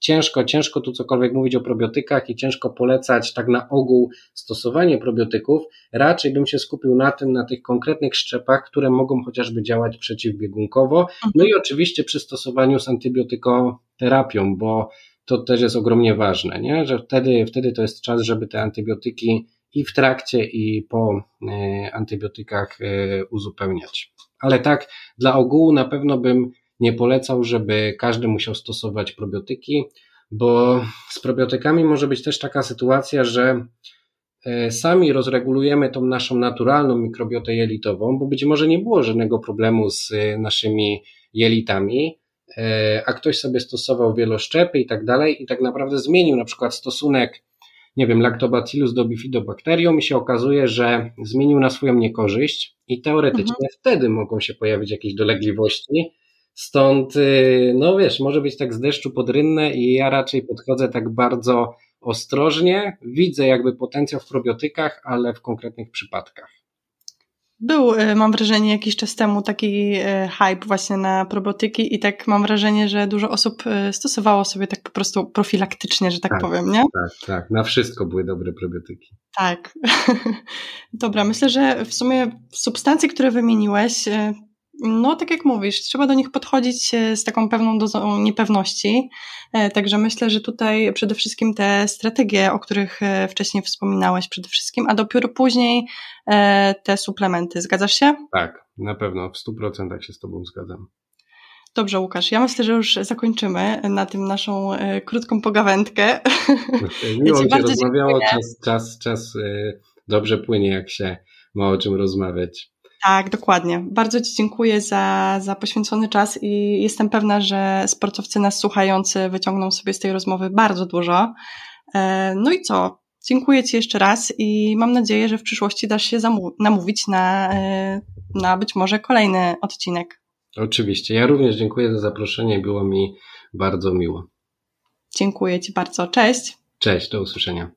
B: ciężko, ciężko tu cokolwiek mówić o probiotykach i ciężko polecać tak na ogół stosowanie probiotyków. Raczej bym się skupił na tym, na tych konkretnych szczepach, które mogą chociażby działać przeciwbiegunkowo. No i oczywiście przy stosowaniu z antybiotykoterapią, bo to też jest ogromnie ważne, nie? że wtedy, wtedy to jest czas, żeby te antybiotyki i w trakcie, i po e, antybiotykach e, uzupełniać. Ale tak, dla ogółu na pewno bym nie polecał, żeby każdy musiał stosować probiotyki, bo z probiotykami może być też taka sytuacja, że e, sami rozregulujemy tą naszą naturalną mikrobiotę jelitową, bo być może nie było żadnego problemu z naszymi jelitami, a ktoś sobie stosował wieloszczepy i tak dalej i tak naprawdę zmienił na przykład stosunek, nie wiem, lactobacillus do bifidobakterium i się okazuje, że zmienił na swoją niekorzyść i teoretycznie mhm. wtedy mogą się pojawić jakieś dolegliwości. Stąd, y, no wiesz, może być tak z deszczu pod rynnę i ja raczej podchodzę tak bardzo ostrożnie. Widzę jakby potencjał w probiotykach, ale w konkretnych przypadkach.
A: Był, e, mam wrażenie, jakiś czas temu taki e, hype właśnie na probiotyki i tak mam wrażenie, że dużo osób e, stosowało sobie tak po prostu profilaktycznie, że tak, tak powiem, nie?
B: Tak, tak. Na wszystko były dobre probiotyki.
A: Tak. <laughs> Dobra, myślę, że w sumie substancje, które wymieniłeś, no, tak jak mówisz, trzeba do nich podchodzić e, z taką pewną dozą niepewności. E, także myślę, że tutaj przede wszystkim te strategie, o których e, wcześniej wspominałeś, przede wszystkim, a dopiero później te suplementy. Zgadzasz się?
B: Tak, na pewno, w 100% się z Tobą zgadzam.
A: Dobrze, Łukasz. Ja myślę, że już zakończymy na tym naszą krótką pogawędkę. <laughs>
B: Miło ja się rozmawiało, czas, czas, czas dobrze płynie, jak się ma o czym rozmawiać.
A: Tak, dokładnie. Bardzo Ci dziękuję za, za poświęcony czas i jestem pewna, że sportowcy nas słuchający wyciągną sobie z tej rozmowy bardzo dużo. E, no i co? Dziękuję Ci jeszcze raz i mam nadzieję, że w przyszłości dasz się namówić na, e, na być może kolejny odcinek.
B: Oczywiście. Ja również dziękuję za zaproszenie. Było mi bardzo miło.
A: Dziękuję Ci bardzo. Cześć.
B: Cześć, do usłyszenia.